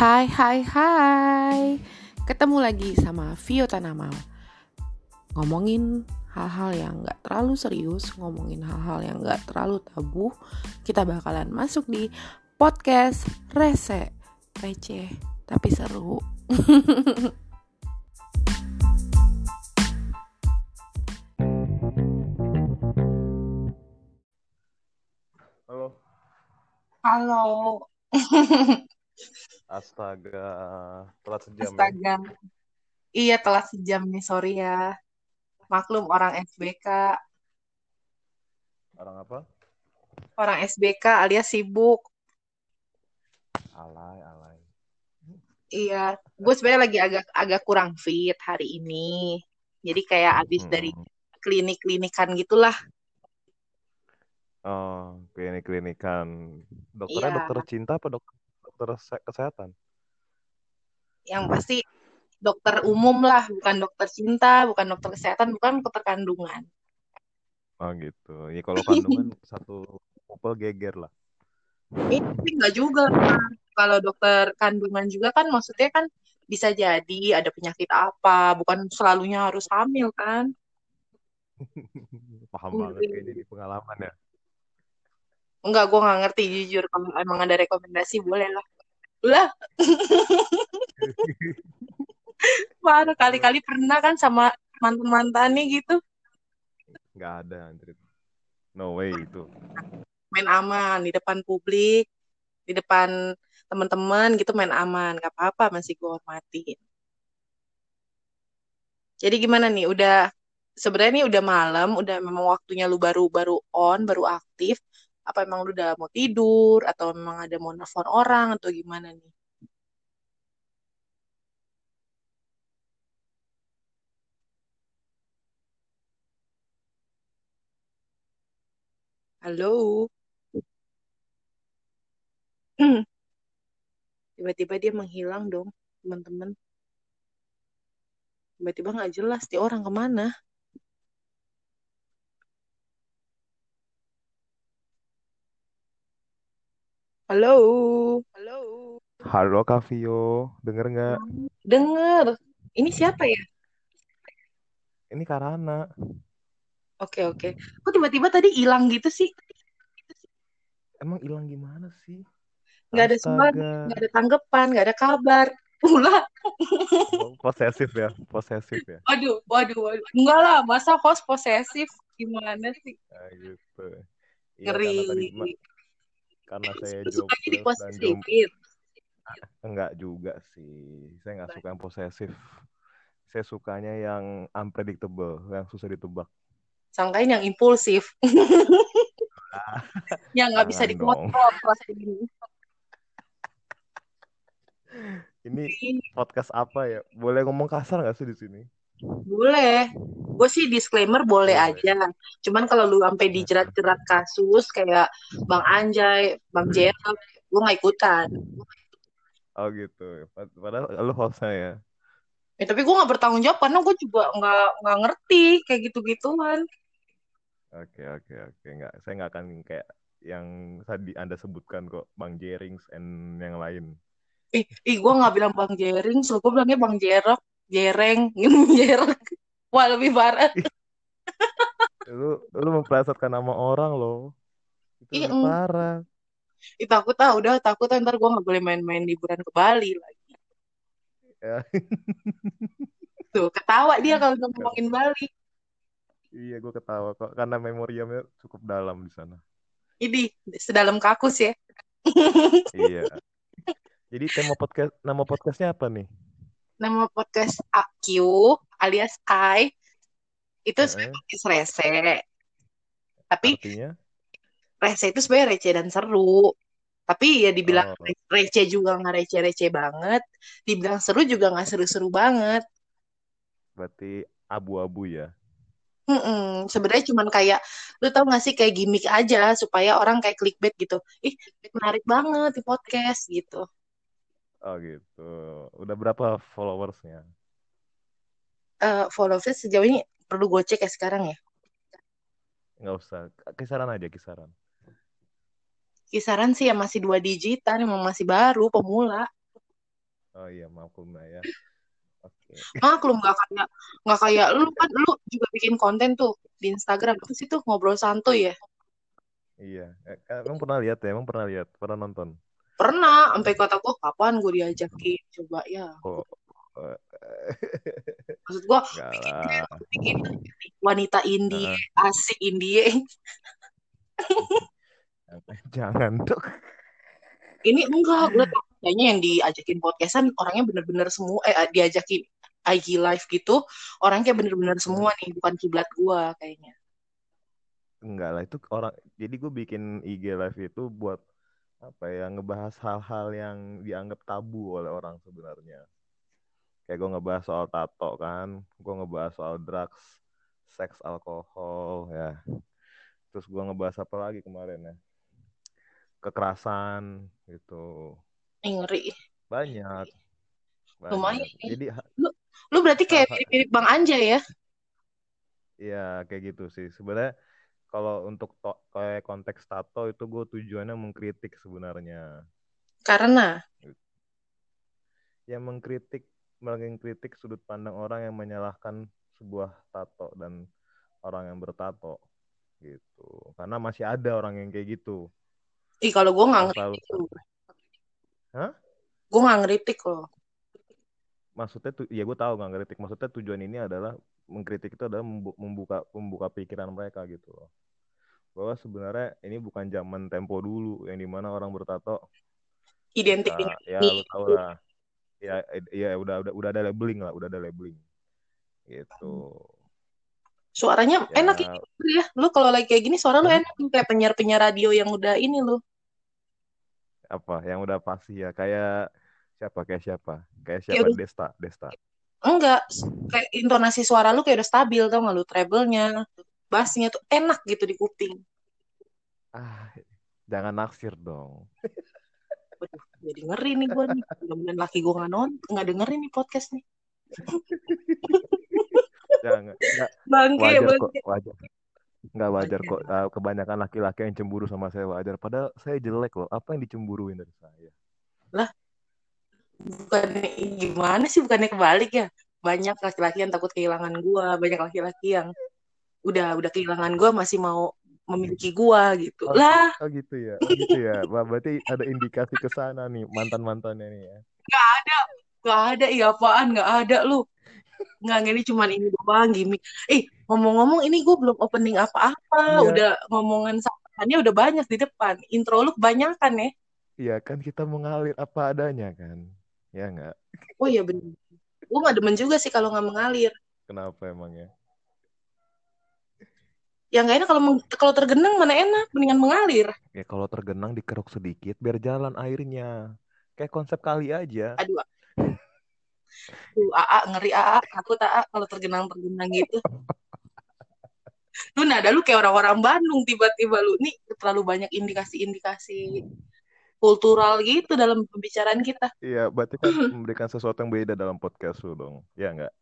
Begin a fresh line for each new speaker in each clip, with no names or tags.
Hai hai hai Ketemu lagi sama Vio Tanamal Ngomongin hal-hal yang gak terlalu serius Ngomongin hal-hal yang gak terlalu tabu Kita bakalan masuk di podcast Rese Receh tapi seru
Halo.
Halo.
Astaga, telat sejam ya.
Astaga. Iya telah sejam nih, sorry ya. Maklum orang SBK.
Orang apa?
Orang SBK alias sibuk.
Alay, alay.
Iya, gue sebenarnya lagi agak agak kurang fit hari ini. Jadi kayak abis dari
Hmm.
klinik-klinikan gitulah.
Oh, klinik-klinikan. Dokternya
Iya,
dokter cinta apa dok dokter se- kesehatan?
yang pasti dokter umum lah, bukan dokter cinta, bukan dokter kesehatan, bukan dokter kandungan.
Oh gitu. Ya kalau kandungan satu couple geger lah.
Ini tapi enggak juga. Kalau dokter kandungan juga kan maksudnya kan bisa jadi ada penyakit apa, bukan selalunya harus hamil kan.
Paham banget kayaknya di pengalaman ya.
Enggak, gue nggak ngerti jujur. Kalau emang ada rekomendasi boleh lah. Lah, baru kali-kali pernah kan sama mantan-mantannya gitu.
Nggak ada, anjir. No way itu.
Main aman di depan publik, di depan teman-teman gitu main aman. Gak apa-apa, masih gue hormatin. Jadi gimana nih? Udah sebenarnya nih udah malam, udah memang waktunya lu baru baru on, baru aktif. Apa emang lu udah mau tidur atau memang ada mau nelfon orang atau gimana nih? Halo. Tiba-tiba dia menghilang dong, teman-teman. Tiba-tiba nggak jelas dia orang ke mana. Halo. Halo.
Halo Kak Vio, denger nggak?
Dengar. Ini siapa ya?
Ini Karana.
Oke, oke. Kok tiba-tiba tadi hilang gitu sih?
Emang hilang gimana sih?
Nggak ada suara,
Astaga.
nggak ada tanggapan, nggak ada kabar. Ulah.
Oh, posesif ya, posesif ya.
Waduh, waduh, waduh. Enggak lah, masa host posesif? Gimana sih?
Nah, gitu. Iya, tadi
Ngeri.
ma- karena saya
Lu sukanya
jobless dan jomblo. Enggak juga sih. Saya nggak suka yang posesif. Saya sukanya yang unpredictable, yang susah ditebak.
Sangkain yang impulsif. yang nggak bisa dikontrol perasaan ini.
Ini podcast apa ya? Boleh ngomong kasar nggak sih di sini?
Boleh. Gue sih disclaimer boleh
Boleh.
aja. Cuman kalau lu sampai dijerat-jerat kasus kayak Bang Anjay, Bang Jerem, gue nggak ikutan.
Oh gitu. Pad- Padahal lu hostnya ya.
Ya, tapi gue nggak bertanggung jawab karena gue juga nggak nggak ngerti kayak gitu-gituan.
Oke oke oke. Nggak, saya nggak akan kayak yang tadi anda sebutkan kok, Bang Jerings and yang lain.
Ih, ih gue nggak bilang Bang Jering, selalu gue bilangnya Bang Jerok, Jereng, Jerek. Wah lebih parah.
Lu lu memplesetkan nama orang loh. Itu
Ih,
lebih
eng-
parah.
ih, takut ah, udah takut ntar gue nggak boleh main-main liburan ke Bali lagi.
Ya.
Tuh ketawa dia kalau ngomongin Bali.
Iya, gue ketawa kok karena memoriamnya cukup dalam di sana.
Ini sedalam kakus ya.
Iya. Jadi tema podcast nama podcastnya apa nih?
Nama podcast AQ alias I itu sebenarnya podcast rese. Tapi
Artinya?
rese itu sebenarnya receh dan seru. Tapi ya dibilang
Oh,
receh juga nggak receh-receh banget. Dibilang seru juga nggak seru-seru banget.
berarti abu-abu ya.
Mm-mm. Sebenarnya cuman kayak lu tau gak sih kayak gimmick aja supaya orang kayak clickbait gitu. Ih, menarik banget di podcast gitu.
Oh gitu. Udah berapa followersnya?
Eh followersnya sejauh ini perlu gue cek ya sekarang ya.
Nggak usah. Kisaran aja, kisaran.
Kisaran sih ya masih dua digitan, emang masih baru, pemula.
Oh iya, maklum lah ya. Oke.
Maklum gak kayak nggak kayak lu kan lu juga bikin konten tuh di Instagram sih tuh ngobrol santuy ya.
Iya. Eh, emang pernah lihat ya? Emang pernah lihat? Pernah nonton?
Pernah sampai kata gue kapan gue diajakin coba ya.
Oh. eh,
Maksud gue bikin, bikin wanita indie asik indie.
Jangan tuh.
Ini enggak gue kayaknya yang diajakin podcastan orangnya bener-bener semua eh diajakin IG live gitu orangnya kayak bener-bener semua nih bukan kiblat gua kayaknya.
Enggak lah itu orang. Jadi gue bikin IG live itu buat apa ya? Ngebahas hal-hal yang dianggap tabu oleh orang sebenarnya. Kayak gue ngebahas soal tato kan, gue ngebahas soal drugs, seks, alkohol ya. Terus gue ngebahas apa lagi kemarin ya? Kekerasan gitu.
Ngeri.
Banyak. Banyak.
Lumayan.
Jadi ha-
Lu berarti kayak mirip-mirip Bang Anjay ya?
ya kayak gitu sih. Sebenarnya kalau untuk to- kayak konteks tato itu gue tujuannya mengkritik sebenarnya.
Karena
Ya mengkritik mengkritik sudut pandang orang yang menyalahkan sebuah tato dan orang yang bertato gitu. Karena masih ada orang yang kayak gitu.
ih kalau gua nggak ngeritik.
Hah?
Gua nggak ngeritik loh.
Maksudnya tuh ya gue tahu nggak ngeritik. Maksudnya tujuan ini adalah mengkritik itu adalah membu- membuka membuka pikiran mereka gitu loh. Bahwa sebenarnya ini bukan zaman tempo dulu yang di mana orang bertato
Identik dengan
ya lu tau lah. Ya ya udah udah udah ada labeling lah, udah ada labeling. Gitu.
Suaranya
Ya,
enak ya, ya. Lu kalau lagi kayak gini suara lu enak kayak penyiar-penyiar radio yang udah ini lu.
apa yang udah pasti ya kayak siapa kayak siapa kayak
Ya
siapa
udah.
Desta Desta
Enggak, kayak intonasi suara lu kayak udah stabil tau gak lu? Treble-nya, bassnya tuh enak gitu di kuping.
ah jangan naksir dong.
Waduh, jadi ngeri nih gue nih. Mudah-mudahan laki gue nggak non, nggak dengerin nih podcast nih.
jangan nggak.
Bangke,
wajar kok
bangke.
wajar. Nggak wajar kok Ah, kebanyakan laki-laki yang cemburu sama saya wajar. Padahal saya jelek loh. Apa yang dicemburuin dari saya
Bukannya gimana sih? Bukannya kebalik ya? Banyak laki-laki yang takut kehilangan gue, banyak laki-laki yang udah udah kehilangan gue masih mau memiliki gue gitu.
Oh.
Lah,
oh gitu ya oh gitu ya berarti ada indikasi ke sana nih mantan mantannya nih ya
nggak ada, iya apaan? Nggak ada lu. Nggak, ini cuman ini doang gimmick. Eh, ngomong-ngomong ini gue belum opening apa-apa.
Iya.
Udah ngomongan samanya udah banyak di depan. Intro lu kebanyakan ya.
iya kan kita mengalir apa adanya kan ya nggak
Oh iya bener. Gue gak demen juga sih kalau nggak mengalir.
kenapa emangnya
Yang gak enak kalau meng- kalau tergenang mana enak, mendingan mengalir.
Ya kalau tergenang dikeruk sedikit biar jalan airnya. Kayak konsep kali aja.
Aduh. AA ngeri AA, takut AA kalau tergenang-tergenang gitu. Lu nada lu kayak orang-orang Bandung tiba-tiba lu nih terlalu banyak indikasi-indikasi kultural gitu dalam pembicaraan kita.
Iya, berarti kan memberikan sesuatu yang beda dalam podcast lu dong. Ya enggak?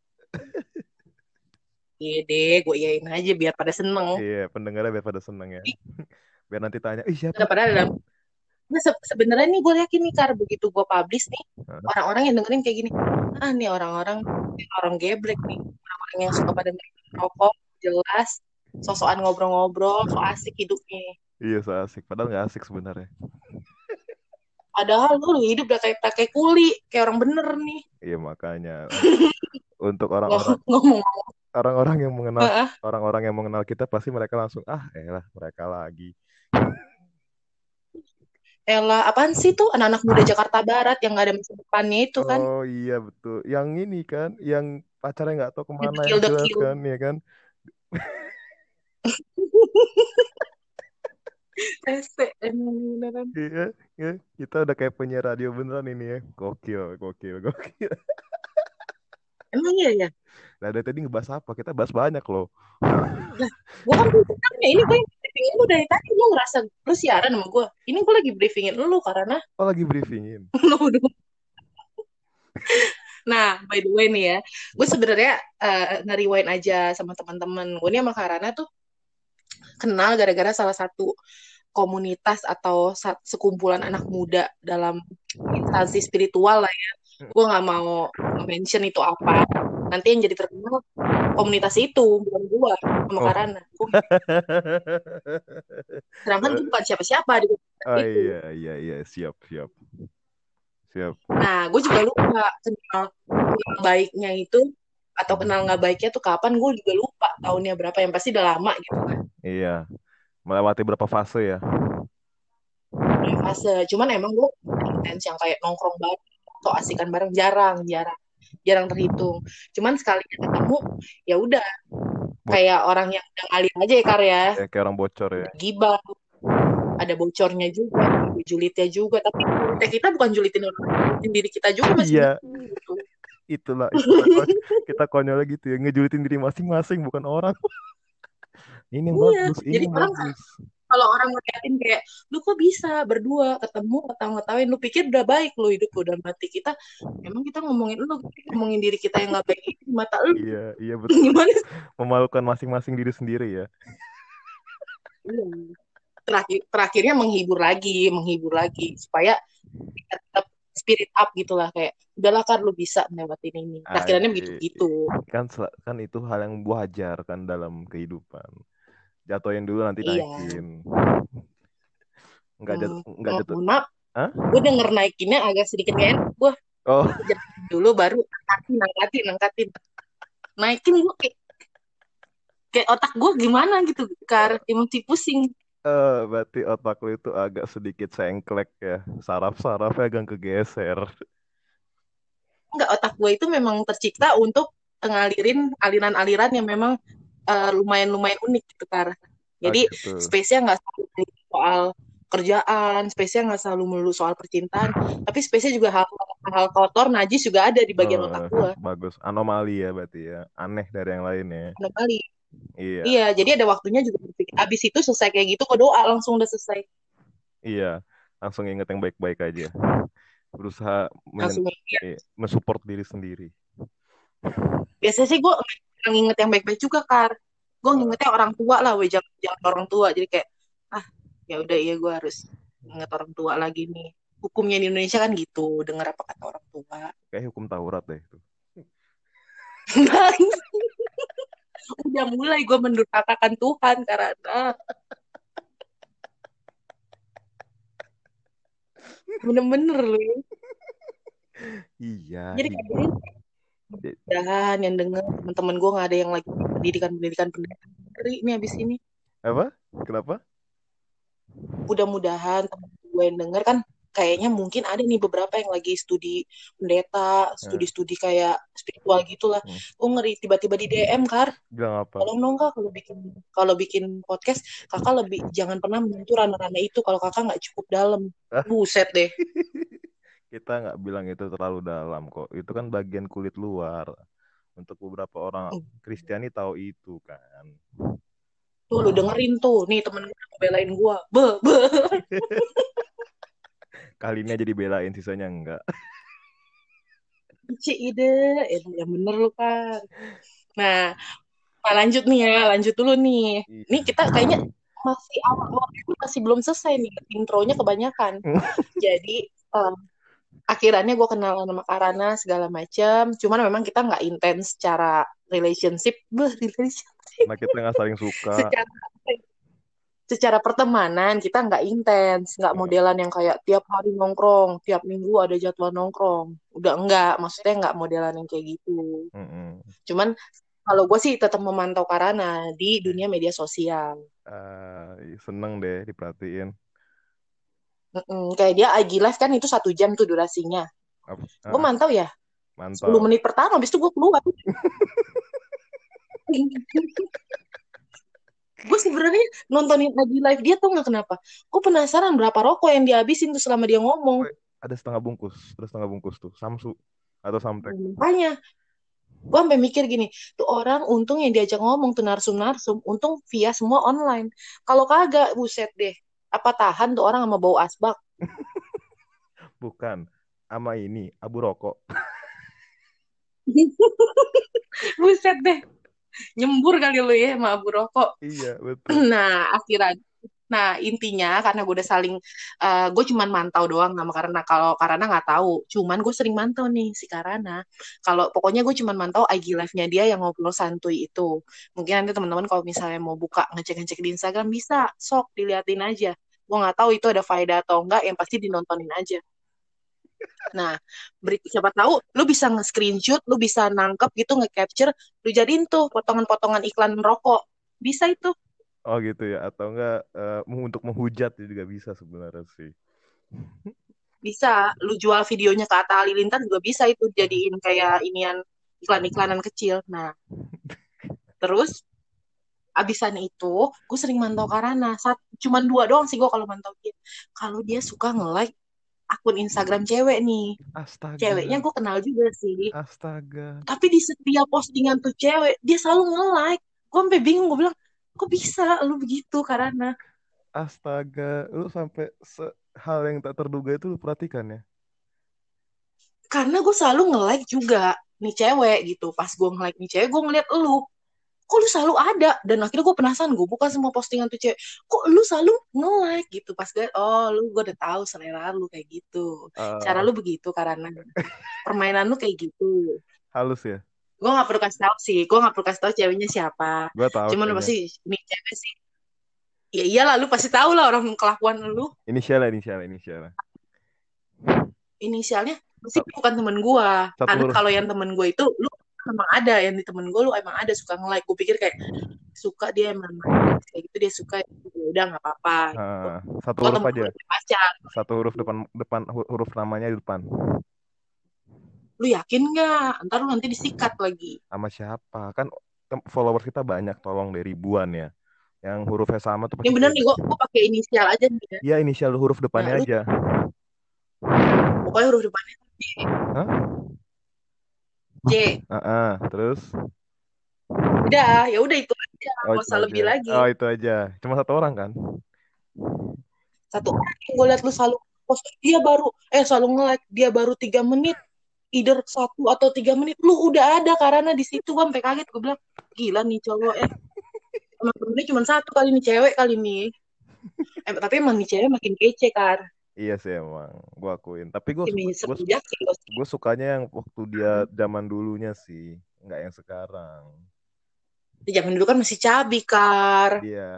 Iya deh, gue iyain aja biar pada seneng.
Iya, pendengarnya biar pada seneng ya. Biar nanti tanya, ih siapa?
Udah pada dalam Nah, se- sebenarnya nih gue yakin nih kar begitu gue publish nih orang-orang yang dengerin kayak gini ah nih orang-orang orang geblek nih orang-orang yang suka pada rokok jelas sosokan ngobrol-ngobrol so asik hidupnya
Iya, so asik. Padahal nggak asik sebenarnya.
Padahal lu hidup udah kayak pakai kuli kayak orang bener nih.
Iya, makanya. Untuk orang-orang
ngomong.
orang-orang yang mengenal orang-orang yang mengenal kita pasti mereka langsung ah elah mereka lagi.
Ella apaan sih tuh? Anak-anak muda Jakarta Barat yang gak ada masa depannya itu kan.
Oh iya betul. Yang ini kan, yang pacarnya nggak tahu ke
mana
yang jelas kan, ya kan?
Rese emang beneran.
Iya, iya. Kita udah kayak penyiar radio beneran ini ya. Gokil, gokil, gokil.
emang iya ya
Nah, dari tadi ngebahas apa? Kita bahas banyak loh.
gue kan tanya ini gue yang briefingin lu dari tadi lu ngerasa lu siaran sama gue ini gue lagi briefingin lu karena
Oh, lagi briefingin.
lu Nah, by the way nih ya, gue sebenarnya eh, nge-rewind aja sama teman-teman. Gue nih sama Karana tuh kenal gara-gara salah satu komunitas atau sekumpulan anak muda dalam instansi spiritual lah ya. gue nggak mau mention itu apa. Nanti yang jadi terkenal komunitas itu bukan gue sama
Oh.
Karana. Gua- sedangkan gue bukan siapa-siapa di
oh
itu.
iya iya iya. Siap siap. Siap.
Nah gue juga lupa kenal kenal baiknya itu atau kenal nggak baiknya tuh kapan. Gue juga lupa tahunnya berapa. Yang pasti udah lama gitu kan.
Iya melewati berapa fase ya?
Dari fase cuman emang gue intens yang kayak nongkrong bareng atau asikan bareng jarang jarang jarang terhitung. Cuman sekali ketemu ya udah. Kayak orang yang udah ngalir aja ya Kar ya.
Ya kayak orang bocor ya.
Gibah. Ada bocornya juga ada julidnya juga. Tapi kita bukan julitin orang julitin diri kita juga masih
iya.
gitu.
Itulah itulah. Kita konyol gitu ya ngejulitin diri masing-masing bukan orang ini yang
iya
bagus ini
jadi orang
bagus.
kalau orang ngeliatin kayak lu kok bisa berdua ketemu ketawa-ngetawain lu pikir udah baik lu hidup lu udah mati kita emang kita ngomongin lu ngomongin diri kita yang gak baik di mata lu.
Iya iya betul.
Gimana
memalukan masing-masing diri sendiri ya.
Iya. terakhir terakhirnya menghibur lagi menghibur lagi supaya kita tetap spirit up gitulah kayak udahlah kan lu bisa melewati ini. Takdirannya begitu gitu
kan kan itu hal yang wajar kan dalam kehidupan jatuhin dulu nanti
Iya.
naikin. Nggak jatuh
Hmm,
nggak
oh,
jatuh.
maaf.
Hah?
gue denger naikinnya agak sedikit gak enak gue
oh
dulu baru angkatin angkatin angkatin naikin gue kayak kayak otak gue gimana gitu kar emosi pusing.
Eh berarti otak lu itu agak sedikit sengklek ya. Saraf-sarafnya agak kegeser.
Enggak, otak gue itu memang tercipta untuk ngalirin aliran-aliran yang memang eh, lumayan-lumayan unik gitu kar
oh
jadi
gitu
space-nya nggak selalu soal kerjaan, space-nya nggak selalu melulu soal percintaan, tapi space-nya juga hal, hal kotor, najis juga ada di bagian
Oh,
otak gue.
bagus anomali ya berarti ya aneh dari yang lain ya
Anomali.
iya
Iya, jadi ada waktunya juga berpikir. Abis itu selesai kayak gitu, kok doa langsung udah selesai.
iya langsung inget yang baik-baik aja berusaha men
Langsung ya.
eh, mensupport diri sendiri
Biasanya sih gue yang inget yang baik-baik juga, Kar. Gue ngingetnya orang tua lah, weh, jangan, jangan orang tua. Jadi kayak, ah, ya udah iya gue harus inget orang tua lagi nih. Hukumnya di Indonesia kan gitu, dengar apa kata orang tua.
kayak hukum Taurat deh itu
udah mulai gue mendurhakakan Tuhan karena bener-bener lu ya.
iya
jadi kayak mudahan yang denger teman-teman gue nggak ada yang lagi pendidikan pendidikan pendidikan ini abis ini.
Apa? Kenapa?
Mudah-mudahan teman gue yang denger kan kayaknya mungkin ada nih beberapa yang lagi studi pendeta studi-studi kayak spiritual gitulah.
Hmm.
gue ngeri tiba-tiba di DM kar.
Bilang apa?
Tolong dong kak kalau bikin kalau bikin podcast kakak lebih jangan pernah menyentuh ranah-ranah itu kalau kakak nggak cukup dalam. Buset deh
kita nggak bilang itu terlalu dalam kok. Itu kan bagian kulit luar. Untuk beberapa orang
Hmm.
Kristiani tahu itu kan.
Tuh lu dengerin tuh. Nih temen gue belain gue be be.
Kali ini aja dibelain sisanya enggak.
Ci ide. Eh, yang bener lu kan nah nah, lanjut nih ya. Lanjut dulu nih. Nih kita kayaknya masih awal-awal masih belum selesai nih. Intronya kebanyakan. Jadi em, akhirannya gue kenal sama Karana segala macam cuman memang kita nggak intens secara relationship. Beh relationship.
Nah kita nggak saling suka.
Secara secara pertemanan kita nggak intens. Nggak modelan yang kayak tiap hari nongkrong tiap minggu ada jadwal nongkrong. Udah enggak maksudnya nggak modelan yang kayak gitu.
Mm-mm.
cuman kalau gue sih tetap memantau Karana di dunia media sosial.
Ah, seneng deh diperhatiin
Mm-mm, kayak dia IG live kan itu satu jam tuh durasinya.
Apa-
gue
ah,
mantau ya?
Mantap
10 menit pertama habis itu gue keluar. Gue sebenarnya nontonin IG live dia tuh nggak kenapa? Gue penasaran berapa rokok yang dihabisin tuh selama dia ngomong.
Ada setengah bungkus ada setengah bungkus tuh samsu atau samtek.
Makanya gue sampai mikir gini, tuh orang untung yang diajak ngomong tuh narsum-narsum, untung via semua online. Kalau kagak, buset deh. Apa tahan tuh orang sama bau asbak?
bukan sama ini abu rokok
buset deh. Nyembur kali lu ya sama abu rokok.
iya betul
Nah, akhiran Nah, intinya karena gue udah saling, uh, gue cuman mantau doang sama karena kalau karena nggak tahu, cuman gue sering mantau nih si Karana. Kalau pokoknya gue cuman mantau IG live-nya dia yang ngobrol santuy itu. Mungkin nanti teman-teman kalau misalnya mau buka ngecek-ngecek di Instagram bisa, sok diliatin aja. Gue nggak tahu itu ada faedah atau enggak, yang pasti dinontonin aja. Nah, beri, siapa tahu lu bisa nge-screenshot, lu bisa nangkep gitu, nge-capture, lu jadiin tuh potongan-potongan iklan rokok. Bisa itu.
Oh gitu ya, atau enggak uh, untuk menghujat juga bisa sebenarnya sih.
Bisa, lu jual videonya ke Atta Halilintar juga bisa itu jadiin kayak inian iklan-iklanan kecil. Nah, terus abisan itu gue sering mantau Karana. Saat, cuman dua doang sih gue kalau mantau dia. Kalau dia suka nge-like akun Instagram cewek nih.
Astaga.
Ceweknya gue kenal juga sih.
Astaga.
Tapi di setiap postingan tuh cewek, dia selalu nge-like. Gue sampai bingung, gue bilang, kok bisa lu begitu karena
astaga lu sampai hal yang tak terduga itu lu perhatikan ya?
Karena gue selalu nge-like juga nih cewek gitu. Pas gue nge-like nih cewek gue ngeliat lu. Kok lu selalu ada? Dan akhirnya gue penasaran gue buka semua postingan tuh cewek. Kok lu selalu nge-like gitu? Pas gue oh lu gue udah tahu selera lu kayak gitu. Uh... cara lu begitu karena permainan lu kayak gitu.
Halus ya
gue gak perlu kasih tahu sih. Gue gak perlu kasih tahu ceweknya siapa.
Gue tahu
cuman pasti nih cewek sih. Ya iyalah lu pasti tahu lah orang kelakuan lu.
Inisial inisial inisial
inisialnya sih bukan temen gue karena kalau yang temen gue itu lu emang ada. Yang di temen gue lu emang ada suka nge-like. Gue pikir kayak suka dia emang kayak gitu dia suka. Ya udah nggak apa-apa.
Gitu. satu huruf aja. satu huruf depan depan huruf namanya di depan
lu yakin nggak? Ntar lu nanti disikat lagi.
Sama siapa? Kan followers kita banyak tolong dari ribuan ya. Yang hurufnya sama tuh
yang bener nih gua, gua pakai inisial aja nih ya.
Iya inisial huruf depannya nah, aja.
Pokoknya huruf depannya C
Hah?
C
uh -uh, terus?
Udah ya udah itu aja. Oh,
gak
usah lebih lagi.
Oh itu aja. Cuma satu orang kan?
Satu orang yang gue liat lu selalu post dia baru eh selalu nge-like dia baru tiga menit either satu atau tiga menit lu udah ada karena di situ gue sampai kaget gue bilang gila nih cowok eh emang temennya cuma satu kali nih cewek kali nih eh, tapi emang nih cewek makin kece kar
Iya sih emang, gue akuin. Tapi gue gue gue sukanya yang waktu dia zaman dulunya sih, nggak yang sekarang.
Di zaman dulu kan masih cabi kar.
Iya,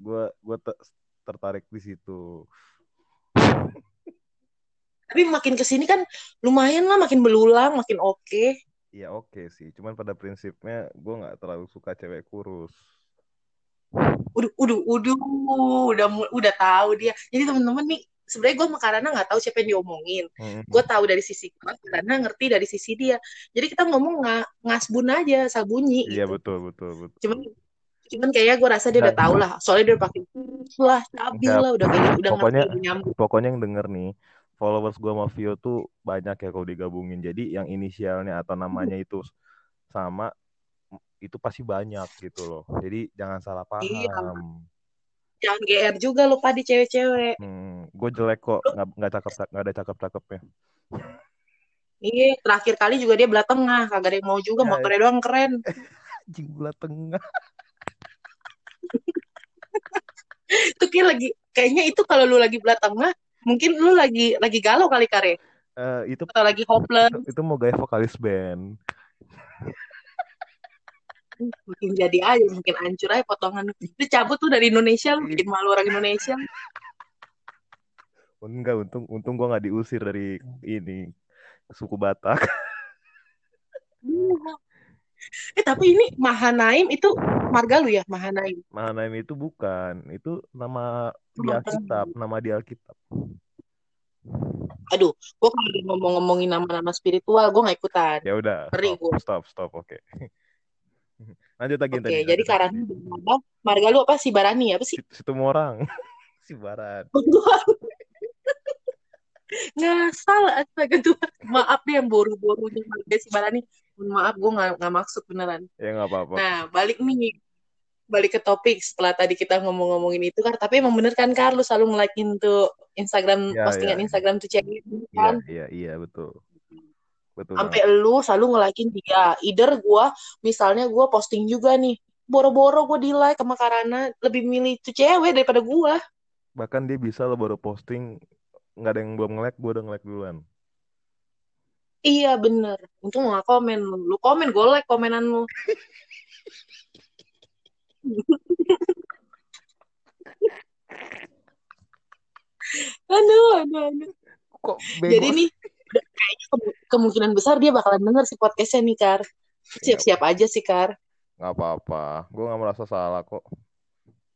gue gue tertarik di situ
tapi makin ke sini kan lumayan lah makin belulang makin oke okay.
Iya oke okay sih, cuman pada prinsipnya gue nggak terlalu suka cewek kurus.
Udah, udah, udah, udah, udah tahu dia. Jadi teman-teman nih, sebenarnya gue karena nggak tahu siapa yang diomongin. Hmm. Gue tahu dari sisi gue, karena ngerti dari sisi dia. Jadi kita ngomong nggak ngasbun aja, sabunyi.
Iya gitu. betul, betul, betul.
Cuman cuman kayaknya gue rasa dia udah tahu lah soalnya dia udah pakai lah stabil lah udah kayak udah
pokoknya ngerti, pokoknya yang denger nih followers gue sama Vio tuh banyak ya kalau digabungin. Jadi yang inisialnya atau namanya itu sama itu pasti banyak gitu loh. Jadi jangan salah paham. Iya.
Jangan GR juga lupa di cewek-cewek.
Hmm, gue jelek kok, nggak nggak cakep nggak ada cakep-cakepnya.
Iya, terakhir kali juga dia belah tengah, kagak ada yang mau juga, ya, motornya doang keren.
Jing belah tengah.
itu kayak lagi, kayaknya itu kalau lu lagi belah tengah, Mungkin lu lagi lagi galau kali kare.
Uh, itu
atau lagi hopeless.
Itu, itu mau gaya vokalis band.
mungkin jadi aja, mungkin hancur aja potongan. Itu cabut tuh dari Indonesia lu bikin malu orang Indonesia.
Enggak, untung untung gua nggak diusir dari ini suku Batak.
Eh tapi ini Mahanaim itu marga lu ya Mahanaim?
Mahanaim itu bukan, itu nama di Alkitab, nama di Alkitab.
Aduh, gue kalau ngomong-ngomongin nama-nama spiritual, gue gak ikutan.
Ya udah. Stop, stop, stop, oke. Okay. Lanjut lagi
Oke, okay, jadi karena apa? Marga lu apa? Si Barani apa sih?
Situ orang. si Barat.
Ngasal astaga tuh. Maaf deh yang boru-borunya marga si Barani. Maaf, gue gak, gak maksud beneran.
Ya gak apa-apa.
Nah, balik nih balik ke topik setelah tadi kita ngomong-ngomongin itu kan tapi emang bener kan Kar lu selalu nge-like tuh Instagram ya, postingan ya. Instagram tuh cewek
kan iya iya, iya betul
betul sampai lu selalu nge-like dia either gua misalnya gua posting juga nih boro-boro gua di like sama Karana lebih milih tuh cewek daripada gua
Bahkan dia bisa lo baru posting nggak ada yang belum nge-like, gue udah nge-like duluan.
Iya bener. Untung nggak komen lu. Komen, gue like komenan lu. aduh, aduh, aduh.
Kok
Jadi nih, kayaknya ke- kemungkinan besar dia bakalan denger si podcastnya nih, Kar. Siap-siap aja sih, Kar.
nggak apa-apa. Gue nggak merasa salah kok.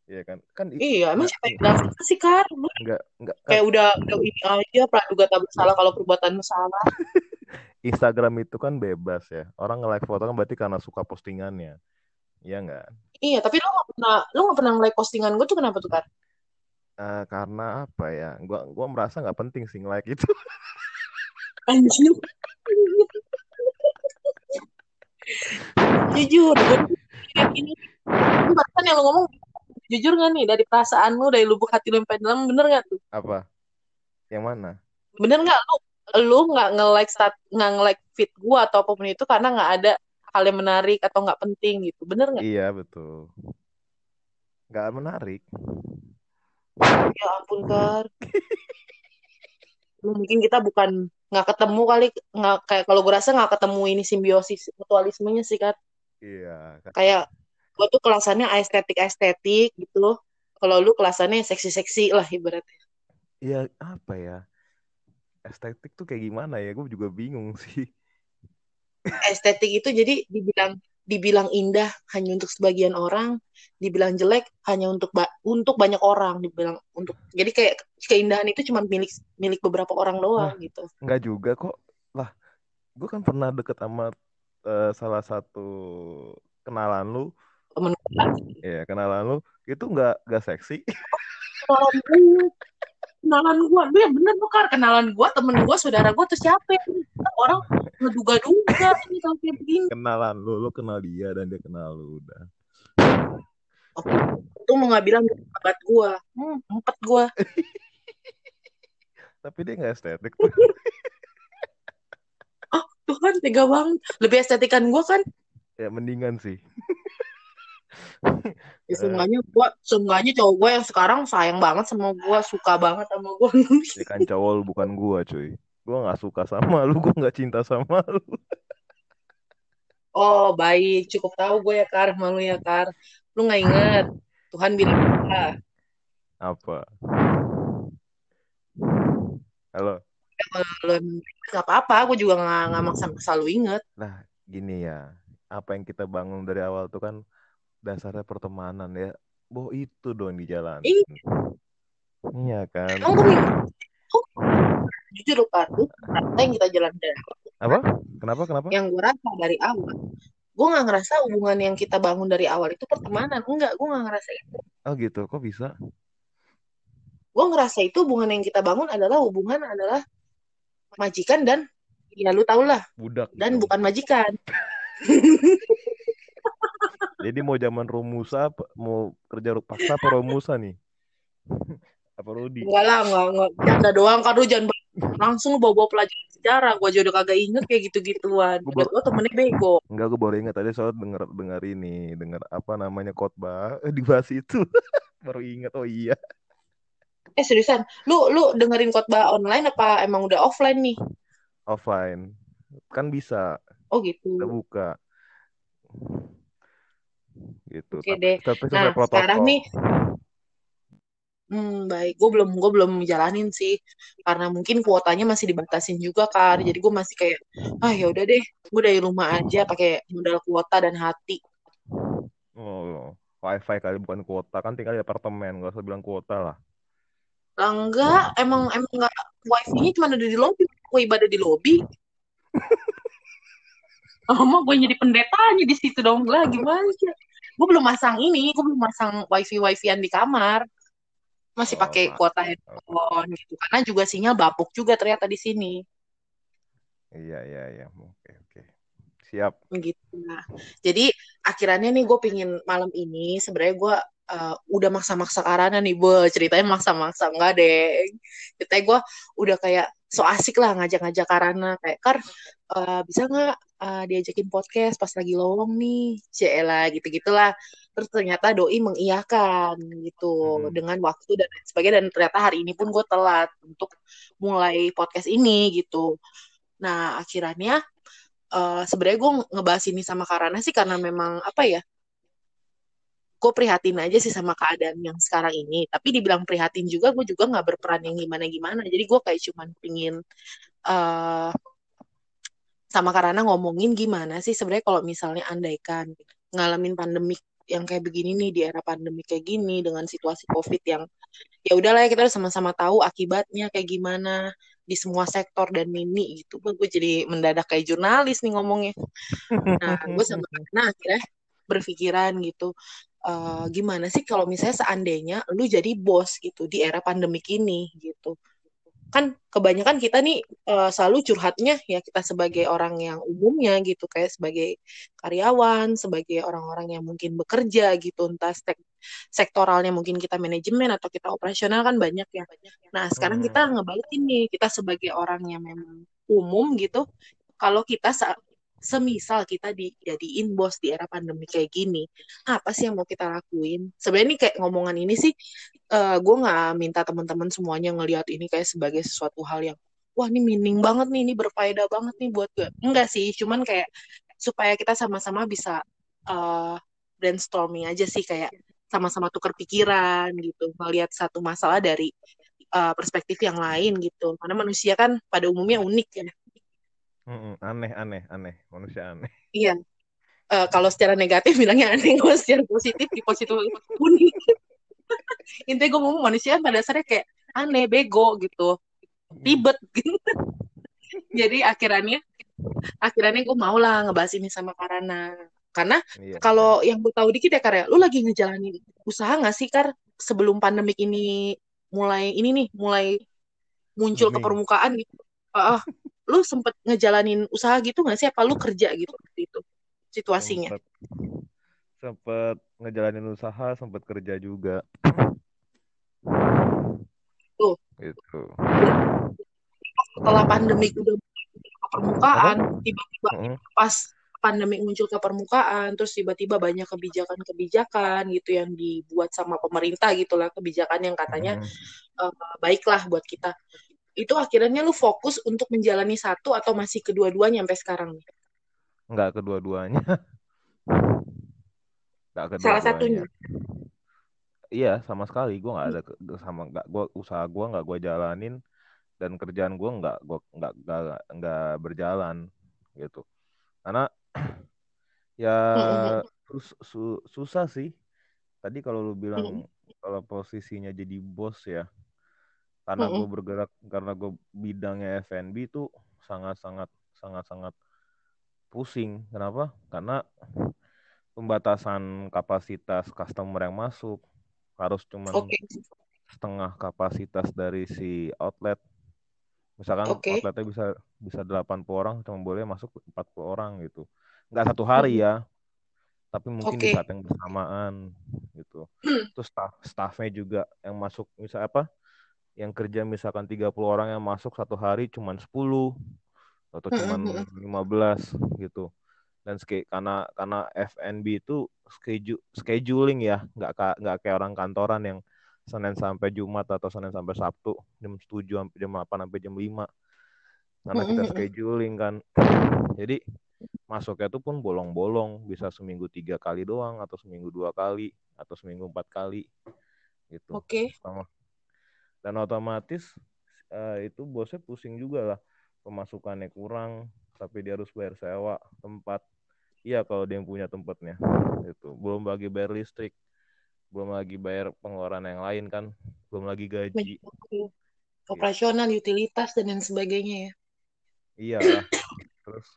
Iya kan? Kan i-
Iya, emang siapa yang bilang sih, Kar? Lu
nggak nggak kan
kayak udah, udah ini aja, praduga tak bersalah kalau perbuatanmu salah.
Instagram itu kan bebas ya. Orang nge-like foto kan berarti karena suka postingannya. Iya nggak?
Iya, tapi lu gak pernah, lu gak pernah nge-like postingan gue tuh kenapa tuh, Kar?
Eh, karena apa ya? Gua gua merasa nggak penting sih nge-like itu.
Anjir. Jujur, gue. Ini barusan yang lu ngomong, jujur gak nih? Dari perasaan lu, dari lubuk hati lu yang paling dalam, bener gak tuh?
Apa? Yang mana?
Bener gak lu? Lu gak nge-like stat, nggak nge-like feed gue atau apa pun itu karena gak ada hal yang menarik atau gak penting gitu. Bener gak?
Iya betul. Nggak menarik.
Ya ampun, Kar. Lu mungkin kita bukan nggak ketemu kali nggak kayak kalau gue rasa nggak ketemu ini simbiosis mutualismenya sih kan
Iya.
kayak gue tuh kelasannya estetik estetik gitu loh kalau lu kelasannya seksi seksi lah ibaratnya
Iya apa ya? Estetik tuh kayak gimana ya? Gue juga bingung sih.
estetik itu jadi dibilang dibilang indah hanya untuk sebagian orang dibilang jelek hanya untuk ba- untuk banyak orang dibilang untuk jadi kayak keindahan itu cuma milik milik beberapa orang doang gitu
Nggak juga kok. Lah, gue kan pernah deket sama eh, salah satu kenalan lu.
temen
Iya, kenalan lu. Itu nggak nggak seksi.
kenalan kenalan gue lu yang bener tuh Kar. kenalan gue temen gue saudara gue tuh siapa ya? orang ngeduga-duga ini kalau kayak begini
Kenalan lu, lu kenal dia dan dia kenal lu udah.
tuh mau nggak bilang sahabat gue hmm, empat gue
Tapi dia nggak estetik tuh.
Tuhan tega banget lebih estetikan gue kan
Ya mendingan sih.
ya seenggaknya gue seenggaknya cowok gue yang sekarang sayang banget sama gue suka banget sama gue
Ya kan cowok lu bukan gua cuy. Gua nggak suka sama lu, gua nggak cinta sama lu.
oh baik cukup tahu gue ya Kar malu ya Kar lu nggak inget Tuhan bilang apa
Apa? Halo.
kalau nggak apa-apa gue juga nggak nggak maksa selalu inget
Nah, gini ya. Apa yang kita bangun dari awal tuh kan dasarnya pertemanan ya. Boh itu dong di jalan.
Iya.
Iya kan.
emang gue oh, jujur loh Kar lu kata yang kita jalan dari
Apa? Kenapa? Kenapa?
yang gue rasa dari awal gue nggak ngerasa hubungan yang kita bangun dari awal itu pertemanan enggak gue nggak ngerasa itu
Oh gitu. Kok bisa?
gue ngerasa itu hubungan yang kita bangun adalah hubungan adalah majikan dan ya lu tau lah
Budak.
dan
gitu.
bukan majikan
Jadi mau zaman Romusa, mau kerja paksa apa Romusa nih? apa Rudi?
enggak lah enggak enggak janda doang kan lu jangan langsung lu bawa-bawa pelajaran sejarah gue aja udah kagak inget kayak gitu-gituan udah
baru-
gue temennya bego
Enggak, gue baru ingat tadi soal denger dengar ini, dengar apa namanya khotbah eh, dibahas itu. baru ingat oh iya.
eh seriusan lu lu dengerin khotbah online apa emang udah offline nih
Offline. Kan bisa,
oh gitu
kita buka. Gitu.
Oke
Tapi-
deh.
Tapi
Nah,
protokol.
sekarang nih Hmm, baik. Gue belum gue belum jalanin sih karena mungkin kuotanya masih dibatasin juga kan. Jadi gue masih kayak ah ya udah deh, gue dari rumah aja pakai modal kuota dan hati.
Oh, wifi kali bukan kuota kan tinggal di apartemen, gak usah bilang kuota lah.
Lah enggak, emang emang enggak wifi-nya cuma ada di lobby. Gue ibadah di lobby. Oh, mau gue jadi pendetanya di situ dong lah gimana sih? Gue belum masang ini, gue belum masang wifi wifian di kamar. Masih
Oh,
pakai
Pak.
kuota handphone gitu. Karena juga sinyal bapuk juga ternyata di sini.
Iya, iya, iya. Oke, oke. Siap.
gitu nah jadi akhirannya nih gue pingin malam ini sebenarnya gue uh, udah maksa-maksa karena nih gue ceritanya maksa-maksa enggak deh ceritanya gue udah kayak so asik lah ngajak-ngajak Karana. Kayak Kar uh, bisa nggak uh, diajakin podcast pas lagi lowong nih? Cela gitu gitulah terus ternyata doi mengiyakan gitu. Hmm. dengan waktu dan sebagainya dan ternyata hari ini pun gue telat untuk mulai podcast ini gitu. Nah akhirnya uh, sebenarnya gue ngebahas ini sama Karana sih karena memang apa ya gue prihatin aja sih sama keadaan yang sekarang ini. Tapi dibilang prihatin juga gue juga nggak berperan yang gimana gimana jadi gue kayak cuman pingin uh, sama karena ngomongin gimana sih sebenarnya kalau misalnya andaikan ngalamin pandemik yang kayak begini nih di era pandemi kayak gini dengan situasi covid yang ya udahlah ya kita sama-sama tahu akibatnya kayak gimana di semua sektor dan mini gitu. Gue jadi mendadak kayak jurnalis nih ngomongnya. Nah gue sama karena akhirnya berpikiran gitu uh, gimana sih kalau misalnya seandainya lu jadi bos gitu di era pandemik ini gitu kan kebanyakan kita nih uh, selalu curhatnya ya kita sebagai orang yang umumnya gitu kayak sebagai karyawan sebagai orang-orang yang mungkin bekerja gitu entah sek sektoralnya mungkin kita manajemen atau kita operasional kan banyak ya nah sekarang kita hmm. ngebalikin nih kita sebagai orang yang memang umum gitu kalau kita semisal kita dijadiin bos di era pandemi kayak gini, apa sih yang mau kita lakuin? Sebenarnya ini kayak ngomongan ini sih, uh, eh, gue nggak minta teman-teman semuanya ngelihat ini kayak sebagai sesuatu hal yang, wah ini meaning banget nih, ini berfaedah banget nih buat gue. Enggak sih, cuman kayak supaya kita sama-sama bisa uh, brainstorming aja sih kayak sama-sama tukar pikiran gitu, melihat satu masalah dari uh, perspektif yang lain gitu. Karena manusia kan pada umumnya unik ya
Mm-mm, aneh, aneh, aneh. Manusia aneh.
Iya. Uh, kalau secara negatif bilangnya aneh, kalau secara positif di positif unik. Intinya gue ngomong manusia pada dasarnya kayak aneh, bego gitu. Ribet gitu. Jadi akhirannya akhirnya gue mau lah ngebahas ini sama Karana. Karena iya. kalau yang gue tahu dikit ya Kar ya, lu lagi ngejalanin usaha gak sih Kar sebelum pandemik ini mulai ini nih mulai muncul ke permukaan gitu. Uh, lu sempet ngejalanin usaha gitu nggak sih? Apa lu kerja gitu waktu itu situasinya? Sempet,
sempet ngejalanin usaha sempet kerja juga.
Tuh. Itu setelah pandemi udah ke permukaan tiba-tiba uh pas pandemi muncul ke permukaan terus tiba-tiba banyak kebijakan-kebijakan gitu yang dibuat sama pemerintah gitulah kebijakan yang katanya uh uh, baiklah buat kita itu akhirnya lu fokus untuk menjalani satu atau masih kedua-duanya sampai sekarang nih?
Enggak kedua-duanya.
Enggak kedua-duanya. Salah satunya.
Iya, sama sekali gue nggak ada sama nggak gue usaha gue nggak gue jalanin dan kerjaan gue nggak gue nggak nggak nggak berjalan gitu. Karena ya sus, su, susah sih. Tadi kalau lu bilang kalau posisinya jadi bos ya, karena mm -hmm. gue bergerak karena gue bidangnya F&B itu sangat sangat sangat sangat pusing kenapa karena pembatasan kapasitas customer yang masuk harus cuma okay. setengah kapasitas dari si outlet misalkan okay. outletnya bisa bisa 80 orang cuma boleh masuk 40 orang gitu nggak satu hari ya tapi mungkin okay. di saat yang bersamaan gitu terus staff staffnya juga yang masuk misal apa yang kerja misalkan 30 orang yang masuk satu hari cuma 10 atau cuma 15 gitu. Dan karena karena FNB itu schedule, scheduling ya, nggak nggak kayak orang kantoran yang Senin sampai Jumat atau Senin sampai Sabtu jam 7 sampai jam 8 sampai jam 5. Karena kita scheduling kan. Jadi masuknya itu pun bolong-bolong, bisa seminggu tiga kali doang atau seminggu dua kali atau seminggu empat kali gitu.
Oke. Okay
dan otomatis uh, itu bosnya pusing juga lah. Pemasukannya kurang tapi dia harus bayar sewa tempat. Iya kalau dia yang punya tempatnya. Itu belum lagi bayar listrik. Belum lagi bayar pengeluaran yang lain kan. Belum lagi gaji.
Operasional utilitas dan yang sebagainya ya.
Iya terus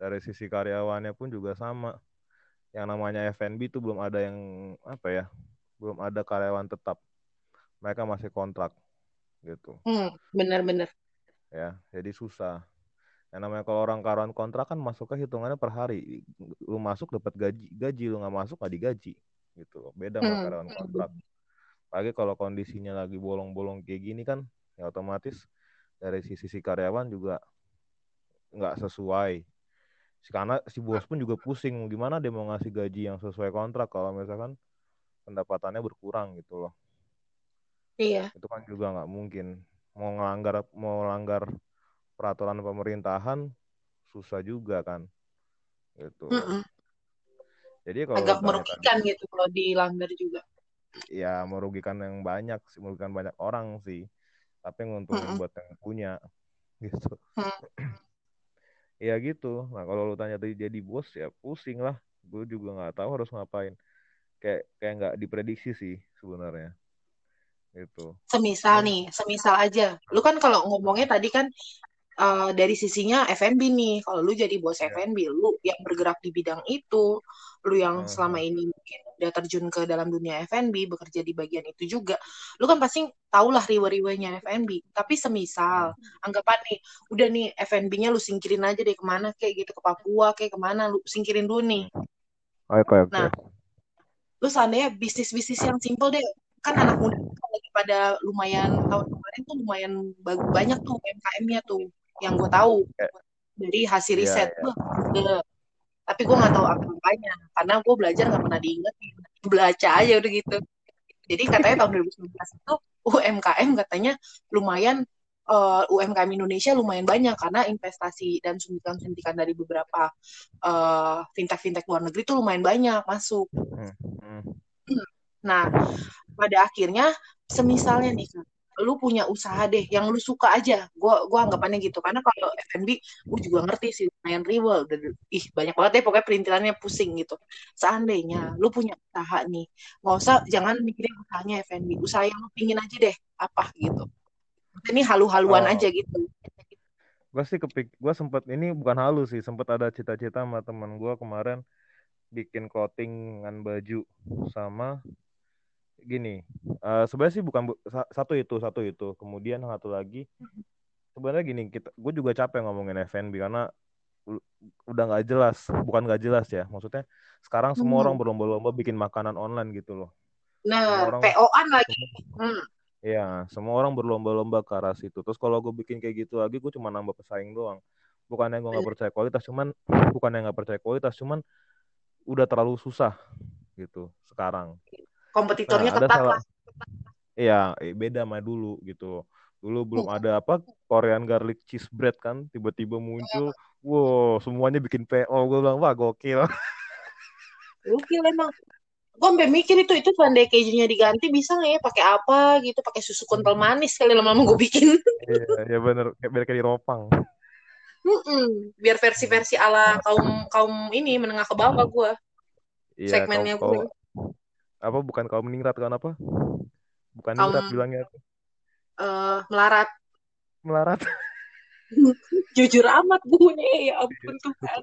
dari sisi karyawannya pun juga sama. Yang namanya FNB itu belum ada yang apa ya belum ada karyawan tetap. Mereka masih kontrak gitu.
Hmm, benar-benar.
Ya, jadi susah. Yang namanya kalau orang karyawan kontrak kan masuknya hitungannya per hari. Lu masuk dapat gaji, gaji lu nggak masuk nggak digaji gitu. Beda sama hmm. karyawan kontrak. Lagi kalau kondisinya lagi bolong-bolong kayak gini kan, ya otomatis dari sisi si karyawan juga nggak sesuai karena si bos pun juga pusing gimana dia mau ngasih gaji yang sesuai kontrak kalau misalkan pendapatannya berkurang gitu loh
Iya.
itu kan juga nggak mungkin mau ngelanggar mau langgar peraturan pemerintahan susah juga kan gitu
Mm-mm.
jadi kalau
Agak merugikan gitu kalau dilanggar juga.
tadi, ya merugikan yang banyak sih merugikan banyak orang sih tapi nguntungin
Mm-mm.
buat yang punya gitu
Mm.
ya gitu nah kalau lu tanya tadi jadi bos ya pusing lah gue juga nggak tahu harus ngapain kayak kayak nggak diprediksi sih sebenarnya gitu
Semisal nih, semisal aja. Lu kan kalau ngomongnya tadi kan eh, dari sisinya F&B nih. Kalau lu jadi bos
Iya.
F&B, lu yang bergerak di bidang itu, lu yang
Mhm.
selama ini mungkin udah terjun ke dalam dunia F&B, bekerja di bagian itu juga, lu kan pasti tahulah riwe-riwenya F&B. Tapi semisal, anggapan nih, udah nih F&B-nya lu singkirin aja deh ke mana, kayak gitu ke Papua, kayak ke mana, lu singkirin dulu nih.
oke oke
Nah, lu seandainya bisnis-bisnis yang simple deh kan anak muda pada lumayan tahun kemarin tuh lumayan banyak tuh UMKM-nya tuh yang gue tahu
Eh,
dari hasil
iya,
riset
iya.
Wah, gede. tapi gue nggak tahu apa-apanya karena gue belajar nggak pernah diingetin belajar aja udah gitu jadi katanya tahun 2019 itu UMKM katanya lumayan eh, UMKM Indonesia lumayan banyak karena investasi dan suntikan-suntikan dari beberapa eh, fintech-fintech luar negeri tuh lumayan banyak masuk
Hmm, hmm.
Nah, pada akhirnya semisalnya nih Kak, lu punya usaha deh yang lu suka aja. Gua gua anggapannya gitu. Karena kalau F&B gue juga ngerti sih lumayan riwel udah ih banyak banget deh pokoknya perintilannya pusing gitu. Seandainya lu punya usaha nih, nggak usah jangan mikirin usahanya F&B. Usaha yang lu pingin aja deh apa gitu. Ini halu-haluan
Oh.
aja gitu.
gue sih kepik gue sempet ini bukan halus sih sempet ada cita-cita sama teman gue kemarin bikin clothingan baju sama gini eh sebenarnya sih bukan bu- sa- satu itu satu itu kemudian yang satu lagi sebenarnya gini kita gue juga capek ngomongin F&B karena udah nggak jelas bukan nggak jelas ya maksudnya sekarang semua
Hmm.
orang berlomba-lomba bikin makanan online gitu loh
Nah,
orang
PO-an lagi. Hmm.
Ya, semua orang berlomba-lomba ke arah situ. Terus kalau gue bikin kayak gitu lagi, gue cuma nambah pesaing doang. Bukannya gue nggak percaya kualitas, cuman bukannya nggak percaya kualitas, cuman udah terlalu susah gitu sekarang.
Kompetitornya
Nah,
ketat
salah,
lah.
iya beda sama dulu gitu. Dulu belum ada apa Korean garlic cheese bread kan, tiba-tiba muncul, wow semuanya bikin PO. Gue bilang wah gokil.
Gokil emang. Gue sampai mikir itu itu seandainya kejunya diganti bisa nggak ya pakai apa gitu, pakai susu kental manis kali lama-lama gue bikin.
Iya, ya bener, kayak biar kayak di ropang.
Mm-mm. Biar versi-versi ala kaum kaum ini menengah ke bawah gue.
Iya,
Segmennya gue.
Apa bukan kaum ningrat kan apa? Bukan
Kaum
ningrat bilangnya apa?
eh, melarat.
melarat.
Jujur amat gue ya ampun Tuhan.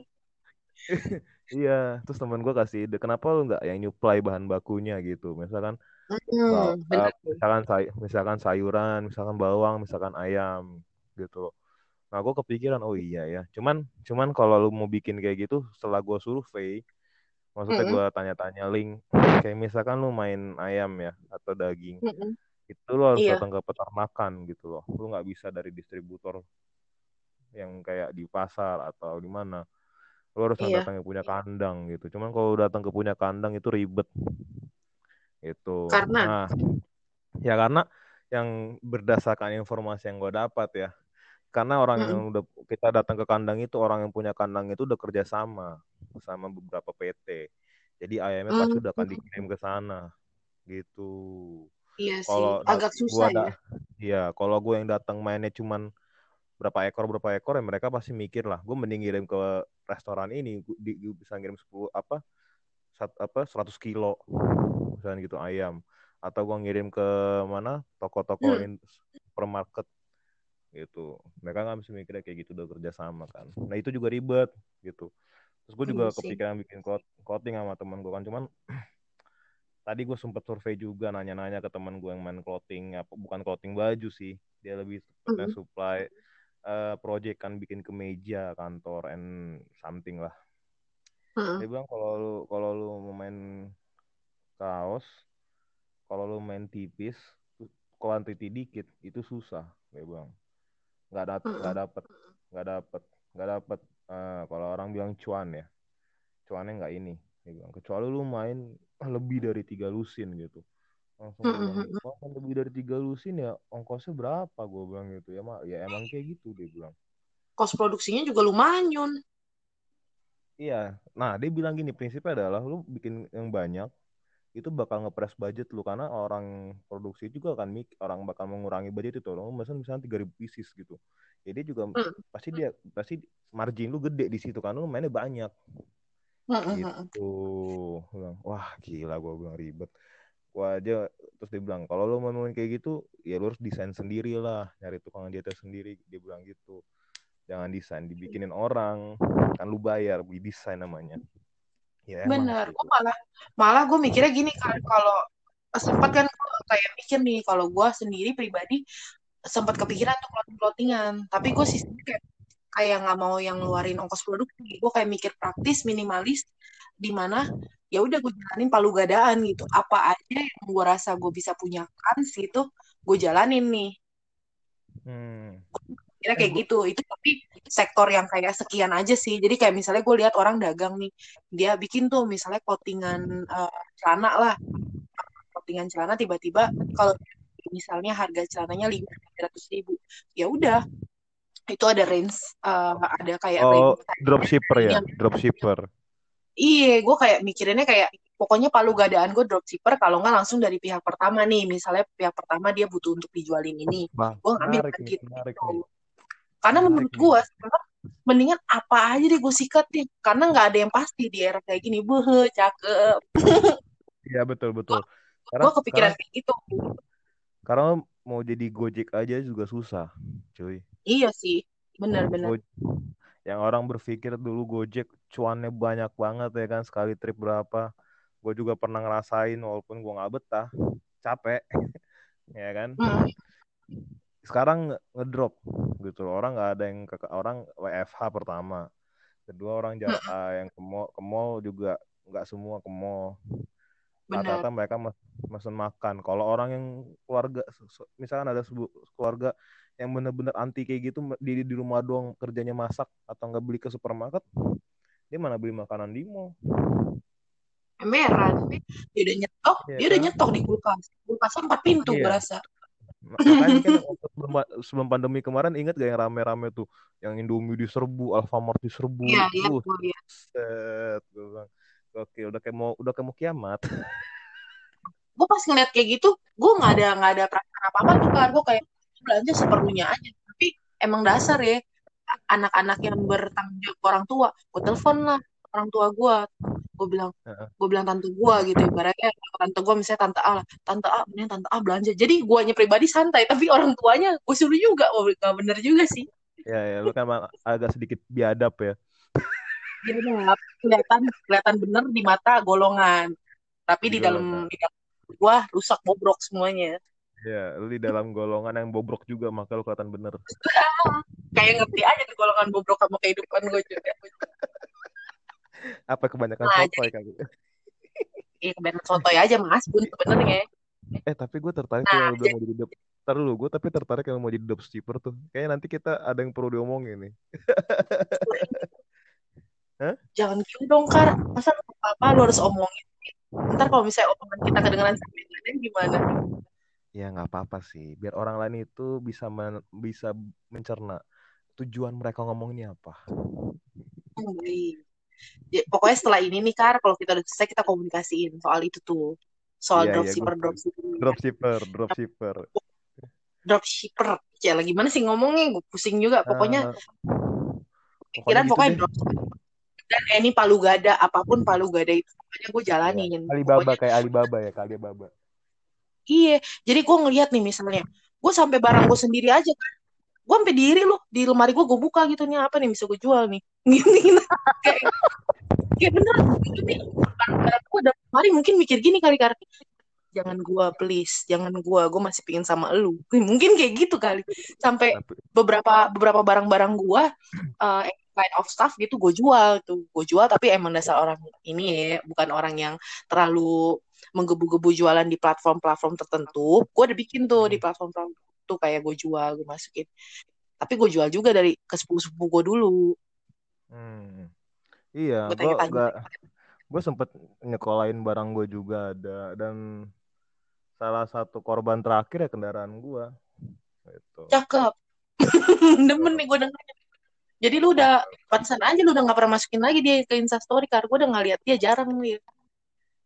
Iya, terus temen gue kasih ide, kenapa lu nggak yang nyuplai bahan bakunya gitu, misalkan,
Hmm,
uh, misalkan say misalkan sayuran, misalkan bawang, misalkan ayam, gitu. Nah, gue kepikiran, oh iya ya. Cuman, cuman kalau lu mau bikin kayak gitu, setelah gue survei, maksudnya
Mm-mm,
gue tanya-tanya link, kayak misalkan lu main ayam ya atau daging,
mm-mm.
itu lu harus
Iya,
datang ke peternakan gitu loh. Lu nggak bisa dari distributor yang kayak di pasar atau di mana. Lu harus
iya.
datang yang punya kandang gitu. Cuman kalau datang ke punya kandang itu ribet itu.
Karena
Nah, ya karena yang berdasarkan informasi yang gue dapat ya, karena orang yang
mm-mm,
udah kita datang ke kandang itu orang yang punya kandang itu udah kerja sama sama beberapa PT. Jadi ayamnya pasti udah akan dikirim ke sana gitu.
iya sih,
Kalau da-
agak susah ya.
ya kalau gue yang datang mainnya cuman berapa ekor berapa ekor ya mereka pasti mikir lah gue mending ngirim ke restoran ini gua, di, gua bisa ngirim 10 apa sat, apa 100 kilo misalnya gitu ayam atau gue ngirim ke mana toko-toko
Hmm,
supermarket gitu. Mereka nggak bisa mikirnya kayak gitu udah kerja sama kan. Nah itu juga ribet gitu. Terus gue juga
iya
kepikiran bikin coating sama teman gue kan. Cuman tadi gue sempet survei juga nanya-nanya ke teman gue yang main clothing apa bukan clothing baju sih. Dia lebih tepatnya
Mm-mm,
supply eh, project kan bikin kemeja kantor and something lah.
Mm-mm.
dia bilang kalau lu kalau lu mau main kaos kalau lu main tipis quantity dikit itu susah dia bilang nggak dapet nggak dapet nggak dapet nggak dapet. Uh, kalau orang bilang cuan ya cuannya nggak ini dia bilang kecuali lu main lebih dari tiga lusin gitu. Langsung bilang kan lebih dari tiga lusin ya ongkosnya berapa? Gue bilang gitu. Ya mak ya emang kayak gitu dia bilang.
Kos produksinya juga lumayan Yun.
iya. Nah dia bilang gini prinsipnya adalah lu bikin yang banyak itu bakal ngepres budget lu karena orang produksi juga akan mik orang bakal mengurangi budget itu lo misalnya misalnya tiga ribu pieces gitu. Jadi juga mm. pasti dia pasti margin lu gede di situ kan lu mainnya banyak. Mm gitu. Bilang wah gila gue bilang ribet. Gua aja terus dia bilang kalau lo mau main kayak gitu ya lo harus desain sendiri lah nyari tukang jahit sendiri. Dia bilang gitu. Jangan desain dibikinin orang. Kan lu bayar beli desain namanya
Ya, Bener, gue malah malah gue mikirnya gini kan kalau sempat kan kayak mikir nih kalau gue sendiri pribadi sempat kepikiran untuk clothing clothingan tapi gue sih kayak kayak nggak mau yang ngeluarin ongkos produksi gue kayak mikir praktis minimalis di mana ya udah gue jalanin palu gadaan gitu. Apa aja yang gue rasa gue bisa punya kans gitu gue jalanin nih. Hmm kira kayak gitu. Itu tapi sektor yang kayak sekian aja sih. Jadi kayak misalnya gue lihat orang dagang nih dia bikin tuh misalnya coatingan uh, celana lah. Coatingan celana tiba-tiba kalau misalnya harga celananya lima ratus ribu ya udah. Itu ada range uh, ada kayak
oh dropshipper ya? dropshipper.
Iya gue kayak mikirinnya kayak pokoknya palu gadaan gue dropshipper kalau nggak langsung dari pihak pertama nih. Misalnya pihak pertama dia butuh untuk dijualin ini. Gue ngambil gitu karena menurut gue mendingan apa aja deh gue sikat deh karena nggak ada yang pasti di era kayak gini. Buh cakep.
Iya betul betul.
Gue kepikiran kayak gitu.
Karena mau jadi gojek aja juga susah cuy.
Iya sih. Benar-benar
yang orang berpikir dulu gojek cuannya banyak banget ya kan sekali trip berapa. Gue juga pernah ngerasain walaupun gue nggak betah capek ya kan. Hmm sekarang ngedrop gitu loh. orang nggak ada yang ke orang WFH pertama. Kedua orang jalan uh, yang ke mall, ke mall juga nggak semua ke mall. Rata-rata mereka mesen makan. Kalau orang yang keluarga misalkan ada sebuah keluarga yang bener-bener anti kayak gitu di di rumah doang kerjanya masak atau nggak beli ke supermarket dia mana beli makanan di mall.
Emeran dia udah nyetok ya, dia kan? udah nyetok di kulkas. Kulkas empat pintu iya. berasa
Makanya kan sebelum, sebelum pandemi kemarin ingat gak yang rame-rame tuh yang Indomie diserbu, Alfamart diserbu.
Iya, iya, uh, iya.
Set, gue bilang, oke udah kayak mau udah kayak mau kiamat.
gue pas ngeliat kayak gitu, gue nggak ada nggak ada perasaan apa apa tuh kan, gue kayak belanja seperlunya aja. Tapi emang dasar ya anak-anak yang bertanggung jawab orang tua, gue telepon lah orang tua gue gue bilang gue bilang tante gue gitu ibaratnya. Tante gue misalnya tante A lah. Tante A bener tante A belanja. Jadi guanya pribadi santai tapi orang tuanya gue suruh juga. Oh gak bener juga sih.
Ya ya lu kan agak sedikit biadab ya.
Biadab. Kelihatan kelihatan bener di mata golongan. Tapi di, di dalam di dalam gue rusak bobrok semuanya.
Ya, lu di dalam golongan yang bobrok juga, maka lu kelihatan bener.
Kayak ngerti aja tuh golongan bobrok sama kehidupan gue juga.
Apa kebanyakan nah, sotoy kali?
Iya kebanyakan sotoy aja mas bun sebenarnya.
Eh tapi gue tertarik nah, kalau udah mau jadi Ntar dulu, gue tapi tertarik kalau mau jadi dropshipper tuh. Kayaknya nanti kita ada yang perlu diomongin nih.
Hah? Jangan gitu dong, Kar. Masa apa-apa lu harus omongin. Ntar kalau misalnya omongan kita kedengeran sampai lain gimana?
Ya nggak apa-apa sih. Biar orang lain itu bisa men bisa mencerna tujuan mereka ngomongnya apa.
Oh, baik ya, pokoknya setelah ini nih Kar kalau kita udah selesai kita komunikasiin soal itu tuh. Soal yeah, dropshipper yeah, dropshipper.
Dropshipper dropshipper.
Dropshipper. Ya lagi mana sih ngomongnya? Gue pusing juga. Pokoknya uh, pikiran pokoknya, gitu dropshipper. Dan eh, ini palu gada apa pun palu gada itu pokoknya gue jalanin.
Yeah. Alibaba pokoknya, kayak Alibaba ya kayak Alibaba.
Iya jadi gue ngeliat nih misalnya gue sampai barang gue sendiri aja kan gue sampai diri loh di lemari gue gue buka gitu nih apa nih bisa gue jual nih? Gini kayak kayak bener gitu nih barang gue ada lemari mungkin mikir gini kali kali jangan gue please jangan gue gue masih pingin sama lu. Mungkin kayak gitu kali. Sampai beberapa beberapa barang-barang gue uh, kind of stuff gitu gue jual tuh. Gue jual tapi emang dasar orang ini ya bukan orang yang terlalu menggebu-gebu jualan di platform-platform tertentu. Gue udah bikin tuh di hmm. platform-platform tuh kayak gue jual gue masukin. Tapi gue jual juga dari ke sepupu-sepupu gue dulu.
Hmm. Iya,
gue
gak, gue sempet nyekolahin barang gue juga ada dan salah satu korban terakhir ya kendaraan gue. Gitu.
cakep. Demen nih gue dengerin jadi lu udah pantesan aja lu udah gak pernah masukin lagi dia ke instastory karena gue udah gak lihat dia jarang nih.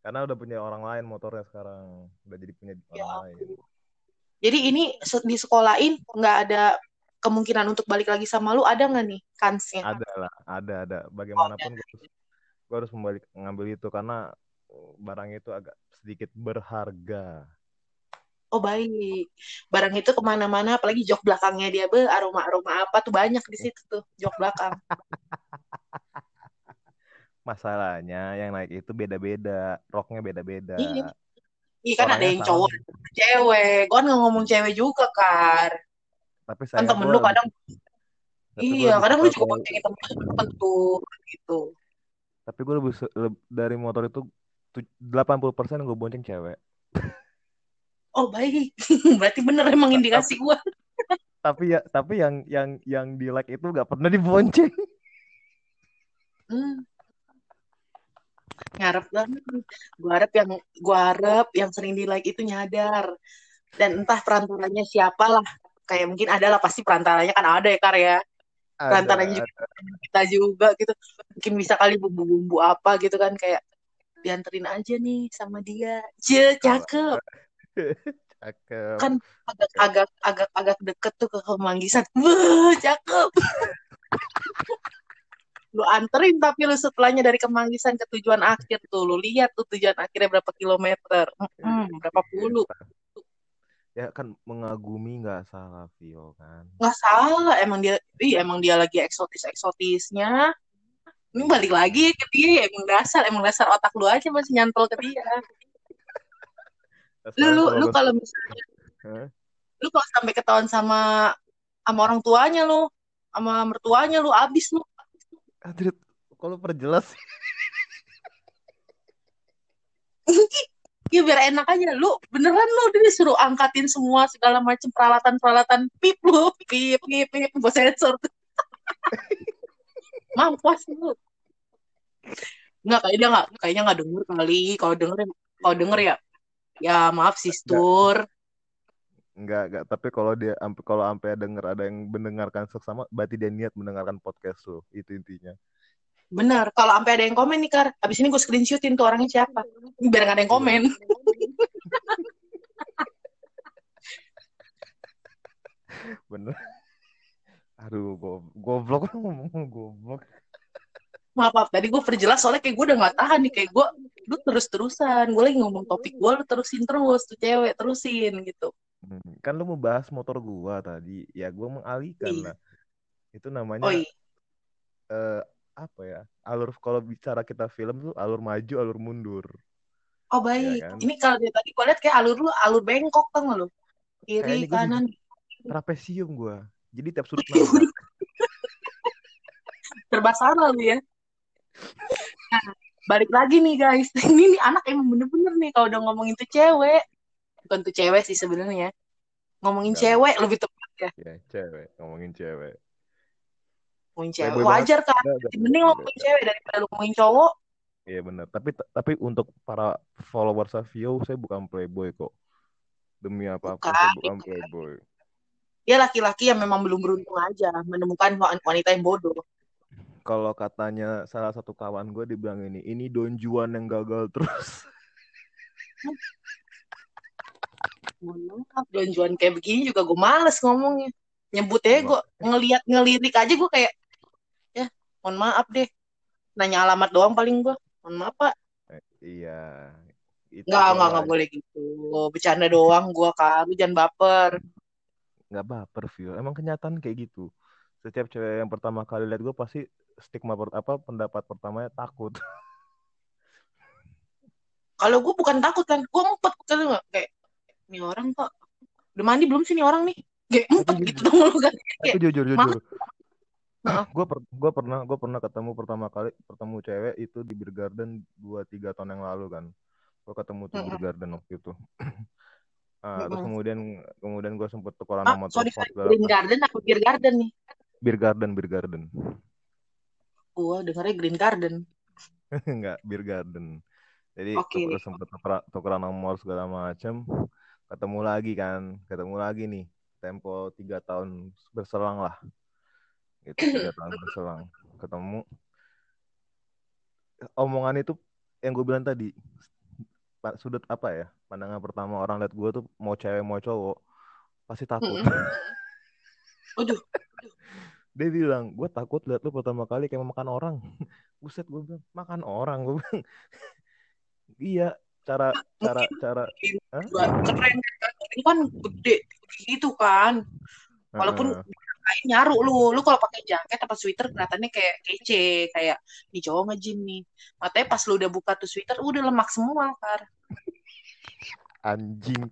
Karena udah punya orang lain motornya sekarang, udah jadi punya
ya
orang lain.
Jadi ini di sekolahin nggak ada kemungkinan untuk balik lagi sama lu ada nggak nih kansnya
Ada lah, ada ada.
oh.
Bagaimanapun gue harus, gue harus membalik ngambil itu karena barang itu agak sedikit berharga.
oh baik barang itu ke mana-mana apalagi jok belakangnya dia be aroma aroma apa tuh banyak di situ tuh jok belakang
Masalahnya yang naik itu beda-beda, roknya beda-beda.
iya iya kan ada yang
sama,
cowok cewek. Gue kan nggak ngomong cewek juga kar.
Tapi
kan
saya
temen
gue
lu
lebih,
kadang
tapi
iya
lebih
kadang lu juga boncengin temen tuh gitu.
Tapi gue lebih su- leb- dari motor itu tu- 80% gue bonceng cewek.
oh baik. Berarti bener emang indikasi gue
tapi ya tapi yang yang yang di like itu gak pernah dibonceng.
hmm, ngarep banget gue harap yang gue harap yang sering di like itu nyadar. Dan entah perantaranya siapa lah kayak mungkin ada lah pasti perantaranya kan ada ya kar ya. Perantaranya juga
ada
kita juga gitu. Mungkin bisa kali bumbu-bumbu apa gitu kan kayak dianterin aja nih sama dia. Je cakep.
cakep.
kan agak agak agak agak deket tuh ke Kemanggisan. Wah, cakep lu anterin tapi lu setelahnya dari Kemanggisan ke tujuan akhir tuh. Lu lihat tuh tujuan akhirnya berapa kilometer. Mm-mm, berapa puluh.
Ya kan mengagumi nggak salah Vio kan.
nggak salah emang dia ih emang dia lagi eksotis eksotisnya ini balik lagi ke dia ya, emang dasar emang dasar otak lu aja masih nyantol ke dia. Lu lu
kalau
lu? kalau misalnya
Hah?
lu kalau sampai ketahuan sama sama orang tuanya lu sama mertuanya lu abis lu
Adrit, kalau perjelas
ya biar enak aja. Lu beneran lu dia suruh angkatin semua segala macam peralatan peralatan pip lu. Pip pip pip buat sensor. Mampus lu. Nggak kayaknya dia nggak kayaknya nggak denger kali. Kalau denger ya- kalau denger ya ya maaf sistur
nggak, nggak. Tapi kalau dia ampe kalau sampai denger ada yang mendengarkan seksama, berarti dia niat mendengarkan podcast lo. Itu intinya.
bener kalau sampai ada yang komen nih kar abis ini gue screenshotin tuh orangnya siapa biar nggak ada yang
Iya.
komen
Bener. Aduh, go goblok ngomong goblok.
maaf maaf tadi gue perjelas soalnya kayak gue udah nggak tahan nih kayak gue lu terus terusan gue lagi ngomong topik gue lu terusin terus tuh cewek terusin gitu
Hmm, Kan lu mau bahas motor gua tadi. Ya gua mengalihkan
iya
lah. Itu namanya
iya
eh apa ya? Alur kalau bicara kita film tuh alur maju, alur mundur.
Oh
Ya
baik,
kan?
ini kalau dari tadi gue lihat kayak alur lu alur bengkok gak lu?
Kayaknya
Kiri,
gue
kanan.
trapesium gua. Jadi tiap sudut
salah lu ya. Nah, balik lagi nih guys. Ini nih anak emang bener-bener nih kalau udah ngomongin tuh cewek. Bukan tuh cewek sih sebenarnya. Ngomongin
Enggak,
cewek lebih tepat ya.
ya cewek, ngomongin cewek.
Ngomongin cewek.
Playboy.
Wajar kan? Mending ngomongin cewek daripada ngomongin cowok.
Iya benar. Tapi tapi untuk para followers Savio saya bukan playboy kok. Demi apa pun
Bukan.
saya bukan playboy.
Dia laki-laki yang memang belum beruntung aja menemukan wanita yang bodoh.
Kalau katanya salah satu kawan gue dibilang ini, ini Don Juan yang gagal terus.
Mohon maaf, juan kayak begini juga gue males ngomongnya. Nyebutnya
Enggak.
gue ngeliat ngelirik aja gue kayak, ya mohon maaf deh. Nanya alamat doang paling gue. Mohon maaf pak.
Eh, iya.
Nggak, nggak, nggak boleh gitu. Bercanda doang gue kak. Lu jangan baper.
nggak baper Vio. Emang kenyataan kayak gitu. Setiap cewek yang pertama kali lihat gue pasti stigma per- apa pendapat pertamanya takut.
Kalau gue bukan takut kan. Gue ngumpet. Nggak? Kayak, ini orang kok. Udah mandi belum sih nih orang nih? Kayak
Tapi
gitu dong lu kan.
tapi jujur
maaf.
jujur. gue per, gua pernah gue pernah ketemu pertama kali ketemu cewek itu di Beer Garden 2 3 tahun yang lalu kan gue ketemu tuh di Beer. Garden waktu itu Ah, terus kemudian kemudian gue sempet tukeran
Ah,
nomor
sorry,
telepon
Green. Garden apa Beer Garden nih?
Beer Garden, Beer Garden.
Gua dengarnya Green Garden.
Enggak, Beer Garden. Jadi
Oke.
tuker, sempet tukeran, tukeran nomor segala macam. Ketemu lagi kan, ketemu lagi nih. Tempo tiga tahun berselang lah. Gitu, tiga tahun berselang. Ketemu. Omongan itu yang gue bilang tadi, sudut apa ya? Pandangan pertama orang lihat gue tuh mau cewek mau cowok pasti takut.
Aduh,
Dia bilang, gue takut lihat lu pertama kali kayak makan orang. Buset, gue bilang, makan orang. Gue bilang, iya, cara, cara,
mungkin
cara,
juga keren kan. Ini kan gede gitu kan. Walaupun kain nyaru lu, lu kalau pakai jaket apa sweater kelihatannya kayak kece, kayak nih cowok nge-gym nih. Matanya pas lu udah buka tuh sweater udah lemak semua kan.
anjing.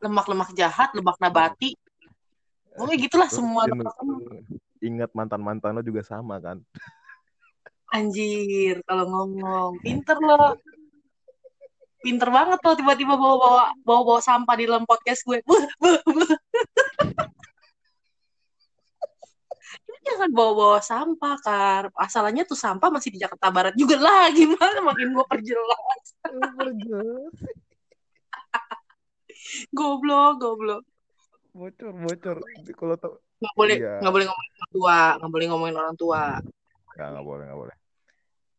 Lemak-lemak jahat, lemak nabati. Pokoknya gitulah
Terus
semua lemak-lemak.
ingat mantan-mantan lo juga sama kan?
Anjir, kalau ngomong pinter lo. Pinter banget lo tiba-tiba bawa-bawa bawa-bawa sampah di dalam podcast gue. Buh, buh, buh. Jangan bawa-bawa sampah, Kar. Asalnya tuh sampah masih di Jakarta Barat juga lah. Gimana makin gue perjelas. Goblok, goblok.
bocor, bocor. Kalau tau,
Nggak boleh,
Iya.
nggak boleh ngomongin orang tua. Nggak boleh ngomongin orang tua.
nggak, nggak boleh, nggak boleh.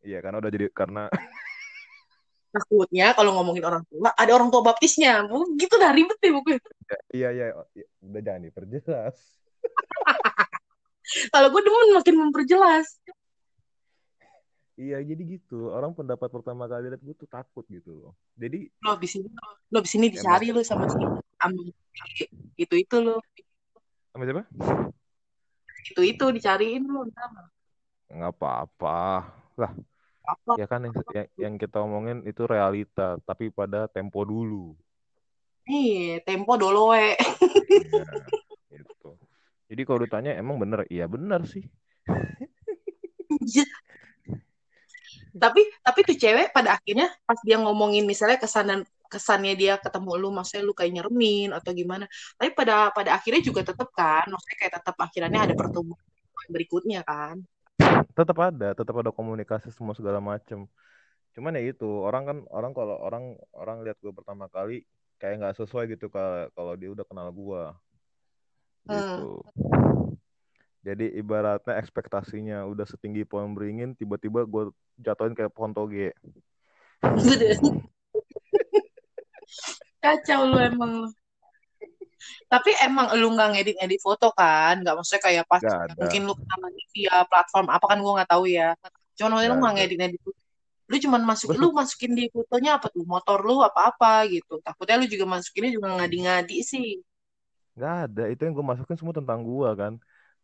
Iya, karena udah jadi karena
Takutnya kalau ngomongin orang tua, ada orang tua baptisnya. Gitu dah ribet deh pokoknya.
iya, iya, iya, udah jangan diperjelas.
Kalau gue demen makin memperjelas.
Iya, jadi gitu. Orang pendapat pertama kali lihat gue tuh takut gitu loh. Jadi
Lo abis ini, lo abis ini dicari lo sama si Ambil itu itu lo.
sama siapa?
Itu itu dicariin lo.
Nggak apa-apa. Lah? Ya kan yang, yang, yang kita omongin itu realita, tapi pada tempo dulu.
Iya, tempo dolo we.
Iya, gitu. Jadi kalau ditanya emang bener, iya bener sih.
tapi tapi tuh cewek pada akhirnya pas dia ngomongin misalnya kesan kesannya dia ketemu lu maksudnya lu kayak nyeremin atau gimana tapi pada pada akhirnya juga tetap kan maksudnya kayak tetap akhirnya ada pertemuan berikutnya kan
Tetap ada, tetap ada komunikasi semua segala macem. Cuman ya itu orang kan orang kalau orang orang lihat gue pertama kali kayak nggak sesuai gitu kalau kalau dia udah kenal gue. Gitu. Jadi ibaratnya ekspektasinya udah setinggi pohon beringin, tiba-tiba gue jatuhin kayak pohon toge.
kacau lu emang lu tapi emang lu nggak ngedit edit foto kan nggak maksudnya kayak pas
Gak
mungkin lu kenalannya via platform apa kan gua nggak tahu ya cuman lu
Nggak
nggak
ada.
ngedit edit lu cuman masuk lu masukin di fotonya apa tuh motor lu apa apa gitu takutnya lu juga masukinnya juga ngadi-ngadi sih
Nggak ada. Itu yang gue masukin semua tentang gue kan.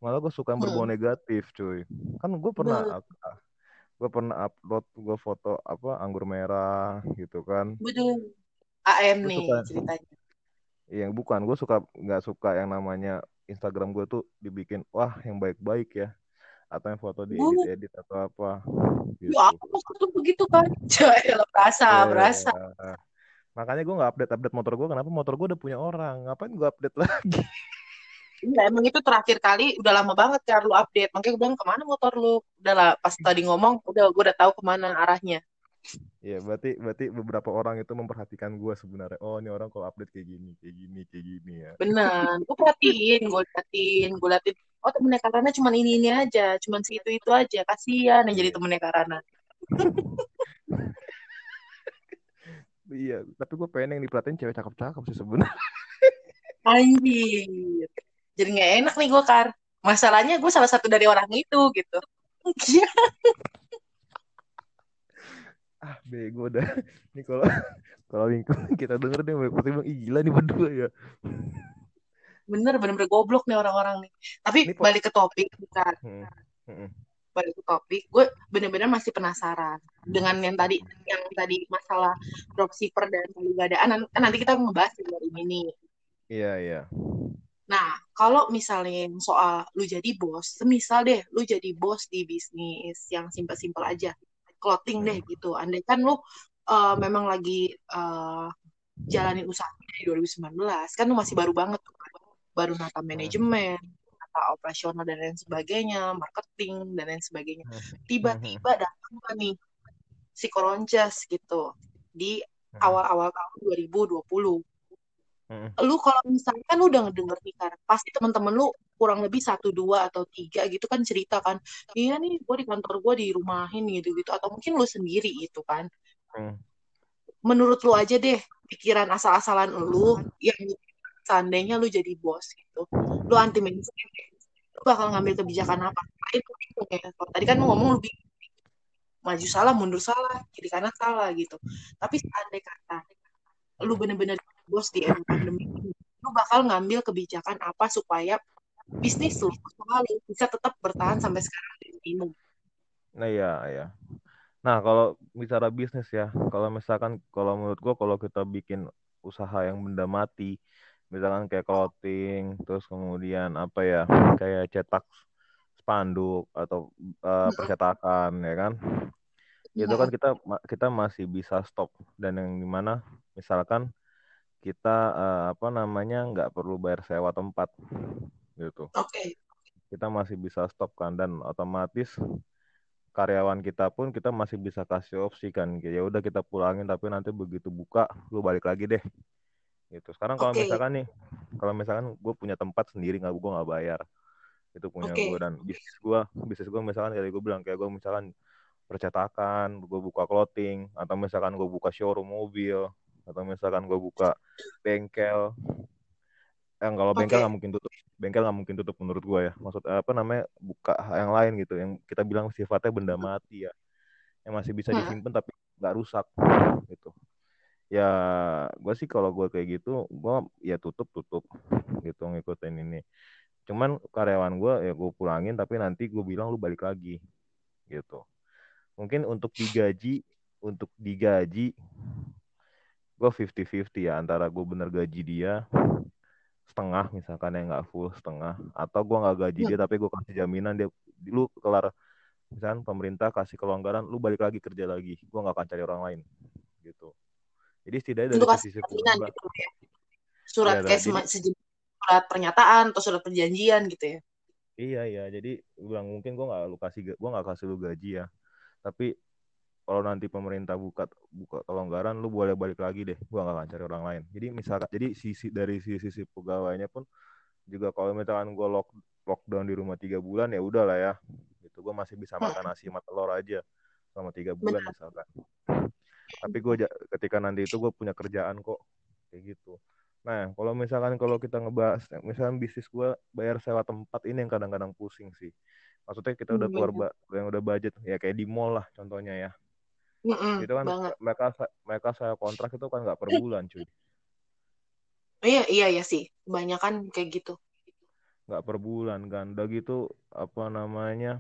Malah gue suka yang berbau
Hmm.
negatif, cuy. Kan gue pernah gue pernah upload gue foto apa anggur merah gitu kan.
betul AM nih
suka.
ceritanya
Yang bukan, gue suka nggak suka yang namanya Instagram gue tuh dibikin wah yang baik-baik ya. Atau yang foto diedit-edit atau apa gitu.
ya maksud lu begitu kan Caya berasa
Eh,
berasa
Makanya gue nggak update-update motor gue. Kenapa motor gue udah punya orang? Ngapain gue update lagi?
Iya, emang itu terakhir kali udah lama banget kan lu update. Makanya gue bilang ke mana motor lu? Udah lah, pas tadi ngomong, udah gue udah tahu ke mana arahnya.
Ya berarti berarti beberapa orang itu memperhatikan gue sebenarnya. Oh ini orang kalau update kayak gini, kayak gini, kayak gini ya.
Bener, gue perhatiin, gue liatin, gue liatin. Oh temennya Karana cuma ini ini aja, cuma si itu itu aja. Kasian yang jadi temennya Karana.
Iya, tapi gue pengen yang diperhatiin cewek cakep-cakep sih sebenarnya.
Anjir. Jadi nggak enak nih gue Kar. Masalahnya gue salah satu dari orang itu gitu.
Ah, bego dah. Ini kalau kalau lingkungan kita denger deh, pasti bilang Ih, gila nih berdua ya.
Bener, bener-bener goblok nih orang-orang nih. Tapi
Ini
balik ke topik, Kar.
Hmm, hmm,
balik ke topik, gue bener-bener masih penasaran dengan yang tadi yang tadi masalah dropshipper dan gadaan. Kan nanti kita ngebahas luar ini nih.
Iya iya.
Nah, kalau misalnya soal lu jadi bos, semisal deh lu jadi bos di bisnis yang simpel-simpel aja, clothing deh gitu. Andai kan lu uh, memang lagi uh, jalanin usaha dari 2019 kan lu masih baru banget tuh kan. baru nata manajemen nata operasional dan lain sebagainya marketing dan lain sebagainya. Tiba-tiba datang kan nih si Koronces gitu di awal-awal tahun 2020 Lu kalau misalkan lu udah ngedenger nih kan pasti teman-teman lu kurang lebih satu dua atau tiga gitu kan cerita kan. Iya nih gue di kantor gue dirumahin gitu gitu atau mungkin lu sendiri gitu kan.
Hmm.
menurut lu aja deh pikiran asal-asalan lu yang seandainya lu jadi bos gitu lu anti mainstream lu bakal ngambil kebijakan apa? Lu bingung ya. Kalau tadi kan lu ngomong lu bingung. Maju salah mundur salah kiri kanan salah gitu. Tapi seandainya kata lu bener-bener bos di era pandemi ini, lu bakal ngambil kebijakan apa supaya bisnis lu usaha lu bisa tetap bertahan sampai sekarang dan bingung
Nah iya, iya. Nah kalau bicara bisnis ya, kalau misalkan kalau menurut gua kalau kita bikin usaha yang benda mati, misalkan kayak clothing, terus kemudian apa ya, kayak cetak spanduk atau eh, percetakan ya kan, itu kan kita kita masih bisa stop. Dan yang di mana misalkan kita eh, apa namanya nggak perlu bayar sewa tempat gitu
oke
kita masih bisa stop kan dan otomatis karyawan kita pun kita masih bisa kasih opsi kan ya udah kita pulangin tapi nanti begitu buka lu balik lagi deh gitu sekarang kalau
Oke.
misalkan nih kalau misalkan gue punya tempat sendiri nggak gue nggak bayar itu punya
Oke.
gue dan bisnis gue bisnis gue misalkan kayak gue bilang kayak gue misalkan percetakan gue buka clothing atau misalkan gue buka showroom mobil atau misalkan gue buka bengkel. Yang kalau bengkel nggak mungkin tutup. Bengkel nggak mungkin tutup menurut gue ya. Maksud apa namanya buka yang lain gitu. Yang kita bilang sifatnya benda mati ya. Yang masih bisa
Hmm.
disimpan tapi nggak rusak gitu. Ya gue sih kalau gue kayak gitu gue ya tutup tutup gitu ngikutin ini. Cuman karyawan gue ya gue pulangin tapi nanti gue bilang lu balik lagi gitu. Mungkin untuk digaji untuk digaji gue 50-50 ya antara gue bener gaji dia setengah misalkan yang nggak full setengah. Atau gue nggak gaji dia tapi gue kasih jaminan dia lu kelar misalkan pemerintah kasih kelonggaran lu balik lagi kerja lagi. Gue nggak akan cari orang lain gitu. Jadi setidaknya dari
Untuk
sisi keluarga
gitu ya. Surat
Iya,
kayak
jadi-
surat pernyataan atau surat perjanjian gitu ya.
Iya iya, jadi gue bilang mungkin gue nggak lu kasih gue nggak kasih lu gaji ya, tapi kalau nanti pemerintah buka buka kelonggaran, lu boleh balik lagi deh, gue nggak akan cari orang lain. Jadi misalkan, jadi sisi dari sisi, sisi pegawainya pun juga kalau misalkan gue lock, lockdown di rumah tiga bulan ya udah lah ya, gitu gue masih bisa makan nasi sama telur aja selama tiga bulan
Benar.
misalkan. Tapi gue ketika nanti itu gue punya kerjaan kok kayak gitu. Nah, kalau misalkan kalau kita ngebahas, misalkan bisnis gue bayar sewa tempat ini yang kadang-kadang pusing sih. Maksudnya kita udah
Hmm,
keluar yang udah budget, ya kayak di mall lah contohnya ya.
Mm-mm,
Itu kan
banget.
mereka mereka saya kontrak itu kan nggak per bulan cuy,
Iya, iya ya sih. Banyak kan kayak gitu.
nggak per bulan kan. Udah gitu apa namanya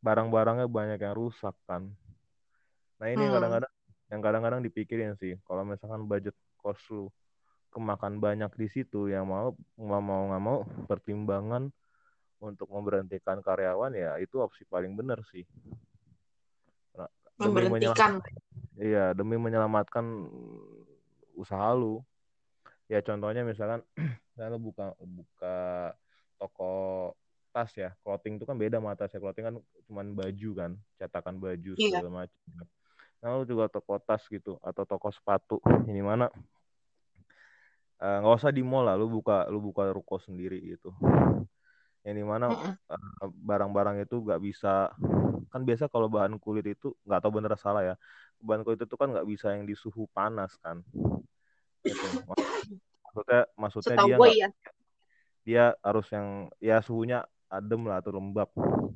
barang-barangnya banyak yang rusak kan. Nah ini
Hmm.
kadang-kadang yang kadang-kadang dipikirin sih. Kalau misalkan budget cost lu kemakan banyak di situ, yang mau nggak mau nggak mau pertimbangan untuk memberhentikan karyawan ya itu opsi paling benar sih. Demi
Memberhentikan.
Iya, demi menyelamatkan usaha lu. Ya contohnya misalkan misalnya lu buka buka toko tas ya, clothing itu kan beda sama tas ya. Clothing kan cuman baju kan, cetakan baju
Iya.
segala macam. Nah, lu juga toko tas gitu atau toko sepatu. Ini mana eh, nggak usah di mall lah, lu buka lu buka ruko sendiri gitu. Yang di
mana
eh, barang-barang itu nggak bisa kan biasa kalau bahan kulit itu nggak tahu bener salah ya bahan kulit itu kan nggak bisa yang di suhu panas kan gitu. maksudnya maksudnya
Setahu
dia nggak
ya.
dia harus yang ya suhunya adem lah atau lembab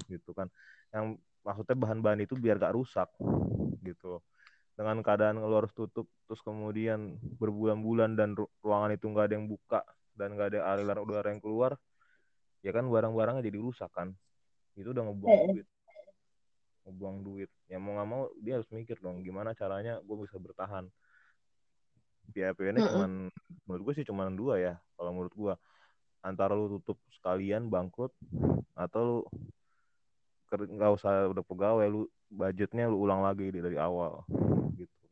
gitu kan yang maksudnya bahan-bahan itu biar gak rusak gitu dengan keadaan lu harus tutup terus kemudian berbulan-bulan dan ru- ruangan itu nggak ada yang buka dan nggak ada aliran udara yang keluar ya kan barang-barangnya jadi rusak kan. Itu udah ngebuang duit. Ngebuang duit. Ya mau nggak mau dia harus mikir dong gimana caranya gue bisa bertahan. PIP ini
Mm-mm.
cuman menurut gue sih cuman dua ya kalau menurut gue antara lu tutup sekalian bangkrut atau lu nggak usah udah pegawai lu budgetnya lu ulang lagi dari, dari awal gitu.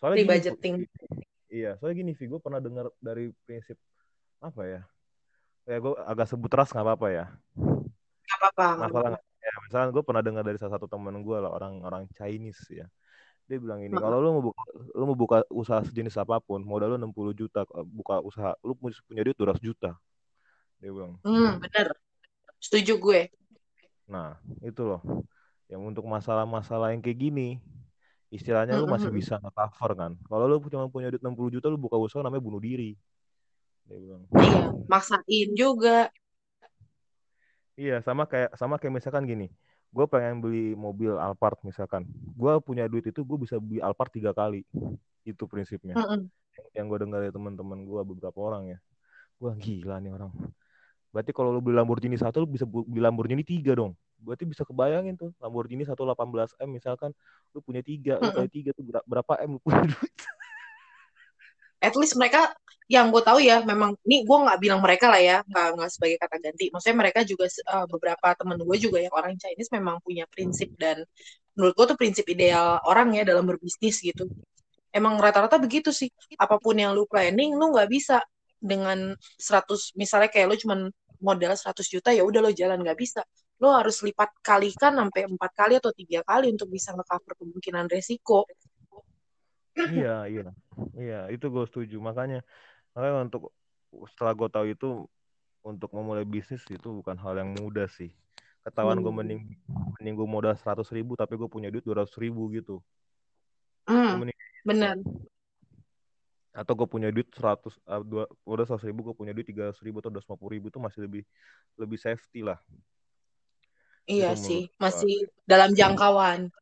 Soalnya gini,
Rebudgeting.
iya soalnya gini Vi gue pernah dengar dari prinsip apa ya ya gue agak sebut ras nggak apa-apa ya
Gak apa-apa. nggak
masalah
apa-apa.
ya misalnya gue pernah dengar dari salah satu teman gue lah orang orang Chinese ya dia bilang ini kalau lu mau buka lu mau buka usaha sejenis apa pun modal lu 60 juta buka usaha lu punya duit 200 juta dia bilang
Hmm, bener. Setuju gue.
nah itu loh yang untuk masalah-masalah yang kayak gini istilahnya lu masih bisa nge-cover kan kalau lu cuma punya duit 60 juta lu buka usaha namanya bunuh diri dia bilang
Iya, maksain juga.
Iya, sama kayak sama kayak misalkan gini, gue pengen beli mobil Alphard misalkan, gue punya duit itu gue bisa beli Alphard tiga kali, itu prinsipnya.
Mm-mm.
Yang gue dengar dari teman-teman gue beberapa orang ya, gue gila nih orang. Berarti kalau lu beli Lamborghini satu, lu bisa beli Lamborghini tiga dong. Berarti bisa kebayangin tuh, Lamborghini 118 M misalkan, lu punya tiga, lu
Mm-mm.
kali tiga tuh ber- berapa M lu punya duit?
At least mereka yang gue tahu ya memang ini gue nggak bilang mereka lah ya nggak nggak sebagai kata ganti. Maksudnya mereka juga uh, beberapa temen gue juga yang orang Chinese memang punya prinsip dan menurut gue tuh prinsip ideal orang ya dalam berbisnis gitu. Emang rata-rata begitu sih. Apa pun yang lu planning lu nggak bisa dengan 100 misalnya kayak lu cuman modal 100 juta ya udah lo jalan nggak bisa. Lo harus lipat kalikan sampai empat kali atau tiga kali untuk bisa nge-cover kemungkinan resiko
iya, iya, iya, itu gue setuju. Makanya, makanya untuk setelah gue tahu itu untuk memulai bisnis itu bukan hal yang mudah sih. Ketahuan gue
Hmm.
mending mending gue modal seratus ribu tapi gue punya duit dua ratus ribu gitu.
Hmm,
Gue mending
bener
atau gue punya duit seratus uh, dua modal seratus ribu gue punya duit tiga ratus ribu atau dua ratus ribu itu masih lebih lebih safety lah.
Iya
Itu
sih,
menurut gue.
masih dalam jangkauan.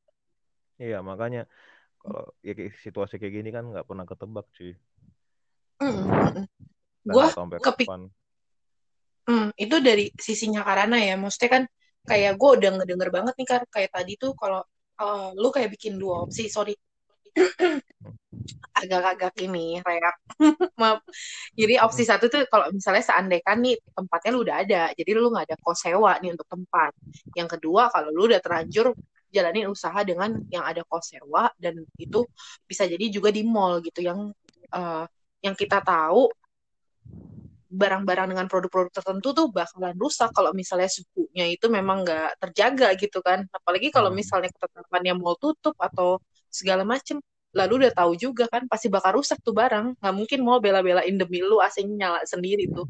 Iya makanya kalau ya situasi kayak gini kan nggak pernah ketebak cuy.
Mm, mm, mm.
Sampai
kepik, mm, itu dari sisinya Karana ya. Maksudnya kan kayak gue udah ngedenger banget nih kan kayak tadi tuh kalau eh, lu kayak bikin dua opsi, sorry, agak-agak ini reak. Maaf. Jadi opsi satu tuh kalau misalnya seandainya nih tempatnya lu udah ada, jadi lu nggak ada kos sewa nih untuk tempat. Yang kedua kalau lu udah terlanjur jalanin usaha dengan yang ada kos sewa dan itu bisa jadi juga di mall gitu yang eh, yang kita tahu barang-barang dengan produk-produk tertentu tuh bakalan rusak kalau misalnya sukunya itu memang nggak terjaga gitu kan. Apalagi kalau
Hmm.
misalnya ketetapannya mall tutup atau segala macem. Lalu udah tahu juga kan pasti bakal rusak tuh barang. Nggak mungkin mau bela-belain demi lu AC-nya nyala sendiri tuh.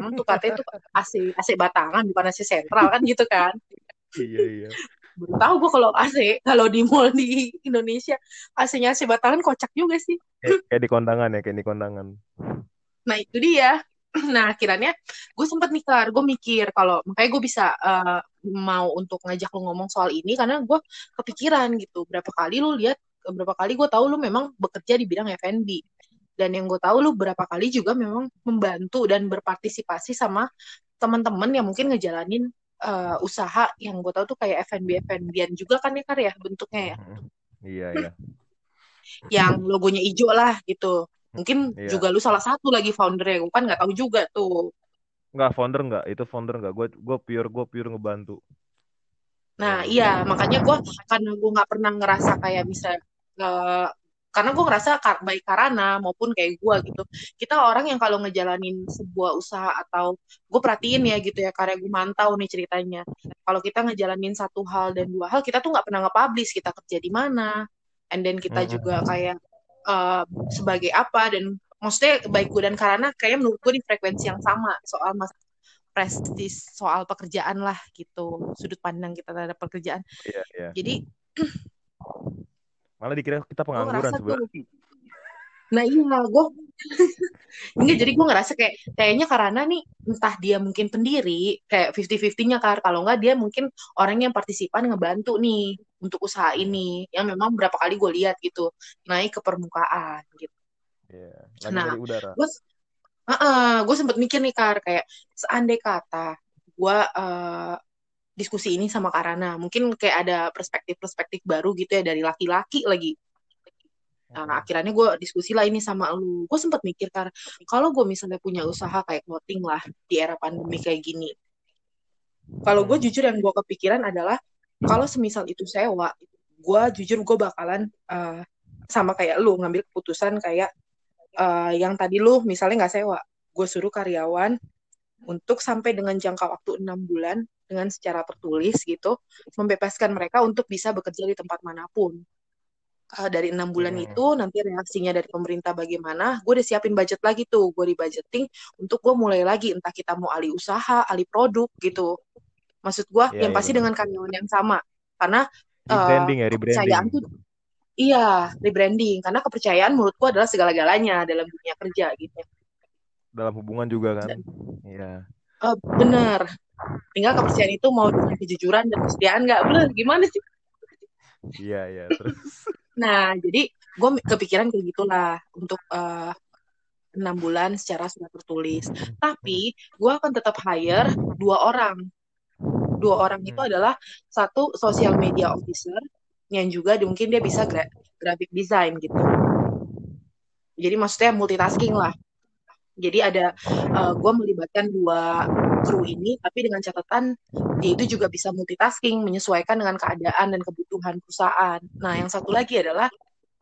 Emang tuh katanya tuh AC AC batangan bukan AC sentral kan gitu kan.
Iya iya.
Baru tahu gue kalau AC kalau di mall di Indonesia AC-nya AC batangan kocak juga sih.
Kayak, kayak di kondangan ya kayak di kondangan.
Nah itu dia. Nah akhirnya gue sempet nih Kar, gue mikir kalau makanya gue bisa eh, mau untuk ngajak lu ngomong soal ini karena gue kepikiran gitu. Berapa kali lu lihat, berapa kali gue tahu lu memang bekerja di bidang F&B. Dan yang gue tahu lu berapa kali juga memang membantu dan berpartisipasi sama teman-teman yang mungkin ngejalanin eh, usaha yang gue tahu tuh kayak F&B F&B-an juga kan ya Kar ya bentuknya ya.
Iya iya.
Yang logonya hijau lah gitu. Mungkin
Iya.
juga lu salah satu lagi foundernya, gue kan nggak tahu juga tuh.
Nggak founder nggak? Itu founder nggak? Gue gue pure gue pure ngebantu.
Nah, iya, makanya gue karena gue nggak pernah ngerasa kayak bisa eh, karena gue ngerasa kar- baik Karana maupun kayak gue gitu. Kita orang yang kalau ngejalanin sebuah usaha atau gue perhatiin ya gitu ya, karena gue mantau nih ceritanya. Kalau kita ngejalanin satu hal dan dua hal, kita tuh nggak pernah nge-publish kita kerja di mana, and then kita juga kayak eh, sebagai apa dan maksudnya baik gue dan Karana kayak menurut gue di frekuensi yang sama soal mas prestis soal pekerjaan lah gitu sudut pandang kita terhadap pekerjaan
Iya iya.
jadi
Malah dikira kita
gue
pengangguran sebenarnya.
nah iya gue enggak jadi gue ngerasa kayak kayaknya karena nih entah dia mungkin pendiri kayak 50-50 nya kar kalau enggak dia mungkin orang yang partisipan ngebantu nih untuk usaha ini yang memang berapa kali gue lihat gitu naik ke permukaan gitu
Iya. Lagi
nah
dari udara.
gue gue sempet mikir nih kar kayak seandai kata gue eh, diskusi ini sama Karana mungkin kayak ada perspektif-perspektif baru gitu ya dari laki-laki lagi Nah, akhirnya gue diskusi lah ini sama lu. Gue sempat mikir karena kalau gue misalnya punya usaha kayak clothing lah di era pandemi kayak gini. Kalau gue jujur yang gue kepikiran adalah kalau semisal itu sewa, gue jujur gue bakalan eh, sama kayak lu ngambil keputusan kayak uh, yang tadi lu misalnya nggak sewa, gue suruh karyawan untuk sampai dengan jangka waktu enam bulan dengan secara tertulis gitu, membebaskan mereka untuk bisa bekerja di tempat mana pun. Uh, dari enam bulan hmm. itu nanti reaksinya dari pemerintah bagaimana, gue udah siapin budget lagi tuh, gue di budgeting untuk gue mulai lagi entah kita mau alih usaha, alih produk gitu. Maksud gue yeah, yang yeah, pasti bener. dengan karyawan yang sama, karena
rebranding uh, ya, rebranding. kepercayaan tuh
Iya, rebranding. Karena kepercayaan menurutku adalah segala-galanya dalam dunia kerja gitu.
Dalam hubungan juga kan? Iya.
Uh, benar. Tinggal kepercayaan itu mau dengan kejujuran dan kesetiaan nggak? Bener, gimana sih?
Iya, iya. Terus.
nah, jadi gue kepikiran kayak gitulah untuk uh, enam bulan secara sudah tertulis. Tapi gue akan tetap hire dua orang. Dua orang itu hmm. adalah satu social media officer yang juga mungkin dia bisa gra graphic design gitu. Jadi maksudnya multitasking lah. Jadi ada uh, eh, gue melibatkan dua kru ini, tapi dengan catatan dia itu juga bisa multitasking, menyesuaikan dengan keadaan dan kebutuhan perusahaan. Nah, yang satu lagi adalah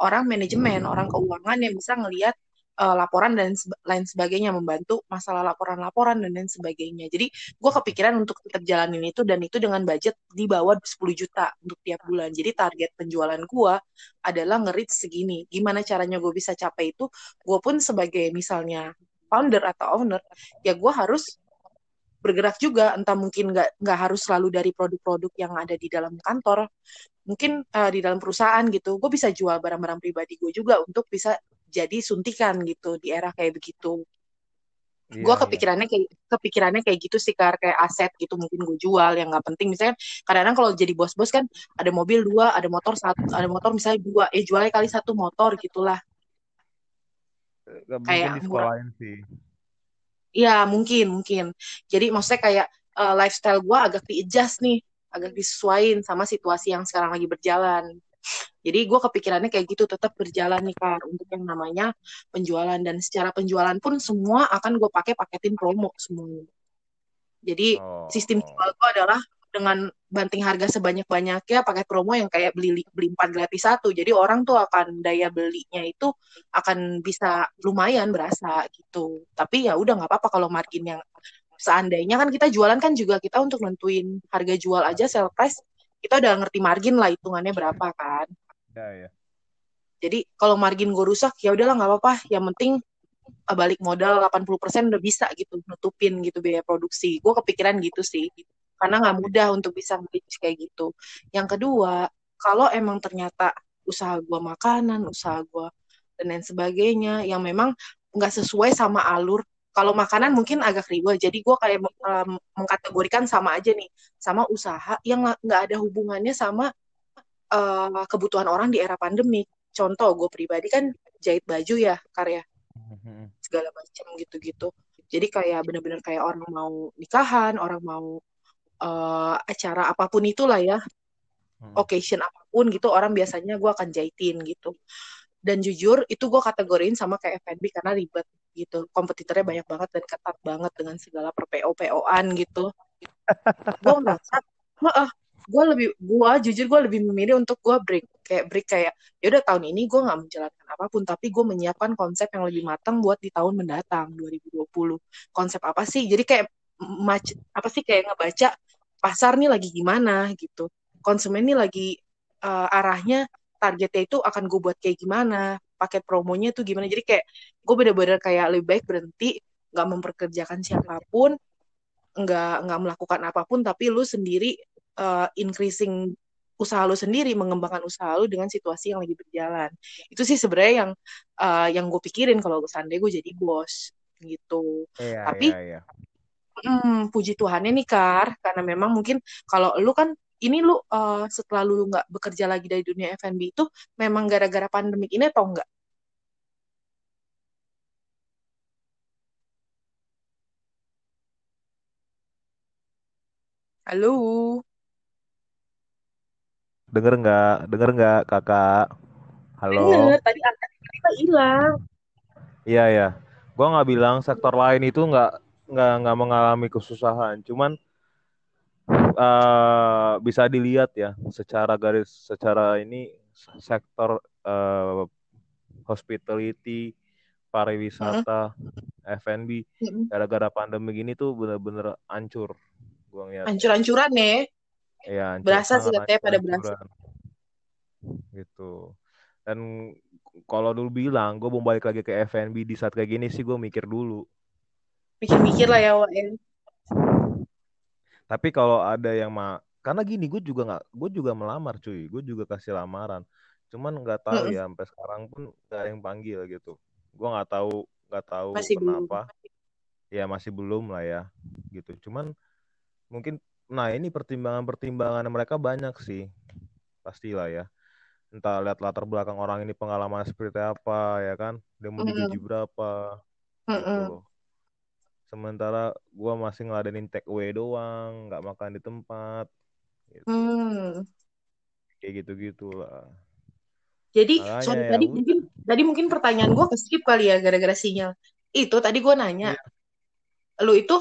orang manajemen, orang keuangan yang bisa ngelihat uh, laporan dan seba lain sebagainya membantu masalah laporan-laporan dan lain sebagainya. Jadi gue kepikiran untuk tetap jalanin itu dan itu dengan budget di bawah 10 juta untuk tiap bulan. Jadi target penjualan gue adalah ngerit segini. Gimana caranya gue bisa capai itu? Gue pun sebagai misalnya founder atau owner ya gue harus bergerak juga. Entah mungkin nggak nggak harus selalu dari produk-produk yang ada di dalam kantor mungkin uh, di dalam perusahaan gitu. Gue bisa jual barang-barang pribadi gue juga untuk bisa jadi suntikan gitu di era kayak begitu. Yeah, gue iya. kepikirannya kayak kepikirannya kayak gitu sih kar. Kayak aset gitu mungkin gue jual yang nggak penting. Misalnya kadang-kadang kalau jadi bos-bos kan ada mobil dua ada motor satu ada motor misalnya dua eh jualnya kali satu motor gitulah
gak kayak di sih.
Iya mungkin mungkin. Jadi maksudnya kayak uh, lifestyle gue agak di adjust nih agak disesuaikan sama situasi yang sekarang lagi berjalan. Jadi gue kepikirannya kayak gitu tetap berjalan nih kak untuk yang namanya penjualan. Dan secara penjualan pun semua akan gue pakai paketin promo semuanya. Jadi oh. sistem jual gue adalah dengan banting harga sebanyak-banyaknya pakai promo yang kayak beli beli empat gratis satu. Jadi orang tuh akan daya belinya itu akan bisa lumayan berasa gitu. Tapi ya udah nggak apa-apa kalau margin yang seandainya kan kita jualan kan juga kita untuk nentuin harga jual aja sell price kita udah ngerti margin lah hitungannya berapa kan.
Ya, ya.
Jadi kalau margin gue rusak ya udahlah nggak apa-apa. Yang penting eh, balik modal 80% udah bisa gitu nutupin gitu biaya produksi. Gue kepikiran gitu sih. Karena nggak mudah untuk bisa nge kayak gitu. Yang kedua, kalau emang ternyata usaha gue makanan, usaha gue dan lain sebagainya yang memang nggak sesuai sama alur kalau makanan mungkin agak ribet jadi gue kayak um, mengkategorikan sama aja nih sama usaha yang nggak ada hubungannya sama uh, kebutuhan orang di era pandemi contoh gue pribadi kan jahit baju ya karya mm-hmm. segala macam gitu-gitu jadi kayak bener-bener kayak orang mau nikahan orang mau uh, acara apa pun itulah ya. Hmm. occasion apa pun gitu orang biasanya gue akan jahitin gitu. Dan jujur itu gue kategoriin sama kayak F&B karena ribet gitu. Kompetitornya banyak banget dan ketat banget dengan segala per PO PO-an gitu. Gue merasa uh, gue lebih gue jujur gue lebih memilih untuk gue break kayak break kayak ya udah tahun ini gue nggak menjalankan apa pun tapi gue menyiapkan konsep yang lebih matang buat di tahun mendatang 2020 konsep apa sih? Jadi kayak apa sih kayak ngebaca pasar nih lagi gimana gitu. Konsumen nih lagi uh, arahnya targetnya itu akan gue buat kayak gimana paket promonya tuh gimana. Jadi kayak gue bener-bener kayak lebih baik berhenti nggak memperkerjakan siapa pun nggak nggak melakukan apa pun tapi lu sendiri uh, increasing usaha lu sendiri mengembangkan usaha lu dengan situasi yang lagi berjalan. Itu sih sebenarnya yang uh, yang gue pikirin kalau gue sandai gue jadi bos gitu.
Iya,
tapi
iya, iya.
Hmm, puji Tuhannya nih Kar karena memang mungkin kalau lu kan ini lu uh, setelah lu nggak bekerja lagi dari dunia F&B itu memang gara-gara pandemik ini atau enggak? Halo.
Dengar nggak? Dengar nggak, kakak? Halo.
Dengar. Tadi angkat kita hilang.
Iya ya. Gua nggak bilang sektor lain itu nggak nggak nggak mengalami kesusahan. Cuman uh, bisa dilihat ya secara garis secara ini sektor uh, hospitality pariwisata, F&B
Mm-mm.
gara-gara pandemi gini tuh bener-bener hancur. Gua ngeliat
Hancur-hancuran ya.
ya hancur,
Berasa sih katanya pada berasa.
Gitu. Dan kalau dulu bilang gue mau balik lagi ke F&B di saat kayak gini sih gue mikir dulu.
Mikir-mikir lah ya, Wak. ya.
Tapi kalau ada yang ma karena gini gue juga nggak gue juga melamar cuy gue juga kasih lamaran cuman nggak tahu
Mm-mm.
ya sampai sekarang pun nggak ada yang panggil gitu gue nggak tahu nggak tahu
Masih belum.
kenapa ya masih belum lah ya gitu cuman mungkin nah ini pertimbangan pertimbangan mereka banyak sih pastilah ya entah lihat latar belakang orang ini pengalaman seperti apa ya kan dia mau
Mm-mm.
digaji berapa gitu
Mm-mm.
loh sementara gue masih ngeladenin take away doang nggak makan di tempat gitu
Hmm.
kayak gitu gitulah
Jadi,
makanya
sorry,
ya
tadi mungkin tadi mungkin pertanyaan gue ke skip kali ya gara-gara sinyal. Itu tadi gue nanya,
Iya.
lu itu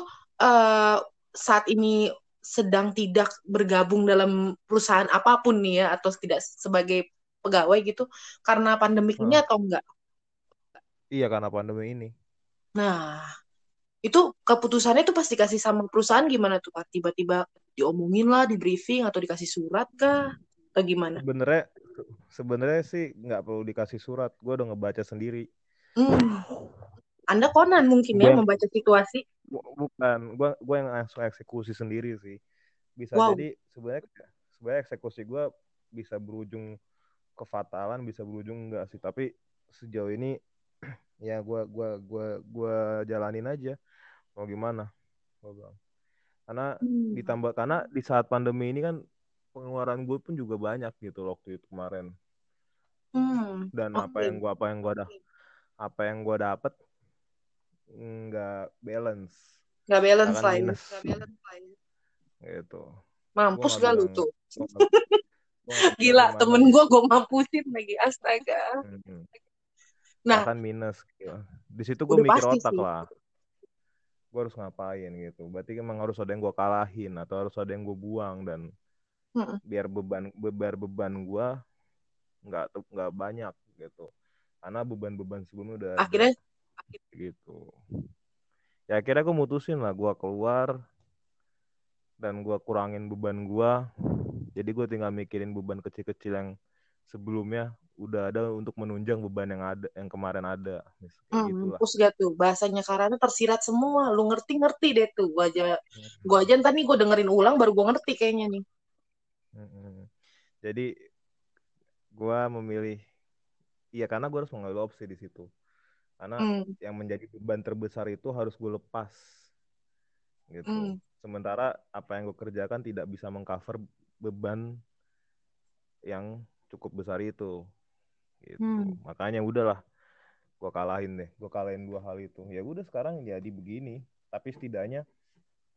eh, saat ini sedang tidak bergabung dalam perusahaan apa pun nih ya atau tidak sebagai pegawai gitu karena pandemik ini atau enggak?
iya karena pandemi ini
Nah, itu keputusannya tuh pasti kasih sama perusahaan gimana tuh Pak? Tiba-tiba diomongin lah, di briefing atau dikasih surat kah? Atau gimana?
sebenarnya sebenarnya sih nggak perlu dikasih surat gue udah ngebaca sendiri
Hmm. Anda konan mungkin ya
yang
membaca situasi.
bu- bukan gue gue yang langsung eksekusi sendiri sih bisa
Wow.
jadi sebenarnya sebenarnya eksekusi gue bisa berujung kefatalan bisa berujung enggak sih tapi sejauh ini ya gue gua gua gua jalanin aja mau gimana gua bilang karena
Hmm.
ditambah karena di saat pandemi ini kan pengeluaran gue pun juga banyak gitu waktu itu kemarin
Hmm.
dan apa
Oke.
yang gua apa yang gua dah apa yang gua dapet nggak balance
Nggak balance lah ya.
minus gitu gua
Mampus
nggak
gak lu tuh?
nggak nggak
Gila, temen
gitu
gue gue mampusin lagi. Astaga.
Mm-mm.
Nah,
bahkan minus gitu di situ gue mikir otak
sih.
lah gue harus ngapain gitu. Berarti emang harus ada yang gue kalahin atau harus ada yang gue buang dan
Mm-mm.
biar beban beban beban gue nggak nggak banyak gitu. Karena beban-beban sebelumnya udah ada
Akhirnya,
gitu. Ya akhirnya gue mutusin lah gue keluar dan gue kurangin beban gue jadi gue tinggal mikirin beban kecil-kecil yang sebelumnya udah ada untuk menunjang beban yang ada yang kemarin ada kayak
hmm, mampus gak tuh? Bahasanya karena tersirat semua. Lu ngerti-ngerti deh tuh. Gue aja, gue aja ntar nih gue dengerin ulang baru gue ngerti kayaknya nih.
Mm-mm. jadi gue memilih iya karena gue harus mengambil opsi di situ karena
Hmm.
yang menjadi beban terbesar itu harus gue lepas gitu
Hmm.
sementara apa yang gue kerjakan tidak bisa mengcover beban yang cukup besar itu gitu
Hmm.
makanya udahlah gue kalahin deh gue kalahin dua hal itu ya udah sekarang jadi begini tapi setidaknya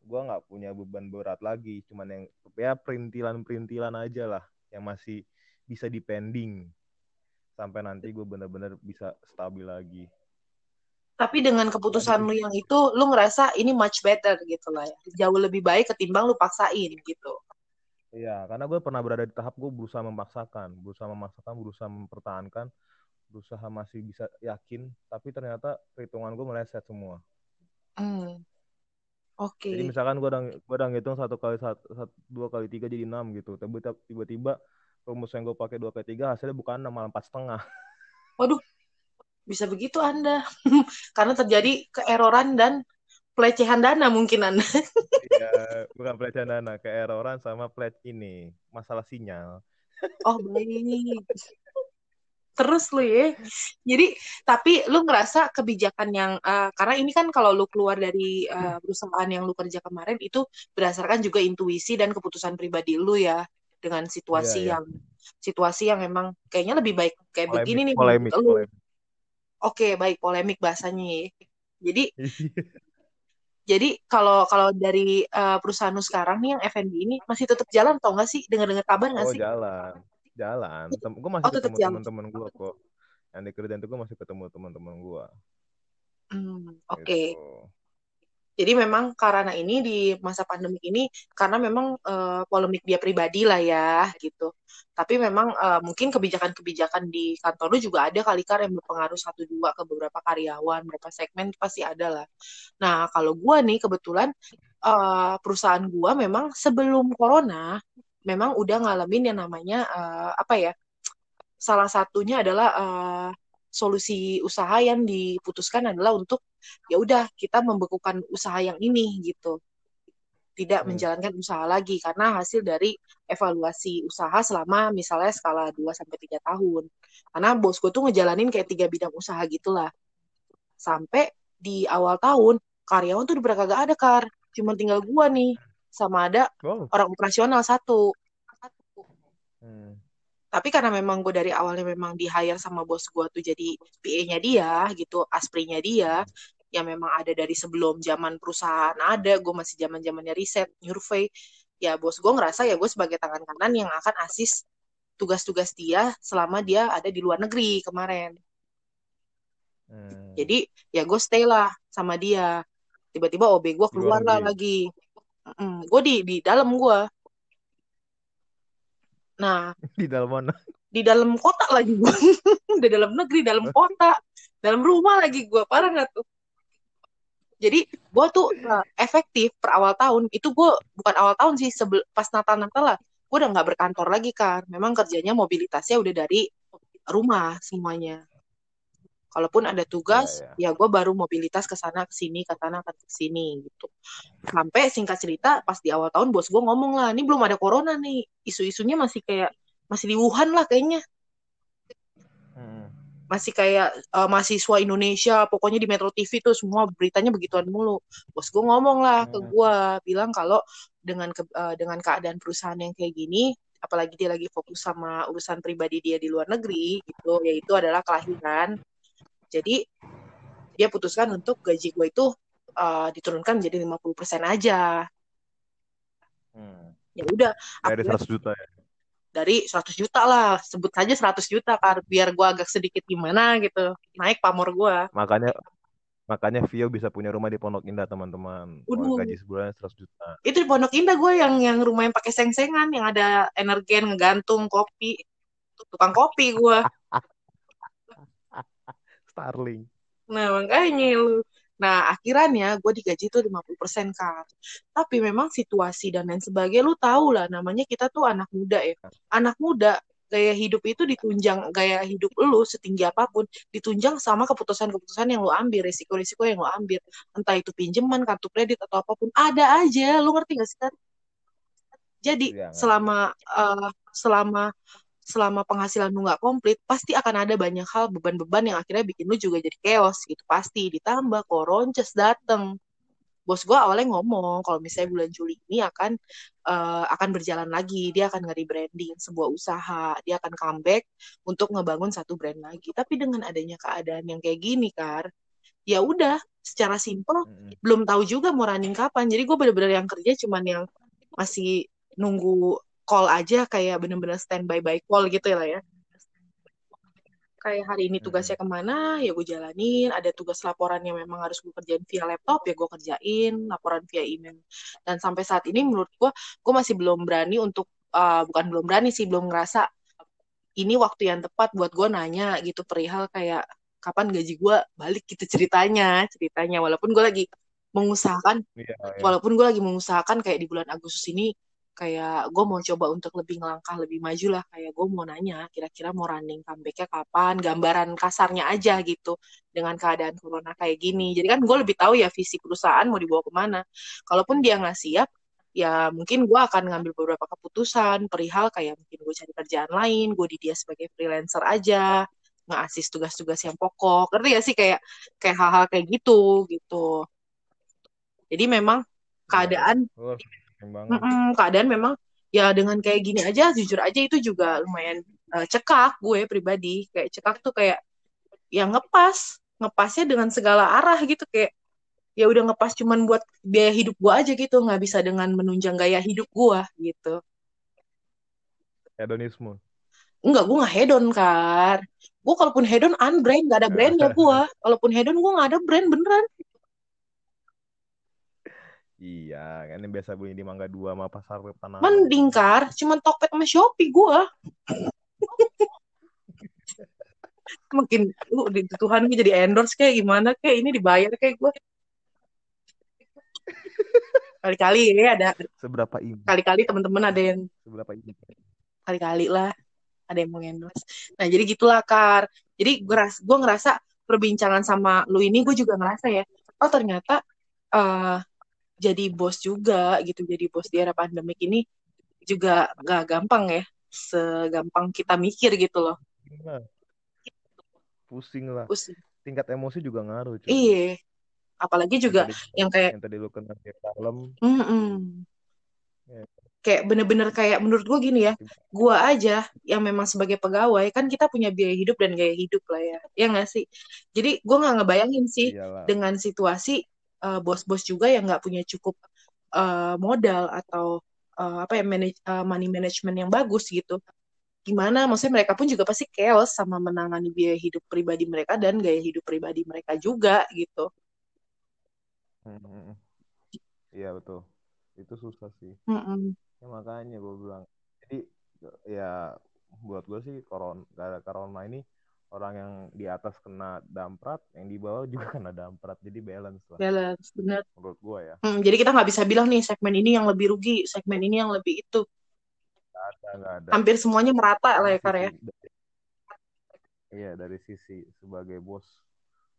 gue nggak punya beban berat lagi cuman yang ya perintilan-perintilan aja lah yang masih bisa dipending sampai nanti gue bener-bener bisa stabil lagi
Tapi dengan keputusan lu yang itu, lu ngerasa ini much better gitu lah ya. Jauh lebih baik ketimbang lu paksain gitu.
Iya, karena gue pernah berada di tahap gue berusaha memaksakan, berusaha memaksakan, berusaha mempertahankan, berusaha masih bisa yakin, tapi ternyata perhitungan gue meleset semua.
Hmm. Oke.
Jadi misalkan gue udah gue udah ngitung satu kali satu, satu dua kali tiga jadi enam gitu, tapi tiba-tiba rumus yang gue pakai dua kali tiga hasilnya bukan enam malah empat setengah.
Waduh, bisa begitu Anda. Karena terjadi keeroran dan pelecehan dana mungkin Anda.
Iya, bukan pelecehan dana, keeroran sama plate ini masalah sinyal.
Oh, baik. Terus lu ya. Jadi, tapi lu ngerasa kebijakan yang eh, karena ini kan kalau lu keluar dari eh, perusahaan yang lu kerja kemarin itu berdasarkan juga intuisi dan keputusan pribadi lu ya dengan
Iya,
situasi
iya.
yang situasi yang emang kayaknya lebih baik kayak
Polemik,
begini nih
polemik,
lu.
polemik.
Oke, baik polemik bahasanya ya. Jadi Jadi kalau kalau dari eh, perusahaan sekarang nih yang F&B ini masih tetap jalan atau enggak sih? Dengar-dengar kabar nggak
Oh
sih?
jalan, jalan. Tem gue masih
Oh
ketemu teman-teman gue kok. Yang di kerjaan itu gue masih ketemu teman-teman gue.
Hmm, oke.
Gitu.
Jadi memang karena ini di masa pandemi ini karena memang uh, polemik dia pribadi lah ya gitu. Tapi memang uh, mungkin kebijakan-kebijakan di kantor lu juga ada kali kan yang berpengaruh satu dua ke beberapa karyawan, beberapa segmen pasti ada lah. Nah kalau gua nih kebetulan uh, perusahaan gua memang sebelum corona memang udah ngalamin yang namanya uh, apa ya? Salah satunya adalah uh, solusi usaha yang diputuskan adalah untuk ya udah kita membekukan usaha yang ini gitu tidak hmm. menjalankan usaha lagi karena hasil dari evaluasi usaha selama misalnya skala 2 sampai 3 tahun. Karena bosku tuh ngejalanin kayak tiga bidang usaha gitulah. Sampai di awal tahun karyawan tuh udah kagak ada kar, cuma tinggal gua nih sama ada oh. orang operasional satu. Hmm tapi karena memang gue dari awalnya memang di hire sama bos gue tuh jadi PA-nya dia gitu asprinya dia yang memang ada dari sebelum zaman perusahaan ada gue masih zaman zamannya riset survei ya bos gue ngerasa ya gue sebagai tangan kanan yang akan asis tugas-tugas dia selama dia ada di luar negeri kemarin. Hmm. jadi ya gue stay lah sama dia. Tiba-tiba OB gue keluar lah lagi. Mm, gue di di dalam gue Nah,
di dalam mana?
Di dalam kota lagi gue. di dalam negeri, dalam kota, dalam rumah lagi gue. Parah gak tuh? Jadi gue tuh uh, efektif per awal tahun itu gue bukan awal tahun sih sebel, pas Natal Natal lah gue udah nggak berkantor lagi kan. Memang kerjanya mobilitasnya udah dari rumah semuanya. Kalaupun ada tugas, ya, ya. ya gue baru mobilitas ke sana ke sini ke sana ke sini gitu. Sampai singkat cerita pas di awal tahun bos gue ngomong lah, ini belum ada corona nih, isu-isunya masih kayak masih di Wuhan lah kayaknya. Hmm. Masih kayak uh, mahasiswa Indonesia, pokoknya di Metro TV tuh semua beritanya begituan mulu. Bos gue ngomong lah hmm. ke gue, bilang kalau dengan ke, uh, dengan keadaan perusahaan yang kayak gini, apalagi dia lagi fokus sama urusan pribadi dia di luar negeri gitu, yaitu adalah kelahiran jadi dia putuskan untuk gaji gue itu uh, diturunkan menjadi 50% aja. Hmm. Ya udah.
Dari 100 juta ya?
Dari 100 juta lah. Sebut saja 100 juta kan. Biar gue agak sedikit gimana gitu. Naik pamor gue.
Makanya Makanya Vio bisa punya rumah di Pondok Indah, teman-teman. Gaji sebulan 100 juta.
Itu di Pondok Indah gue yang yang rumah yang pakai seng-sengan, yang ada energen, ngegantung, kopi. Tukang kopi gue.
Starling.
Nah, makanya lu. Nah, akhirnya gue digaji tuh 50% kan. Tapi memang situasi dan lain sebagainya, lu tau lah namanya kita tuh anak muda ya. Anak muda, gaya hidup itu ditunjang, gaya hidup lu setinggi apa pun, ditunjang sama keputusan-keputusan yang lu ambil, resiko-resiko yang lu ambil. Entah itu pinjaman, kartu kredit, atau apa pun. Ada aja, lu ngerti gak sih kan? Jadi, ya, selama uh, selama selama penghasilan lu nggak komplit, pasti akan ada banyak hal beban-beban yang akhirnya bikin lu juga jadi chaos gitu. Pasti ditambah koronces dateng. Bos gue awalnya ngomong kalau misalnya bulan Juli ini akan uh, akan berjalan lagi, dia akan nge-rebranding sebuah usaha, dia akan comeback untuk ngebangun satu brand lagi. Tapi dengan adanya keadaan yang kayak gini, Kar, ya udah secara simpel mm-hmm. belum tahu juga mau running kapan. Jadi gue bener-bener yang kerja cuman yang masih nunggu call aja kayak bener-bener standby by call gitu lah ya. Kayak hari ini tugasnya ke mana ya gue jalanin. Ada tugas laporan yang memang harus gue kerjain via laptop ya gue kerjain laporan via email. Dan sampai saat ini menurut gue gue masih belum berani untuk uh, bukan belum berani sih belum ngerasa ini waktu yang tepat buat gue nanya gitu perihal kayak kapan gaji gue balik gitu ceritanya ceritanya. Walaupun gue lagi mengusahakan yeah, yeah. walaupun gue lagi mengusahakan kayak di bulan Agustus ini kayak gue mau coba untuk lebih ngelangkah lebih maju lah kayak gue mau nanya kira-kira mau running comebacknya kapan gambaran kasarnya aja gitu dengan keadaan corona kayak gini. Jadi kan gue lebih tahu ya visi perusahaan mau dibawa ke mana. Kalaupun dia nggak siap ya mungkin gue akan ngambil beberapa keputusan perihal kayak mungkin gue cari kerjaan lain gue di dia sebagai freelancer aja nggak asis tugas-tugas yang pokok. Ngerti gak sih? Kayak kayak hal-hal kayak gitu gitu. Jadi memang keadaan
banget. Mm -mm,
keadaan memang ya dengan kayak gini aja jujur aja itu juga lumayan uh, cekak gue pribadi. Kayak cekak tuh kayak yang ngepas ngepasnya dengan segala arah gitu. Kayak ya udah ngepas cuman buat biaya hidup gue aja gitu nggak bisa dengan menunjang gaya hidup gue gitu.
Hedonisme.
Enggak gue nggak hedon kan gue kalaupun hedon unbrand nggak ada brand ya gue kalaupun hedon gue nggak ada brand beneran
Iya, kan yang biasa beli di Mangga 2 sama Pasar Tanah.
Mending kar, cuman Tokped sama Shopee gua. Makin lu di Tuhan gue jadi endorse kayak gimana kayak ini dibayar kayak gua. Kali-kali ya ada
Seberapa ini?
kali-kali teman-teman ada yang
Seberapa ini?
kali-kali lah ada yang mau endorse. Nah, jadi gitulah Kar. Jadi gue ras gue ngerasa perbincangan sama lu ini gue juga ngerasa ya, oh ternyata eh jadi bos juga gitu, jadi bos di era pandemik ini juga gak gampang ya, segampang kita mikir gitu loh.
Nah, pusing lah.
Pusing.
Tingkat emosi juga ngaruh. cuy.
Iya. Apalagi juga
Yang tadi-
yang kayak
yang tadi lu kena di dalam. Ya.
kayak bener-bener kayak menurut gue gini ya, gua aja yang memang sebagai pegawai kan kita punya biaya hidup dan gaya hidup lah ya, ya nggak sih? Jadi gua nggak ngebayangin sih
iyalah.
dengan situasi eh, bos-bos juga yang nggak punya cukup eh, modal atau eh, apa ya manage, eh, money management yang bagus gitu. Gimana? Maksudnya mereka pun juga pasti chaos sama menangani biaya hidup pribadi mereka dan gaya hidup pribadi mereka juga gitu.
Mm, mm, mm. Iya betul. Itu susah sih.
Mm-mm.
Ya, makanya gue bilang. Jadi ya buat gue sih corona, gara corona ini orang yang di atas kena damprat, yang di bawah juga kena damprat. Jadi balance lah
Balance, bener.
menurut gue ya.
Hmm, jadi kita nggak bisa bilang nih segmen ini yang lebih rugi, segmen ini yang lebih itu.
Gak ada, gak ada.
Hampir semuanya merata lah ya Kar ya.
Iya dari sisi sebagai bos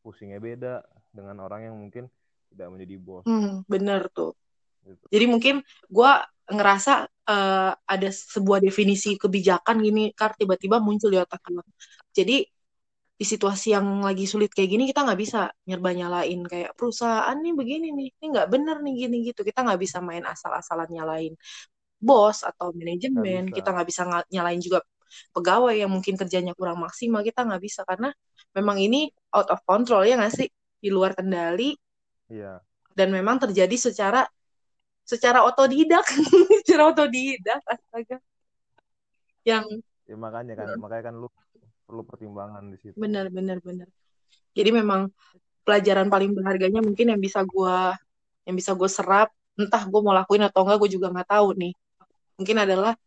pusingnya beda dengan orang yang mungkin tidak menjadi bos.
Hmm, bener tuh.
Gitu.
Jadi mungkin gua ngerasa eh, ada sebuah definisi kebijakan gini, Kar tiba-tiba muncul di otak gue. Jadi di situasi yang lagi sulit kayak gini kita nggak bisa nyerba nyalain kayak perusahaan nih begini nih, ini nggak bener nih gini gitu. Kita nggak bisa main asal-asalan nyalain bos atau manajemen. Kita nggak bisa nyalain juga pegawai yang mungkin kerjanya kurang maksimal. Kita nggak bisa karena memang ini out of control ya nggak sih, di luar kendali
Iya.
dan memang terjadi secara secara otodidak secara otodidak astaga yang
Ya makanya kan, makanya kan lu perlu pertimbangan di situ.
benar benar benar. Jadi memang pelajaran paling berharganya mungkin yang bisa gua yang bisa gue serap entah gue mau lakuin atau enggak gue juga nggak tahu nih. Mungkin adalah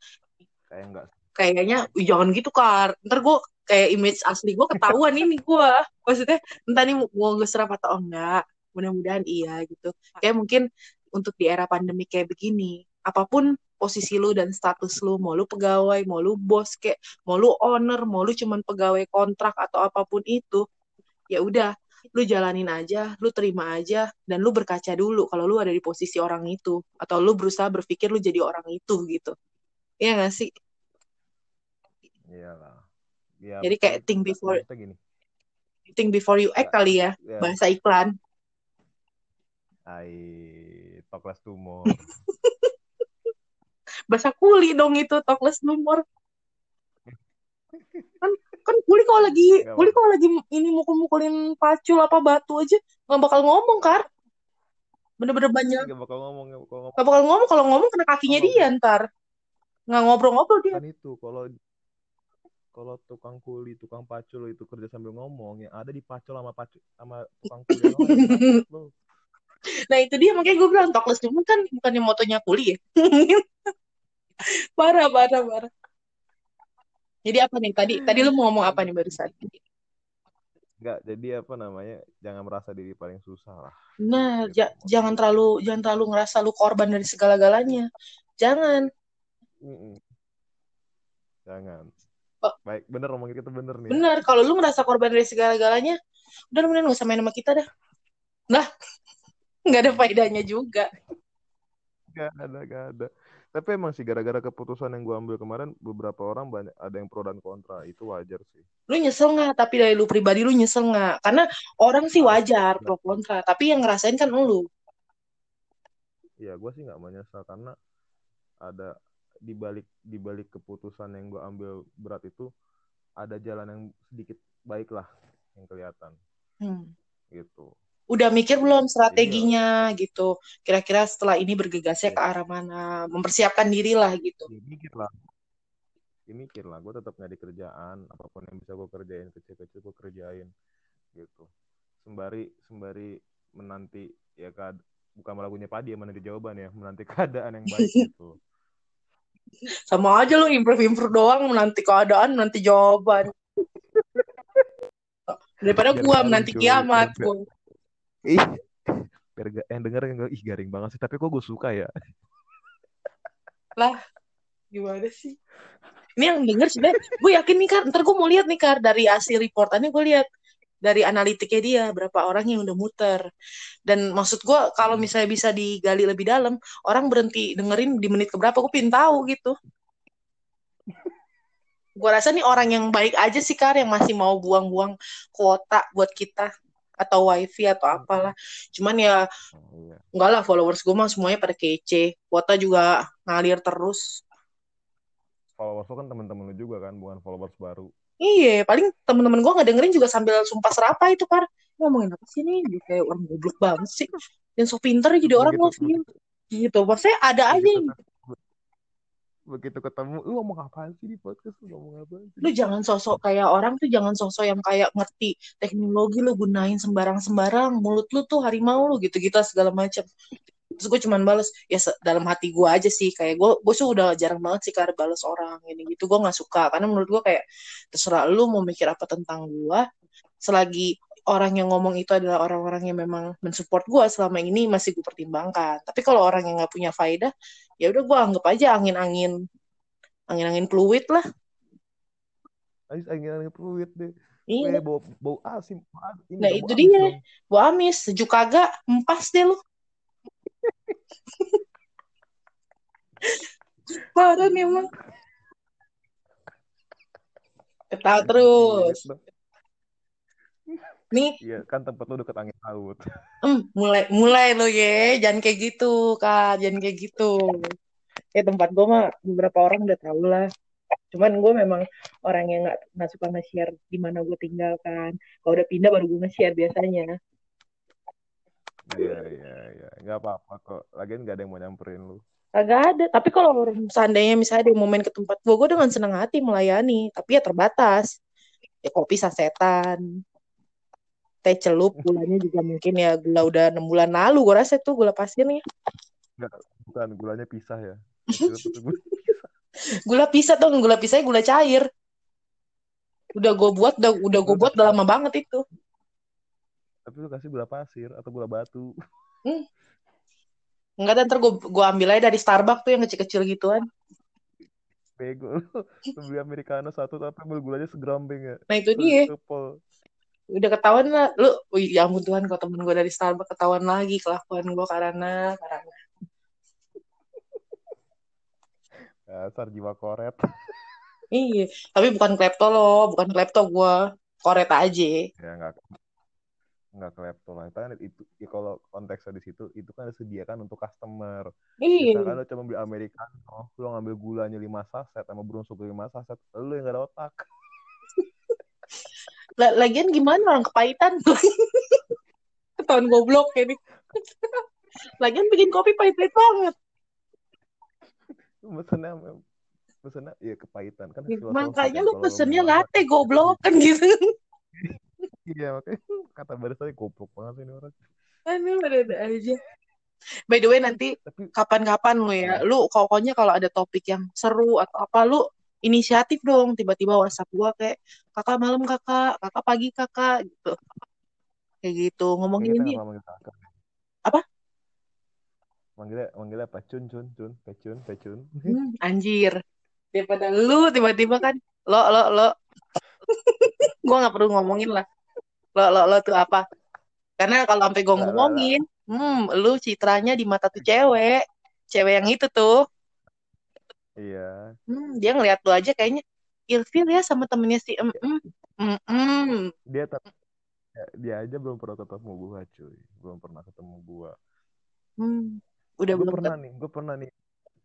Kayak enggak.
kayaknya "Ih, jangan gitu kar. Ntar gue kayak image asli gue ketahuan ini gue maksudnya entah nih mau gue serap atau enggak. Mudah-mudahan iya gitu. Kayak mungkin untuk di era pandemi kayak begini apa pun posisi lu dan status lu mau lu pegawai mau lu bos kayak mau lu owner mau lu cuman pegawai kontrak atau apa pun itu ya udah lu jalanin aja lu terima aja dan lu berkaca dulu kalau lu ada di posisi orang itu atau lu berusaha berpikir lu jadi orang itu gitu Iya gak sih
iyalah. Ya,
Jadi kayak think before-
gini.
think before you act kali ya
Ya,
bahasa iklan
ai tokles tumor.
bahasa kuli dong itu tokles lumur. Kan kan kuli kalau lagi
Nggak
kuli kalau lagi ini mukul-mukulin pacul apa batu aja nggak bakal ngomong kan bener-bener banyak.
Gak bakal ngomong, gak bakal ngomong.
nggak bakal ngomong kalau ngomong kena kakinya
Kalau-
dia ntar. Nggak ngobrol-ngobrol dia.
Kan itu kalau kalau tukang kuli, tukang pacul itu kerja sambil ngomong, yang ada di pacul sama pacul sama tukang kuli lo.
nah itu dia makanya gue bilang tokles lumur kan bukannya motonya kuli ya parah parah parah jadi apa nih tadi tadi lu mau ngomong apa nih barusan
Enggak, jadi apa namanya? Jangan merasa diri paling susah lah.
Nah,
Gitu.
ja- jangan terlalu jangan terlalu ngerasa lu korban dari segala-galanya. Jangan.
Mm-mm. Jangan.
Oh.
Baik, bener ngomong kita bener nih.
Benar, kalau lu ngerasa korban dari segala-galanya, udah mendingan gak usah main sama kita dah. Nah, nggak ada faedahnya juga.
Gak ada, gak ada. Tapi emang sih gara-gara keputusan yang gue ambil kemarin, beberapa orang banyak ada yang pro dan kontra. Itu wajar sih.
Lu nyesel nggak? Tapi dari lu pribadi lu nyesel nggak? Karena orang sih wajar pro kontra, tapi yang ngerasain kan lu.
Ya, gue sih nggak menyesal karena ada di balik di balik keputusan yang gue ambil berat itu ada jalan yang sedikit baik lah yang kelihatan
Hmm.
gitu.
Udah mikir belum strateginya gitu? Kira-kira setelah ini bergegasnya ke arah mana? Mempersiapkan diri lah gitu.
Ya, mikir lah. Ya, mikir lah. Gue tetap nggak di kerjaan. Apa pun yang bisa gue kerjain kecil-kecil gue kerjain gitu. Sembari sembari menanti ya kad bukan lagunya Padi yang menanti jawaban ya menanti keadaan yang baik gitu
Sama aja lu improve-improve doang menanti keadaan, menanti jawaban. Daripada
garing,
menanti kiamat. Gua.
Ih yang denger yang ih garing banget sih tapi kok gue suka ya
Gimana sih? Ini yang denger sebenarnya, gue yakin nih Kar, ntar gue mau lihat nih Kar, dari hasil reportannya gue lihat dari analitiknya dia berapa orang yang udah muter. Dan maksud gue kalau misalnya bisa digali lebih dalam, orang berhenti dengerin di menit keberapa, gue pengen tahu gitu. Gue rasa nih orang yang baik aja sih Kar, yang masih mau buang-buang kuota buat kita atau wifi atau apalah. Cuman ya
oh, iya.
enggak lah followers gue mah semuanya pada kece. Kuota juga ngalir terus.
followers lo kan temen-temen lu juga kan bukan followers baru
Iya, paling temen-temen gue nggak dengerin juga sambil sumpah serapa itu, Kar. Ngomongin apa sih nih? Dia kayak orang goblok banget sih. Dan so pinter jadi orang lo
Begitu-
Gitu. Maksudnya ada aja yang...
begitu ketemu lu ngomong apaan sih di podcast lu ngomong apaan sih
Lu jangan sosok kayak orang tuh jangan sosok yang kayak ngerti teknologi lu gunain sembarang-sembarang. Mulut lu tuh harimau lu gitu-gitu segala macam. Terus gue cuman bales, ya dalam hati gue aja sih. Kayak gue, gue tuh udah jarang banget sih Kar bales orang. Ini gitu, gue gak suka. Karena menurut gue kayak, terserah lu mau mikir apa tentang gue. Selagi orang yang ngomong itu adalah orang-orang yang memang mensupport gue selama ini masih gue pertimbangkan. Tapi kalau orang yang nggak punya faedah, ya udah gue anggap aja angin-angin angin-angin fluid lah.
Ais angin angin fluid deh
Iya.
Eh, bau bau asin bau asin.
Nah,
Bau
itu
amis
dia.
dong.
Bu Amis, sejuk kagak, empas deh lu. Parah nih emang. Ketawa terus. Nih,
Iya kan tempat lu deket angin laut
em, mulai mulai lo ye, jangan kayak gitu, Kak. Jangan kayak gitu. Ya tempat gue mah beberapa orang udah tahu lah. Cuman gue memang orang yang nggak nggak suka nge-share di mana gue tinggal kan. Kalau udah pindah baru gue nge-share biasanya.
Iya iya iya nggak apa-apa kok lagian nggak ada yang mau nyamperin lu
Kagak ada. Tapi kalau seandainya misalnya ada yang mau main ke tempat gue, gue dengan senang hati melayani. Tapi ya terbatas. Ya kopi sasetan. Teh celup, gulanya juga mungkin ya gula udah enam bulan lalu. Gue rasa tuh gula pasirnya.
bukan gulanya pisah ya Gula
pisah tuh, gula pisahnya gula cair. Udah gue buat, udah, udah gue buat udah lama banget itu.
tapi lu kasih gula pasir atau gula batu
Enggak, dan ntar gue, gue ambil aja dari Starbucks tuh yang kecil-kecil gituan.
bego lu beli americano satu tapi ambil gulanya segerambing ya
Nah itu dia. Udah ketahuan lah. Lu, wih, ya ampun Tuhan, kalau temen gue dari Starbucks ketahuan lagi kelakuan gue karena, karena.
dasar jiwa koret
Iya, tapi bukan klepto loh, bukan klepto gue. Koret aja.
ya nggak nggak klepto lah itu kan itu ya kalau konteksnya di situ itu kan disediakan untuk customer
Iya.
misalkan lu cuma beli americano lu ngambil gulanya 5 saset sama burung suku 5 saset lu yang gak ada otak
Lagian gimana orang kepahitan? Ketahuan goblok ini. Lagian bikin kopi pahit-pahit banget.
pesennya pesennya ya kepahitan kan hasil
Makanya lu pesennya latte goblok kan gitu.
iya makanya kata barisannya goblok banget ini orang
Aduh, ada aja. By the way, nanti
tapi
kapan-kapan lu ya, lu pokoknya kalau ada topik yang seru atau apa, lu inisiatif dong. Tiba-tiba WhatsApp gua kayak, kakak malam kakak, kakak pagi kakak, gitu. Kayak gitu, ngomongin
kita
ini. Apa?
manggilnya manggilnya apa cun cun cun pecun pecun
Hmm, anjir. Daripada lu tiba-tiba kan, lo, lo, lo. gua nggak perlu ngomongin lah. Lo, lo, lo tuh apa? Karena kalau sampai
lah,
ngomongin, hmm, lu citranya di mata tuh cewek. Cewek yang itu tuh.
Iya
Hmm, dia ngeliat lu aja kayaknya ilfil ya sama temennya si em em em em.
dia tapi dia aja belum pernah ketemu gua cuy belum pernah ketemu gua
Hmm, udah belum
pernah nih gue pernah nih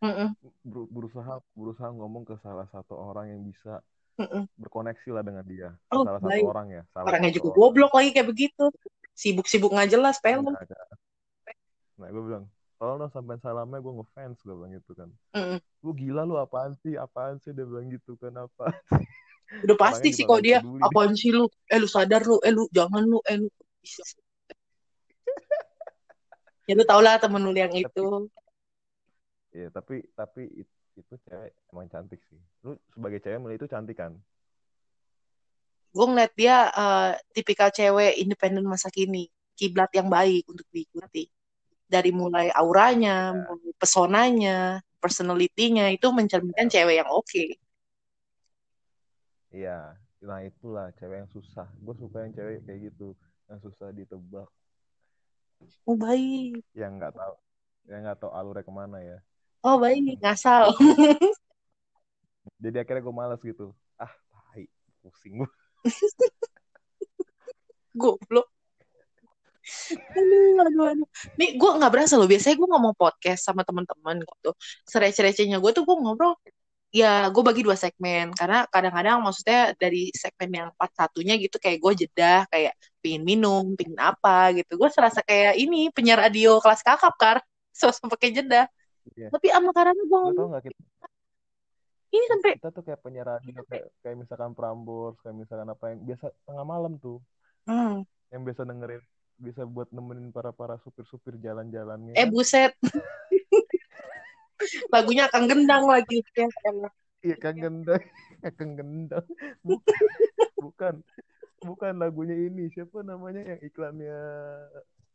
Mm-mm,
ber- berusaha berusaha ngomong ke salah satu orang yang bisa
mm-mm.
berkoneksi lah dengan dia
Oh,
salah satu
baik.
orang ya salah
Orangnya
satu
juga
orang.
goblok lagi kayak begitu. Sibuk-sibuk nggak jelas.
Nggak ada. nah gue bilang kalau lo sampai salamnya gue ngefans gue bilang gitu kan
Mm-mm.
lu gila lu apaan sih apaan sih dia bilang gitu kan apa
Udah pasti sih kok dia,
peduli.
apaan sih lu? Eh lu sadar lu, eh lu jangan lu, eh lu. Ya lu tau lah temen lu yang itu.
Iya, tapi tapi it- itu cewek emang cantik sih. Lu sebagai cewek melihat itu cantik kan?
Gue ngeliat dia eh, tipikal cewek independen masa kini. Kiblat yang baik untuk diikuti. Dari mulai auranya,
Ya.
mulai pesonanya, personality-nya itu mencerminkan cewek yang oke.
Iya. Nah itulah cewek yang susah. Gue suka yang cewek kayak gitu, yang susah ditebak,
Oh baik.
yang nggak tahu, yang nggak tahu alurnya ke mana ya.
Oh baik, ngasal.
Jadi akhirnya gue malas gitu. Ah, tai, pusing gue.
Goblok. Aduh, aduh, aduh. Nih, gue nggak berasa loh. Biasanya gue ngomong podcast sama teman-teman gitu. Serece-recenya gue tuh gue ngobrol. Ya, gue bagi dua segmen. Karena kadang-kadang maksudnya dari segmen yang part satunya gitu kayak gue jeda. Kayak pingin minum, pingin apa gitu. Gue serasa kayak ini penyiar radio kelas kakap kan. Sosok pakai jeda.
Iya.
Tapi sama karena gue ngomong
kita,
ini sampai
kita tuh kayak penyiar radio kayak, kayak misalkan Prambors, kayak misalkan apa yang biasa tengah malam tuh,
hmm,
yang biasa dengerin, bisa buat nemenin para para supir-supir jalan-jalannya.
eh buset. Lagunya akan gendang lagi. Ya.
Iya Kang Gendang, Kang Gendang. Bukan, bukan, bukan lagunya ini. Siapa namanya yang iklannya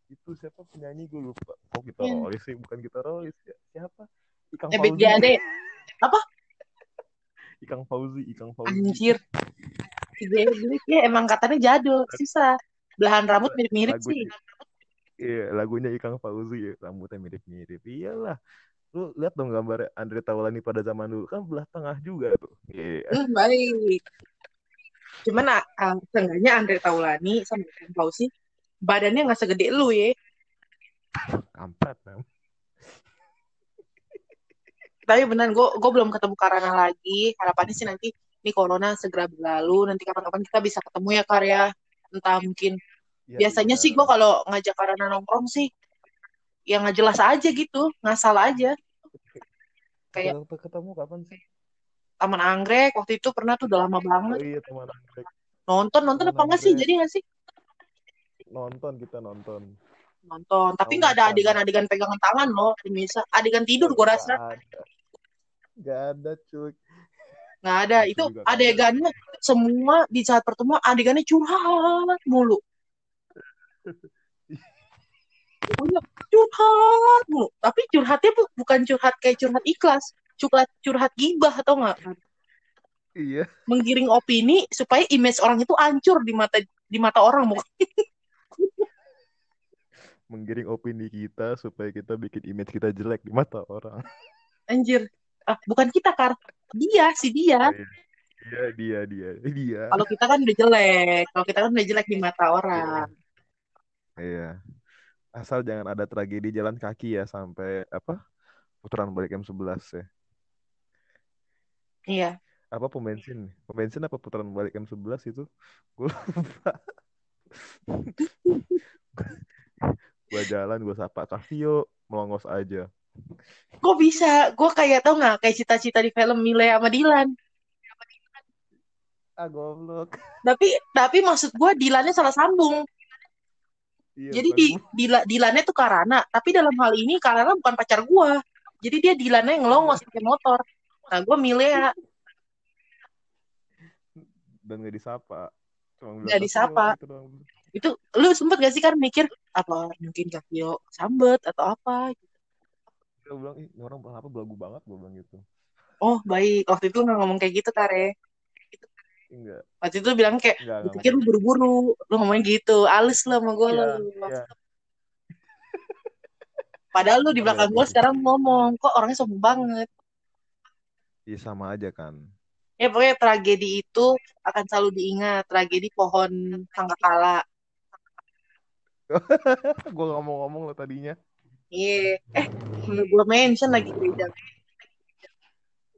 itu siapa penyanyi gue lupa. Oh kita
Yang-
rolis sih, bukan kita rolis ya. Siapa? Ikang
Eh,
Fauzi.
BGAD. Apa?
Ikang Fauzi, Ikang Fauzi.
Anjir. Ya emang katanya jadul, susah. Belahan rambut mirip-mirip sih.
Iya, lagunya Ikang Fauzi ya. Rambutnya mirip-mirip. Iyalah. Lu lihat dong gambar Andre Taulani pada zaman dulu kan belah tengah juga tuh. Iya.
Hmm, baik. Cuman ah, ah, seenggaknya Andre Taulani sama Ikang Fauzi badannya nggak segede lu ya.
Kampret. Nam.
Tapi beneran gue gue belum ketemu Karana lagi. Harapannya sih nanti nih corona segera berlalu. Nanti kapan-kapan kita bisa ketemu ya Karya. Entah mungkin
Ya,
biasanya
iya.
sih gue kalau ngajak Karana nongkrong sih yang nggak jelas aja gitu, ngasal aja. kayak-
ketemu kapan sih?
Taman Anggrek waktu itu pernah tuh udah lama
Oh
banget.
iya teman anggrek.
Nonton nonton
Taman
apa enggak sih? Jadi nggak sih?
Nonton kita nonton.
Nonton. Tapi nggak ada adegan-adegan pegangan tangan loh. Bisa adegan tidur gue rasa.
Gak ada. Gak ada cuy.
Nggak ada.
Itu
itu
juga
adegannya semua di saat pertemuan adegannya curhat mulu. Pokoknya curhat mulu. Tapi curhatnya bu- bukan curhat kayak curhat ikhlas. Curhat curhat gibah atau nggak?
Iya.
menggiring opini supaya image orang itu hancur di mata di mata orang Muk.
Menggiring opini kita supaya kita bikin image kita jelek di mata orang.
anjir ah bukan kita kar dia si dia
Iya dia dia dia.
kalau kita kan udah jelek kalau kita kan udah jelek di mata orang
Iya. Asal jangan ada tragedi jalan kaki ya sampai apa? Putaran balik M11 ya.
iya
Apa pom bensin? Pom bensin apa putaran balik M11 itu? Gue lupa. gua jalan, gua sapa Kavio, melongos aja.
Kok bisa gue kayak tau nggak kayak cita-cita di film Mile sama Dilan
Ah goblok.
tapi tapi maksud gue Dilannya salah sambung
Iya,
jadi di. Dila, Dilannya tuh Karana tapi dalam hal ini Karana bukan pacar gue jadi dia Dilannya yang ngelongos pakai motor nah gue Milea
dan gak disapa. Cuma "Kavio,"
disapa.
doang.
itu lu sempet gak sih kan mikir apa mungkin Kakio sambet atau apa
Dia bilang, ih, ini orang apa belagu banget, gue bilang gitu.
oh baik. Waktu itu nggak ngomong kayak gitu Kare
Enggak,
waktu itu bilang kayak
enggak,
gue
enggak.
pikir lu buru-buru. Lu ngomongnya gitu. Halus lah sama gue
Iya,
lu.
Iya.
padahal lu di belakang gue sekarang ngomong. Kok orangnya sombong banget?
Iya sama aja kan.
ya pokoknya tragedi itu akan selalu diingat. Tragedi pohon sangkakala
gue gak mau ngomong lo tadinya.
Iya, eh gue mention lagi gereja.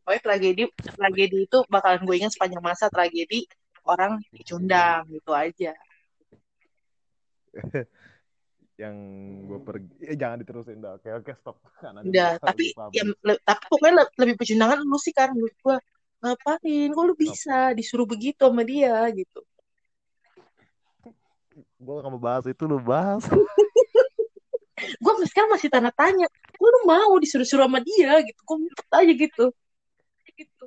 Pokoknya tragedi tragedi itu bakalan gue ingat sepanjang masa tragedi orang dicundang gitu aja.
Yang gue pergi, eh, jangan diterusin dah. Oke, oke, stop. Karena
Udah, tapi ya le- tapi pokoknya le- lebih pecundangan lu sih kan menurut gue. Ngapain? Kok lu bisa disuruh begitu sama dia gitu.
Gue gak mau bahas itu, lu bahas.
gue sekarang masih tanda tanya gue lu mau disuruh-suruh sama dia? Gitu. Gue minta aja gitu. Gitu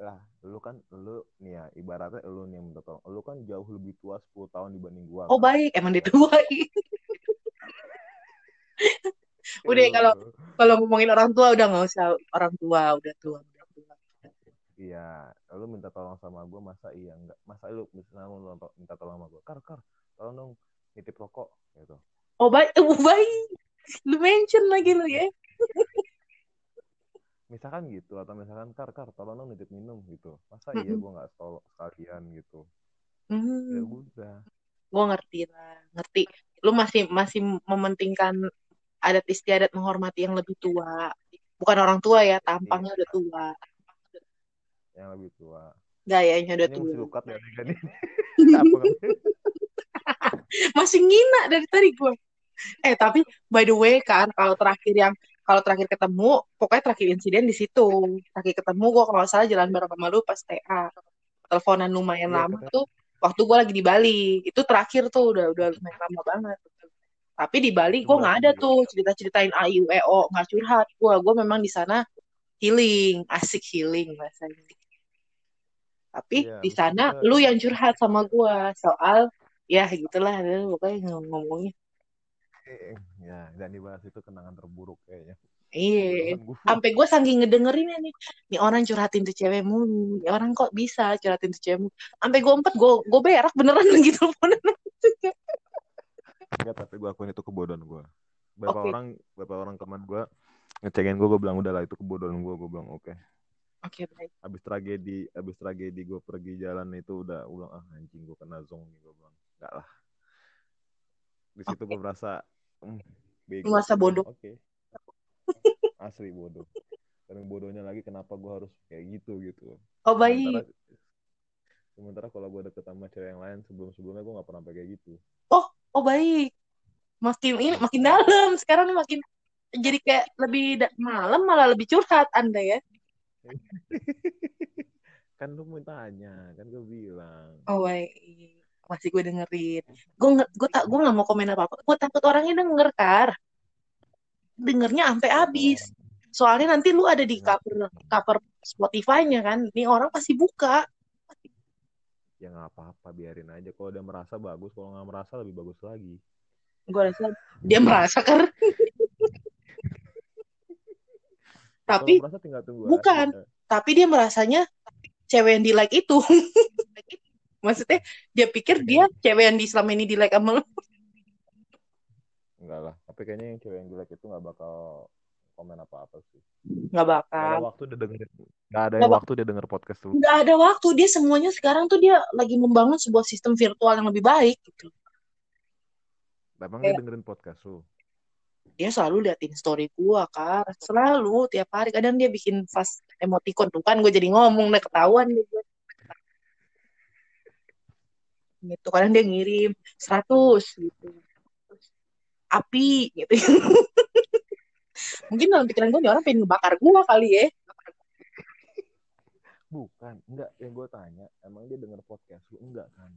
lah lu kan lu nih ya ibaratnya lu nih yang minta tolong. Lu kan jauh lebih tua 10 tahun dibanding gua
oh
kan.
baik emang dia tua. Udah kalau kalau ngomongin orang tua udah nggak usah. Orang tua udah tua udah tua.
Iya lu minta tolong sama gua masa iya enggak masa lu misalnya lu minta- tolong sama gua kar kar tolong dong nitip rokok gitu.
Oh baik. Oh baik. Lu mention lagi lu ya.
Misalkan gitu atau misalkan kar kar tolong dong nitip minum gitu. Masa iya gua nggak tolong sekalian gitu. Ya
hmm,
udah.
Gue ngerti lah ngerti. Lu masih masih mementingkan adat istiadat menghormati yang lebih tua. Bukan orang tua ya tampangnya udah tua.
Yang lebih tua.
Gayanya udah
ini mesti
tua.
lukat ya kan?
masih ngina dari tadi gue eh tapi by the way kan kalau terakhir yang kalau terakhir ketemu pokoknya terakhir insiden di situ. Terakhir ketemu gue kalau salah jalan bareng sama lu pas TA teleponan lumayan
Iya,
lama tuh waktu gue lagi di Bali. Itu terakhir tuh udah udah lumayan lama banget. Tapi di Bali gue nggak ada tuh cerita ceritain AIU EO nggak curhat. Gue gue memang di sana healing asik healing bahasanya tapi
Iya,
di sana
kita-
lu yang curhat sama gue soal ya gitulah lu pokoknya ngomongnya
Eh, ya dan dibahas itu kenangan terburuk kayaknya
iya sampai gue saking ngedengerinnya nih nih orang curhatin tuh cewek mulu nih orang kok bisa curhatin tuh cewek mulu sampai gue empet gue gue berak beneran teleponan
Enggak, tapi gue akuin itu kebodohan gue. Beberapa
Oke.
orang, beberapa orang teman gue ngecengin gue, gue bilang udah lah itu kebodohan gue, gue bilang oke.
Oke baik
Abis tragedi, abis tragedi gue pergi jalan itu udah ulang ah anjing gue kena zong nih gue bilang enggak lah. Di situ gue merasa bego.
Merasa bodoh.
Oke. Asli bodoh. Dan bodohnya lagi kenapa gue harus kayak gitu gitu.
oh baik
Sementara, sementara kalau gue deket sama cewek yang lain sebelum-sebelumnya gue gak pernah kayak gitu.
oh baik makin ini makin dalam sekarang makin jadi kayak lebih malam malah lebih curhat anda ya
kan lu mau tanya, kan gue bilang.
oh baik. Masih gue dengerin. Gue gue tak gue nggak mau komen apa apa gue takut orangnya denger kar. Dengernya sampai habis. Soalnya nanti lu ada di cover cover Spotify-nya kan ini orang pasti buka.
Ya nggak apa-apa, biarin aja. Kalau dia merasa bagus, kalau nggak merasa lebih bagus lagi.
gue rasa dia merasa kan tapi
merasa tinggal tunggu
bukan.
aja.
tapi dia merasanya cewek yang di like itu maksudnya dia pikir dia cewek yang di selama ini di like sama lu
Enggak lah. Tapi kayaknya yang cewek yang jelek itu nggak bakal komen apa-apa sih.
nggak
Nggak
bakal
ada waktu dia denger, nggak ada
Nggak
waktu dia denger podcast tuh.
nggak ada waktu dia semuanya sekarang tuh dia lagi membangun sebuah sistem virtual yang lebih baik gitu
Emang
Kayak-
dia dengerin podcast lu?
Dia selalu liatin story gua kan selalu tiap hari kadang dia bikin fast emoticon tuh kan gue jadi ngomong deh ketahuan gue gitu kadang dia ngirim 100 gitu api gitu mungkin dalam pikiran gue nih orang pengen ngebakar gua kali ya
Bukan. Enggak. Yang gue tanya, emang dia denger podcast lu? Enggak kan?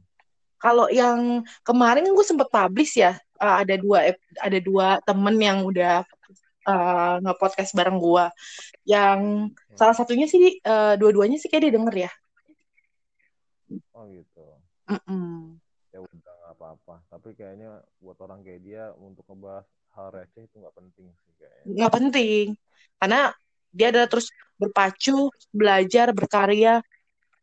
Kalau yang kemarin kan gue sempet publish ya eh, ada dua ada dua temen yang udah eh, nge-podcast bareng gua yang salah satunya sih eh, dua-duanya sih kayak dia denger ya
Oh gitu.
Mm-mm.
Ya udah nggak apa-apa. Tapi kayaknya buat orang kayak dia untuk ngebahas hal receh itu nggak penting sih kayaknya.
nggak penting karena dia adalah terus berpacu belajar berkarya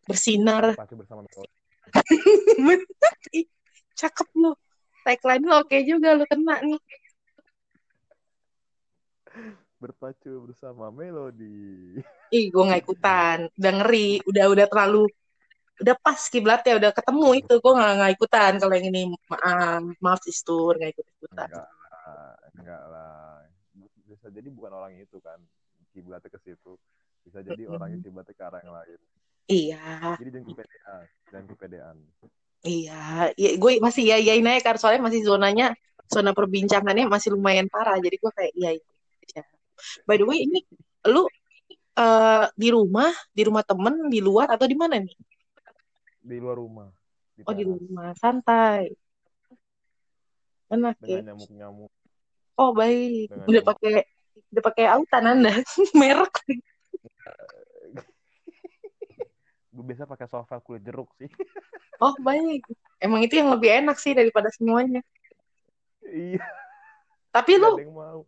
bersinar
Pasti bersama metode.
Cakep lu. Tagline lu oke juga lu kena nih.
Berpacu bersama melodi.
ih gue nggak ikutan. Udah ngeri. Udah udah terlalu udah pas kiblatnya. Udah ketemu itu. Gue nggak nggak ikutan kalau yang ini. Maaf maaf sistur nggak ikut ikutan
Enggak lah, enggak lah. Bisa jadi bukan orang itu kan. Kiblatnya ke situ. Bisa jadi orangnya kiblatnya ke arah yang lain.
Iya
Jadi jangan kepedean. Jangan kepedean.
iya ya, gue masih ya yain aja karena soalnya masih zonanya zona perbincangannya masih lumayan parah jadi gue kayak iya iya by the way ini lu eh, di rumah di rumah temen di luar atau di mana nih
Di luar rumah.
oh di
teras.
rumah santai Enak ya.
dengan nyamuk-nyamuk
Oh baik.
dengan
Udah
nyamuk.
pakai udah pakai autan Anda. Merek.
Gue biasa pakai software kulit jeruk sih.
Oh baik. Emang itu yang lebih enak sih daripada semuanya.
iya,
Tapi lu,
mau.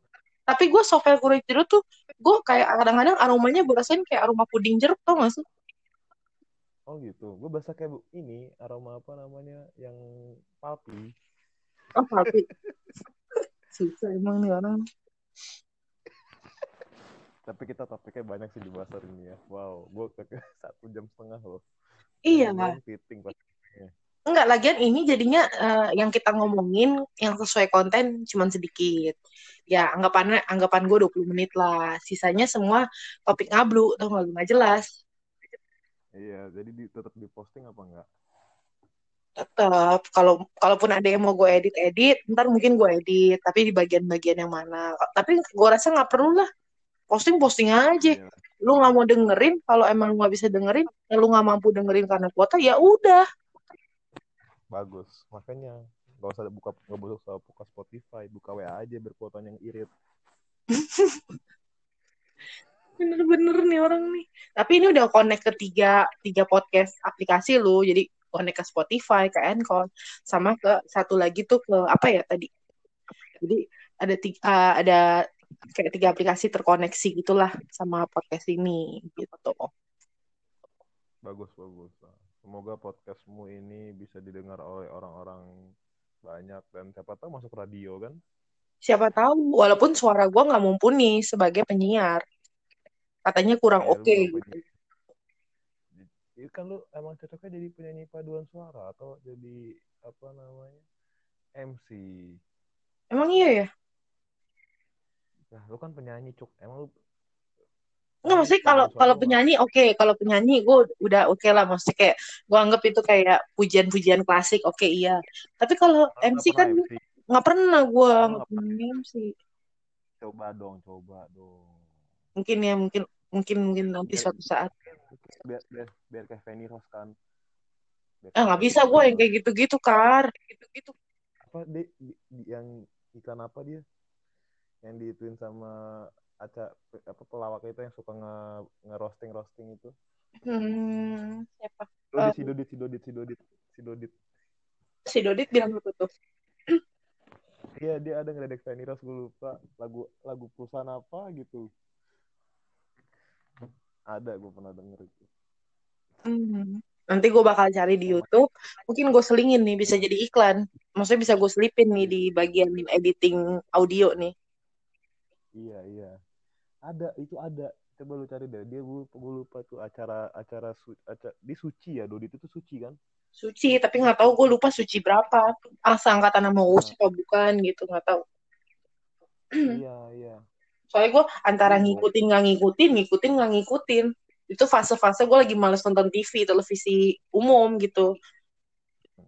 tapi gue software kulit jeruk tuh, gue kayak kadang-kadang aromanya gue rasain kayak aroma puding jeruk tau gak sih?
Oh gitu. Gue bahasa kayak bu- ini aroma apa namanya yang palpi.
Oh tapi susah emang nih orang.
Tapi kita topiknya banyak sih di bahasa ini ya. Wow, gue ke satu jam setengah loh.
Iya lah.
fitting.
Enggak, lagian ini jadinya eh, yang kita ngomongin yang sesuai konten cuman sedikit. Ya, anggapannya anggapan gue 20 menit lah. Sisanya semua topik ngablu, tau gak, nggak jelas.
Iya, jadi di, tetap diposting apa enggak?
Tetap, kalau kalaupun ada yang mau gue edit-edit, ntar mungkin gue edit, tapi di bagian-bagian yang mana. Tapi gue rasa nggak perlu lah. Posting-posting aja.
Iya.
Lu nggak mau dengerin, kalau emang lu nggak bisa dengerin, ya lu nggak mampu dengerin karena kuota, ya udah.
Bagus. Makanya gak usah buka gak usah buka Spotify, buka WA aja biar kuotanya yang irit.
Bener-bener nih orang nih. Tapi ini udah connect ke tiga, tiga podcast aplikasi lu. Jadi connect ke Spotify, ke Anchor, sama ke satu lagi tuh ke apa ya tadi. Jadi ada tiga, ada kayak tiga aplikasi terkoneksi gitulah sama podcast ini gitu.
Bagus, bagus. Semoga podcastmu ini bisa didengar oleh orang-orang banyak dan siapa tahu masuk radio kan?
Siapa tahu, walaupun suara gua nggak mumpuni sebagai penyiar. Katanya kurang
Iya,
oke
penyiar. Itu kan lu emang cocoknya jadi penyanyi paduan suara atau jadi apa namanya MC.
Emang iya ya?
Nah, lu kan penyanyi cuk. Emang lu
Nggak, maksudnya kalau kalau penyanyi oke, kalau penyanyi gue udah oke lah, maksudnya kayak gue anggap itu kayak pujian-pujian klasik, oke iya. Tapi kalau MC kan nggak pernah gue MC.
Coba dong, coba dong.
Mungkin ya mungkin mungkin mungkin nanti
Biar
suatu saat.
biar biar, biar kayak Feni Rose kan. Biar
Ah nggak bisa gue yang kayak gitu-gitu kar. Gitu-gitu.
Apa di, di- di- yang iklan apa dia? Yang diituin sama aca apa pelawak itu yang suka nge, nge roasting roasting itu.
Hmm, siapa?
Dodit,
Eh.
si Dodit, si Dodit, si Dodit, si Dodit.
Si Dodit bilang apa tuh?
Iya dia ada ngeledek Feni Rose gue lupa lagu lagu perusahaan apa gitu. Ada gue pernah denger itu.
Hmm. Nanti gue bakal cari di YouTube. Mungkin gue selingin nih bisa jadi iklan. Maksudnya bisa gue selipin nih di bagian editing audio nih.
Iya iya. Ada itu ada. Coba lu cari deh. Dia gue, gue lupa tuh acara acara su, acara di suci ya. Dodit itu suci kan?
Suci, tapi nggak tahu gue lupa suci berapa. Asal angkatan sama Uus apa bukan gitu nggak tahu.
iya iya.
Soalnya gue antara
Iya.
ngikutin nggak ngikutin, ngikutin nggak ngikutin. Itu fase-fase gue lagi males nonton TV, televisi umum gitu.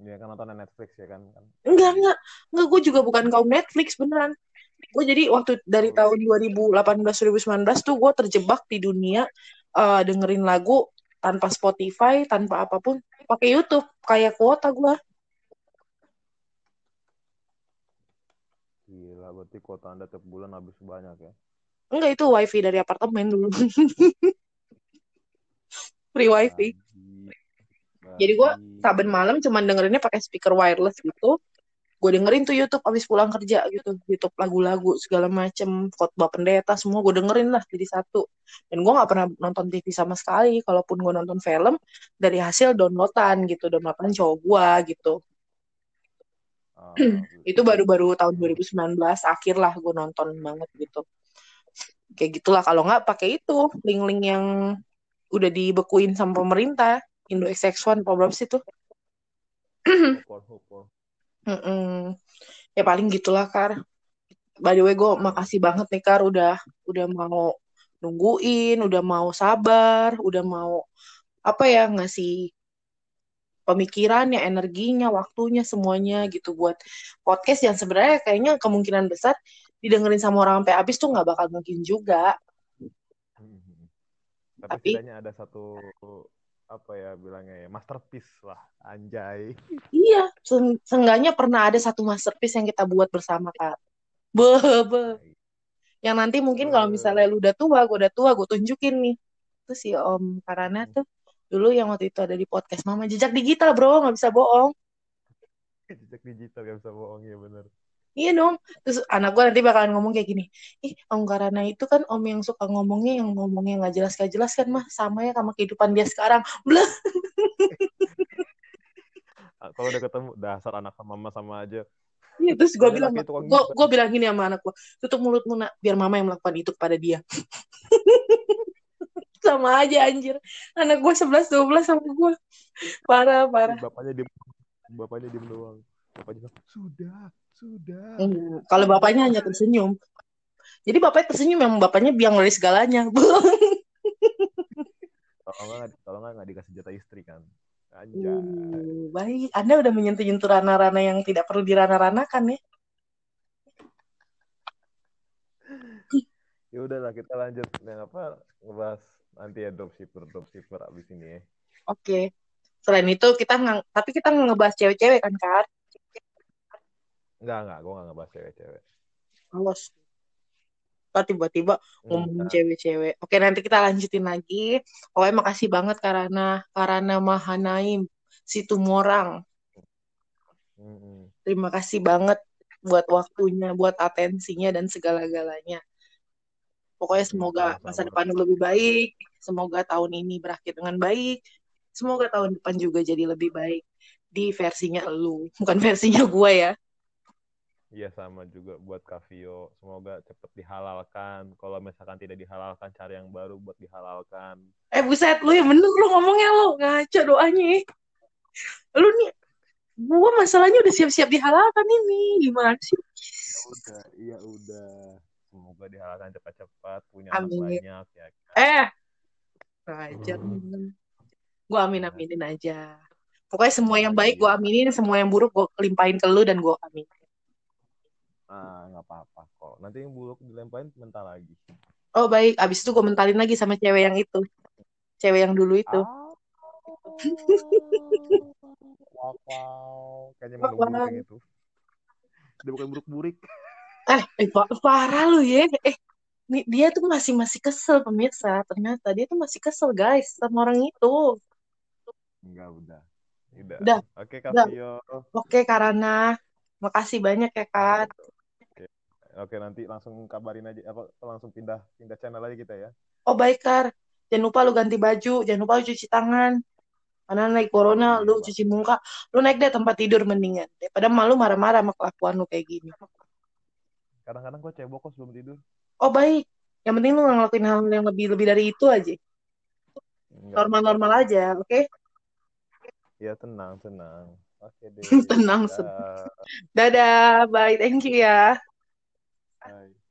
Dia kan nonton Netflix ya kan? kan?
Enggak, enggak. Enggak, gue juga bukan kaum Netflix, beneran. Gue jadi waktu dari tahun 2018-2019 tuh gue terjebak di dunia eh, dengerin lagu tanpa Spotify, tanpa apa pun. Pakai YouTube, kayak kuota gue.
Gila, berarti kuota anda tiap bulan habis banyak ya?
Enggak, itu wifi dari apartemen dulu. Free wifi. Jadi
Babi.
Saben malam cuman dengerinnya pakai speaker wireless gitu. Gue dengerin tuh YouTube abis pulang kerja gitu. YouTube lagu-lagu segala macem. Khotbah pendeta semua gue dengerin lah jadi satu. Dan gue gak pernah nonton TV sama sekali. Kalaupun gue nonton film dari hasil downloadan gitu. Downloadan cowok gue gitu.
Ah,
Itu baru-baru tahun 2019 akhir lah gue nonton banget gitu. Kayak gitulah kalau nggak pakai itu link-link yang udah dibekuin sama pemerintah. Indo XX1 apa berapa sih tuh?
Hopor, hopor.
Mm-mm. Ya paling gitulah Kar. By the way gue makasih banget nih Kar udah udah mau nungguin, udah mau sabar, udah mau apa ya ngasih pemikirannya, energinya, waktunya semuanya gitu buat podcast yang sebenarnya kayaknya kemungkinan besar didengerin sama orang sampai habis tuh nggak bakal mungkin juga.
Hmm. Tapi,
Tapi-
ada satu apa ya bilangnya ya masterpiece lah anjay
Iya, se- seenggaknya pernah ada satu masterpiece yang kita buat bersama, Kak. Be, be. Yang nanti mungkin kalau misalnya lu udah tua, gue udah tua, gue tunjukin nih. Terus si Om Karana tuh dulu yang waktu itu ada di podcast Mama. Jejak digital, bro, nggak bisa bohong.
jejak digital gak bisa bohong ya bener
Iya dong. Terus anak gue nanti bakalan ngomong kayak gini. Ih, Om Karana itu kan Om yang suka ngomongnya, yang ngomongnya nggak jelas gak jelas kan, mah sama ya sama kehidupan dia sekarang. Bleh.
Ah, kalau udah ketemu dasar anak sama mama sama aja
Iya, terus gue bilang, gue gue bilang gini sama anak gue, tutup mulutmu nak, biar mama yang melakukan itu kepada dia. sama aja anjir. Anak gue 11 12 sama gue. Parah, parah.
bapaknya diem bapaknya diem doang bapaknya bilang sudah sudah
Hmm, Kalau bapaknya hanya tersenyum. Jadi bapaknya tersenyum yang bapaknya biang dari segalanya.
kalau nggak kalau nggak nggak dikasih jatah istri kan anjay
Uh, baik, Anda udah menyentuh-nyentuh rana-rana yang tidak perlu dirana-ranakan ya.
ya udahlah kita lanjut yang apa ngebahas nanti ya dropshipper dropshipper abis ini ya
Oke. Selain itu kita nggak, tapi kita nggak ngebahas cewek-cewek kan, Kak?
Enggak, enggak. Gue enggak ngebahas cewek-cewek.
Awas. Kok tiba-tiba ngomongin
Enggak.
cewek-cewek. Oke, nanti kita lanjutin lagi. Pokoknya makasih banget karena karena Mahanaim Situmorang.
Mm-mm.
Terima kasih banget buat waktunya, buat atensinya dan segala-galanya. Pokoknya semoga masa depan lu lebih baik. Semoga tahun ini berakhir dengan baik. Semoga tahun depan juga jadi lebih baik di versinya lu, bukan versinya gue ya.
Iya sama juga buat Kavio. Semoga cepet dihalalkan. Kalau misalkan tidak dihalalkan, cari yang baru buat dihalalkan.
Eh buset, lu yang bener lu ngomongnya lu ngaco doanya. Lu nih, gua masalahnya udah siap-siap dihalalkan ini. Gimana sih?
Udah, iya udah. Semoga dihalalkan cepat-cepat, punya anak
Amin.
banyak ya. kan?
Eh, ajar. Gue amin aminin aja. Pokoknya semua yang baik gue aminin, semua yang buruk gue limpahin ke lu dan gue amin.
Ah, nggak apa-apa kok. Nanti yang buruk dilemparin bentar lagi.
Oh baik, abis itu gue mentalin lagi sama cewek yang itu. Cewek yang dulu itu.
Ah. wow, wow. Kayaknya emang buruk yang itu. Dia bukan buruk-burik.
Eh, eh pa- parah lu ya. Eh, dia tuh masih masih kesel pemirsa. Ternyata dia tuh masih kesel guys sama orang itu.
Enggak, udah. Udah.
Udah,
Oke. Kavio.
Oke Karana, makasih banyak ya Kak.
Oke. Nanti langsung kabarin aja apa langsung pindah pindah channel aja kita ya.
Oh baik Kar, jangan lupa lu ganti baju, jangan lupa lu cuci tangan. Karena naik corona,
Iya,
lu
Pak.
cuci muka, lu naik deh tempat tidur mendingan. Daripada malu marah-marah sama kelakuan lu kayak gini.
Kadang-kadang gue cebok kok sebelum tidur.
Oh baik, yang penting lu ngelakuin hal yang lebih lebih dari itu aja. Normal-normal aja, oke?
Ya tenang, tenang. Oke deh.
Tenang,
Dah.
Dadah, bye, thank you ya.
Bye.